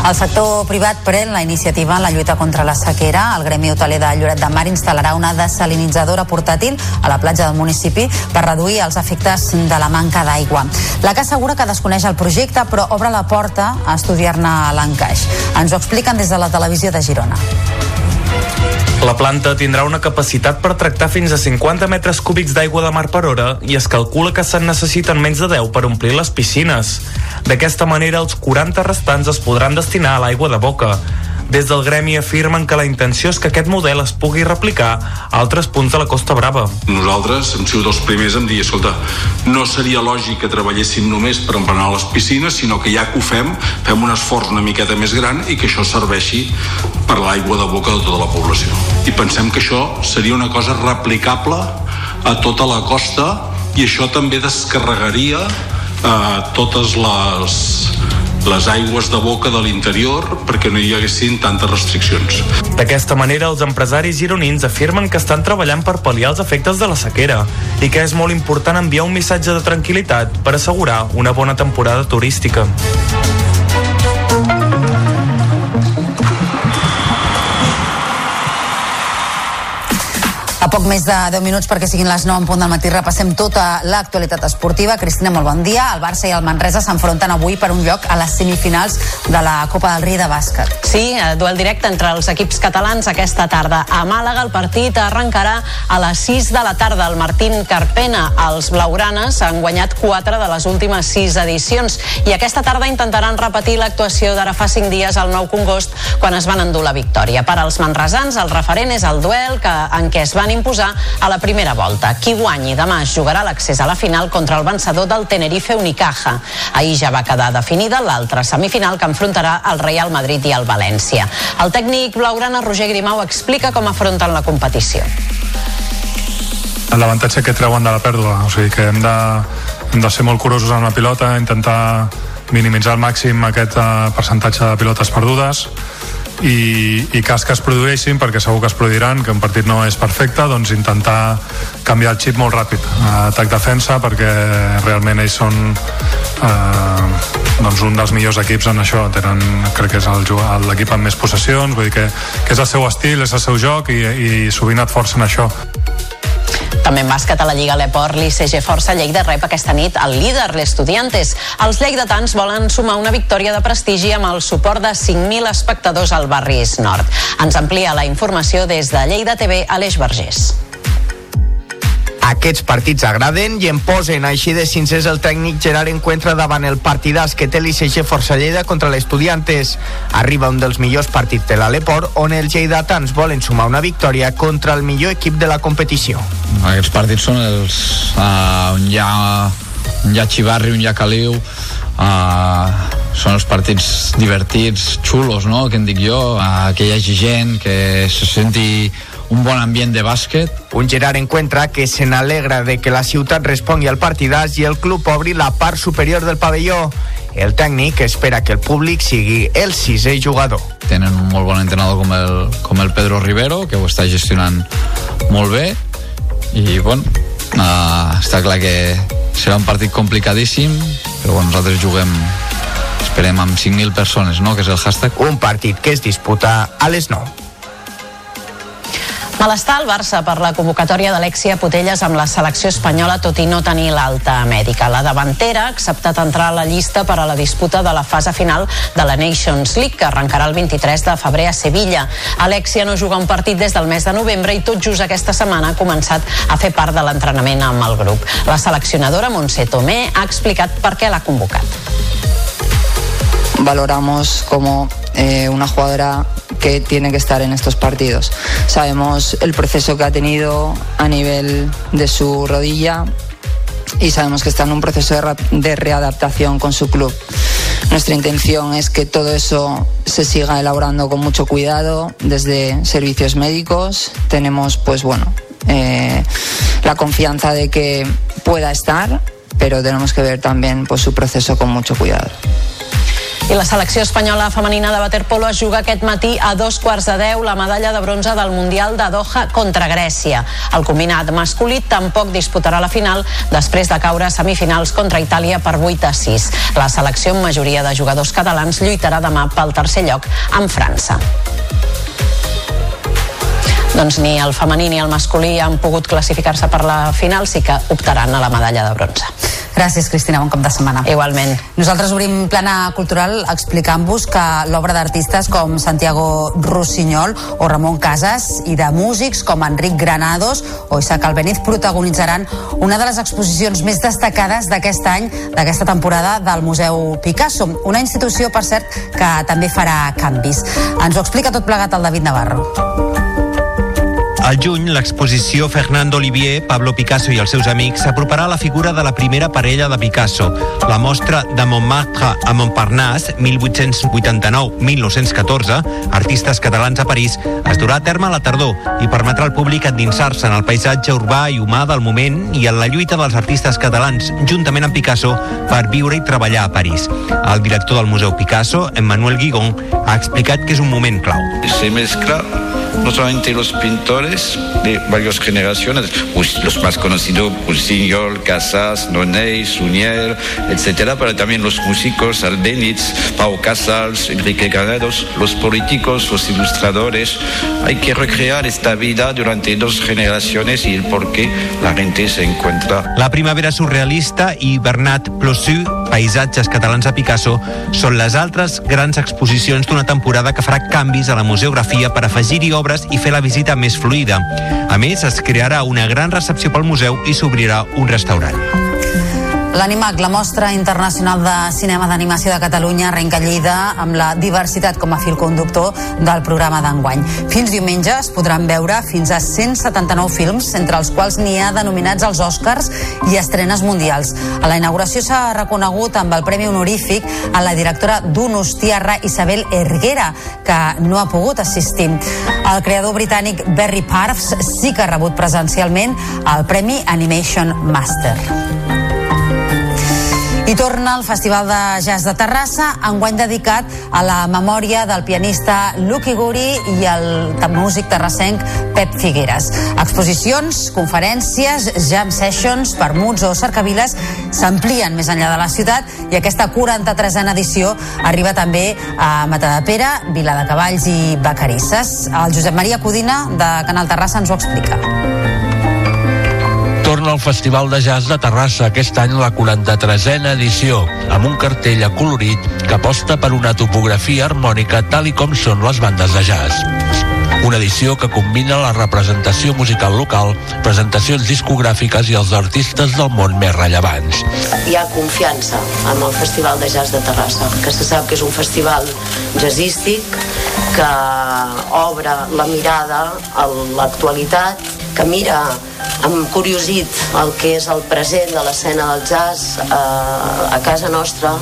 El sector privat pren la iniciativa en la lluita contra la sequera. El Gremi Hoteler de Lloret de Mar instal·larà una desalinitzadora portàtil a la platja del municipi per reduir els efectes de la manca d'aigua. La CA assegura que desconeix el projecte, però obre la porta a estudiar-ne l'encaix. Ens ho expliquen des de la televisió de Girona. La planta tindrà una capacitat per tractar fins a 50 metres cúbics d'aigua de mar per hora i es calcula que se'n necessiten menys de 10 per omplir les piscines. D'aquesta manera, els 40 restants es podran destinar a l'aigua de boca. Des del gremi afirmen que la intenció és que aquest model es pugui replicar a altres punts de la Costa Brava. Nosaltres hem sigut els primers en dir, escolta, no seria lògic que treballéssim només per emplenar les piscines, sinó que ja que ho fem, fem un esforç una miqueta més gran i que això serveixi per l'aigua de boca de tota la població. I pensem que això seria una cosa replicable a tota la costa i això també descarregaria eh, totes les les aigües de boca de l'interior perquè no hi haguessin tantes restriccions. D'aquesta manera, els empresaris gironins afirmen que estan treballant per pal·liar els efectes de la sequera i que és molt important enviar un missatge de tranquil·litat per assegurar una bona temporada turística. Poc més de 10 minuts perquè siguin les 9 en punt del matí repassem tota l'actualitat esportiva. Cristina, molt bon dia. El Barça i el Manresa s'enfronten avui per un lloc a les semifinals de la Copa del Rei de bàsquet. Sí, eh, duel directe entre els equips catalans aquesta tarda. A Màlaga el partit arrencarà a les 6 de la tarda. El Martín Carpena, els blaugranes, han guanyat 4 de les últimes 6 edicions i aquesta tarda intentaran repetir l'actuació d'ara fa 5 dies al Nou Congost quan es van endur la victòria. Per als manresans el referent és el duel que, en què es van imposar a la primera volta. Qui guanyi demà jugarà l'accés a la final contra el vencedor del Tenerife Unicaja. Ahir ja va quedar definida l'altra semifinal que enfrontarà el Real Madrid i el València. El tècnic blaugrana Roger Grimau explica com afronten la competició. L'avantatge que treuen de la pèrdua, o sigui que hem de, hem de ser molt curosos amb la pilota, intentar minimitzar al màxim aquest uh, percentatge de pilotes perdudes i, i cas que es produeixin, perquè segur que es produiran, que un partit no és perfecte, doncs intentar canviar el xip molt ràpid. Atac-defensa, perquè realment ells són eh, doncs un dels millors equips en això. Tenen, crec que és l'equip amb més possessions, vull dir que, que és el seu estil, és el seu joc i, i sovint et forcen això. També en bàsquet a la Lliga Leport, l'ICG Força Lleida rep aquesta nit el líder, l'Estudiantes. Els lleidatans volen sumar una victòria de prestigi amb el suport de 5.000 espectadors al barris nord. Ens amplia la informació des de Lleida TV, Aleix Vergés. Aquests partits agraden i en posen, així de sincers el tècnic Gerard Encuentra davant el partidàs que té l'ICG Força Lleida contra l'Estudiantes. Arriba un dels millors partits de l'Aleport on els lleidatans volen sumar una victòria contra el millor equip de la competició. Aquests partits són els uh, on hi ha un ha xivarri, un ha caliu uh, són els partits divertits, xulos, no?, que en dic jo, uh, que hi hagi gent, que se senti un bon ambient de bàsquet. Un Gerard Encuentra que se n'alegra de que la ciutat respongui al partidàs i el club obri la part superior del pavelló. El tècnic espera que el públic sigui el sisè jugador. Tenen un molt bon entrenador com el, com el Pedro Rivero, que ho està gestionant molt bé, i bueno, uh, està clar que serà un partit complicadíssim, però bueno, nosaltres juguem esperem amb 5.000 persones, no?, que és el hashtag. Un partit que es disputa a les 9. Malestar al Barça per la convocatòria d'Alexia Putelles amb la selecció espanyola tot i no tenir l'alta mèdica. La davantera ha acceptat entrar a la llista per a la disputa de la fase final de la Nations League que arrencarà el 23 de febrer a Sevilla. Alexia no juga un partit des del mes de novembre i tot just aquesta setmana ha començat a fer part de l'entrenament amb el grup. La seleccionadora Montse Tomé ha explicat per què l'ha convocat. Valoramos como eh, una jugadora que tiene que estar en estos partidos. Sabemos el proceso que ha tenido a nivel de su rodilla y sabemos que está en un proceso de, de, readaptación con su club. Nuestra intención es que todo eso se siga elaborando con mucho cuidado desde servicios médicos. Tenemos, pues bueno, eh, la confianza de que pueda estar, pero tenemos que ver también pues, su proceso con mucho cuidado. I la selecció espanyola femenina de waterpolo es juga aquest matí a dos quarts de deu la medalla de bronze del Mundial de Doha contra Grècia. El combinat masculí tampoc disputarà la final després de caure a semifinals contra Itàlia per 8 a 6. La selecció amb majoria de jugadors catalans lluitarà demà pel tercer lloc amb França doncs ni el femení ni el masculí han pogut classificar-se per la final, sí que optaran a la medalla de bronze. Gràcies, Cristina. Bon cap de setmana. Igualment. Nosaltres obrim plana cultural explicant-vos que l'obra d'artistes com Santiago Rossinyol o Ramon Casas i de músics com Enric Granados o Isaac Albeniz protagonitzaran una de les exposicions més destacades d'aquest any, d'aquesta temporada del Museu Picasso, una institució, per cert, que també farà canvis. Ens ho explica tot plegat el David Navarro. Al juny, l'exposició Fernando Olivier, Pablo Picasso i els seus amics s'aproparà a la figura de la primera parella de Picasso. La mostra de Montmartre a Montparnasse, 1889-1914, artistes catalans a París, es durà a terme a la tardor i permetrà al públic endinsar-se en el paisatge urbà i humà del moment i en la lluita dels artistes catalans, juntament amb Picasso, per viure i treballar a París. El director del Museu Picasso, Emmanuel Guigon, ha explicat que és un moment clau. Se mezcla no solamente los pintores de varias generaciones, pues los más conocidos, Pulsignol, Casas, Nonet, Sunier, etcétera, pero también los músicos, Albeniz, Pau Casals, Enrique Granados, los políticos, los ilustradores. Hay que recrear esta vida durante dos generaciones y el por qué la gente se encuentra. La primavera surrealista i Bernat Plossu, Paisatges catalans a Picasso, són les altres grans exposicions d'una temporada que farà canvis a la museografia per afegir-hi obres i fer la visita més fluida. A més, es crearà una gran recepció pel museu i s'obrirà un restaurant. L'Animac, la mostra internacional de cinema d'animació de Catalunya, arrenca Lleida amb la diversitat com a fil conductor del programa d'enguany. Fins diumenge es podran veure fins a 179 films, entre els quals n'hi ha denominats als Oscars i estrenes mundials. A la inauguració s'ha reconegut amb el Premi Honorífic a la directora d'Unostiarra, Isabel Erguera, que no ha pogut assistir. El creador britànic Barry Parves sí que ha rebut presencialment el Premi Animation Master. I torna al Festival de Jazz de Terrassa, enguany dedicat a la memòria del pianista Lucky Guri i el músic terrassenc Pep Figueres. Exposicions, conferències, jam sessions, permuts o cercaviles s'amplien més enllà de la ciutat i aquesta 43a edició arriba també a Matadepera, Vila de Cavalls i Vacarisses. El Josep Maria Codina de Canal Terrassa ens ho explica torna al Festival de Jazz de Terrassa aquest any la 43a edició, amb un cartell acolorit que aposta per una topografia harmònica tal i com són les bandes de jazz. Una edició que combina la representació musical local, presentacions discogràfiques i els artistes del món més rellevants. Hi ha confiança amb el Festival de Jazz de Terrassa, que se sap que és un festival jazzístic que obre la mirada a l'actualitat, que mira amb curiosit el que és el present de l'escena del jazz eh, a casa nostra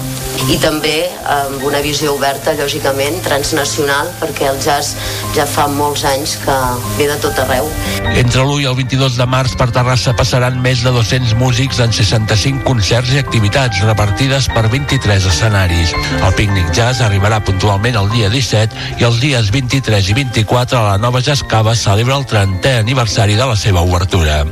i també amb una visió oberta, lògicament, transnacional, perquè el jazz ja fa molts anys que ve de tot arreu. Entre l'1 i el 22 de març per Terrassa passaran més de 200 músics en 65 concerts i activitats repartides per 23 escenaris. El Picnic Jazz arribarà puntualment el dia 17 i els dies 23 i 24 la nova Jazz Cava celebra el 30è aniversari la seva obertura.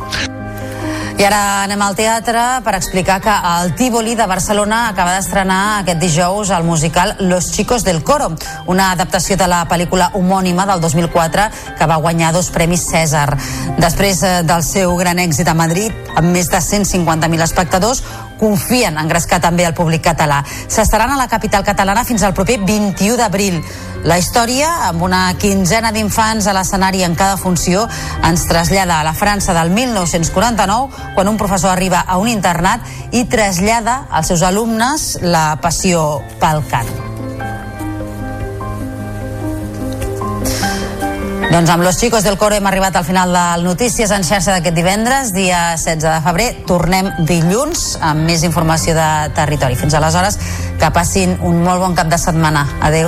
I ara anem al teatre per explicar que el Tívoli de Barcelona acaba d'estrenar aquest dijous el musical Los Chicos del Coro, una adaptació de la pel·lícula homònima del 2004 que va guanyar dos premis Cèsar. Després eh, del seu gran èxit a Madrid, amb més de 150.000 espectadors, confien en grescar també el públic català. S'estaran a la capital catalana fins al proper 21 d'abril. La història, amb una quinzena d'infants a l'escenari en cada funció, ens trasllada a la França del 1949, quan un professor arriba a un internat i trasllada als seus alumnes la passió pel cant. Doncs amb los chicos del coro hem arribat al final del Notícies en xarxa d'aquest divendres, dia 16 de febrer. Tornem dilluns amb més informació de territori. Fins aleshores, que passin un molt bon cap de setmana. Adeu.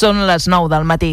Són les 9 del matí.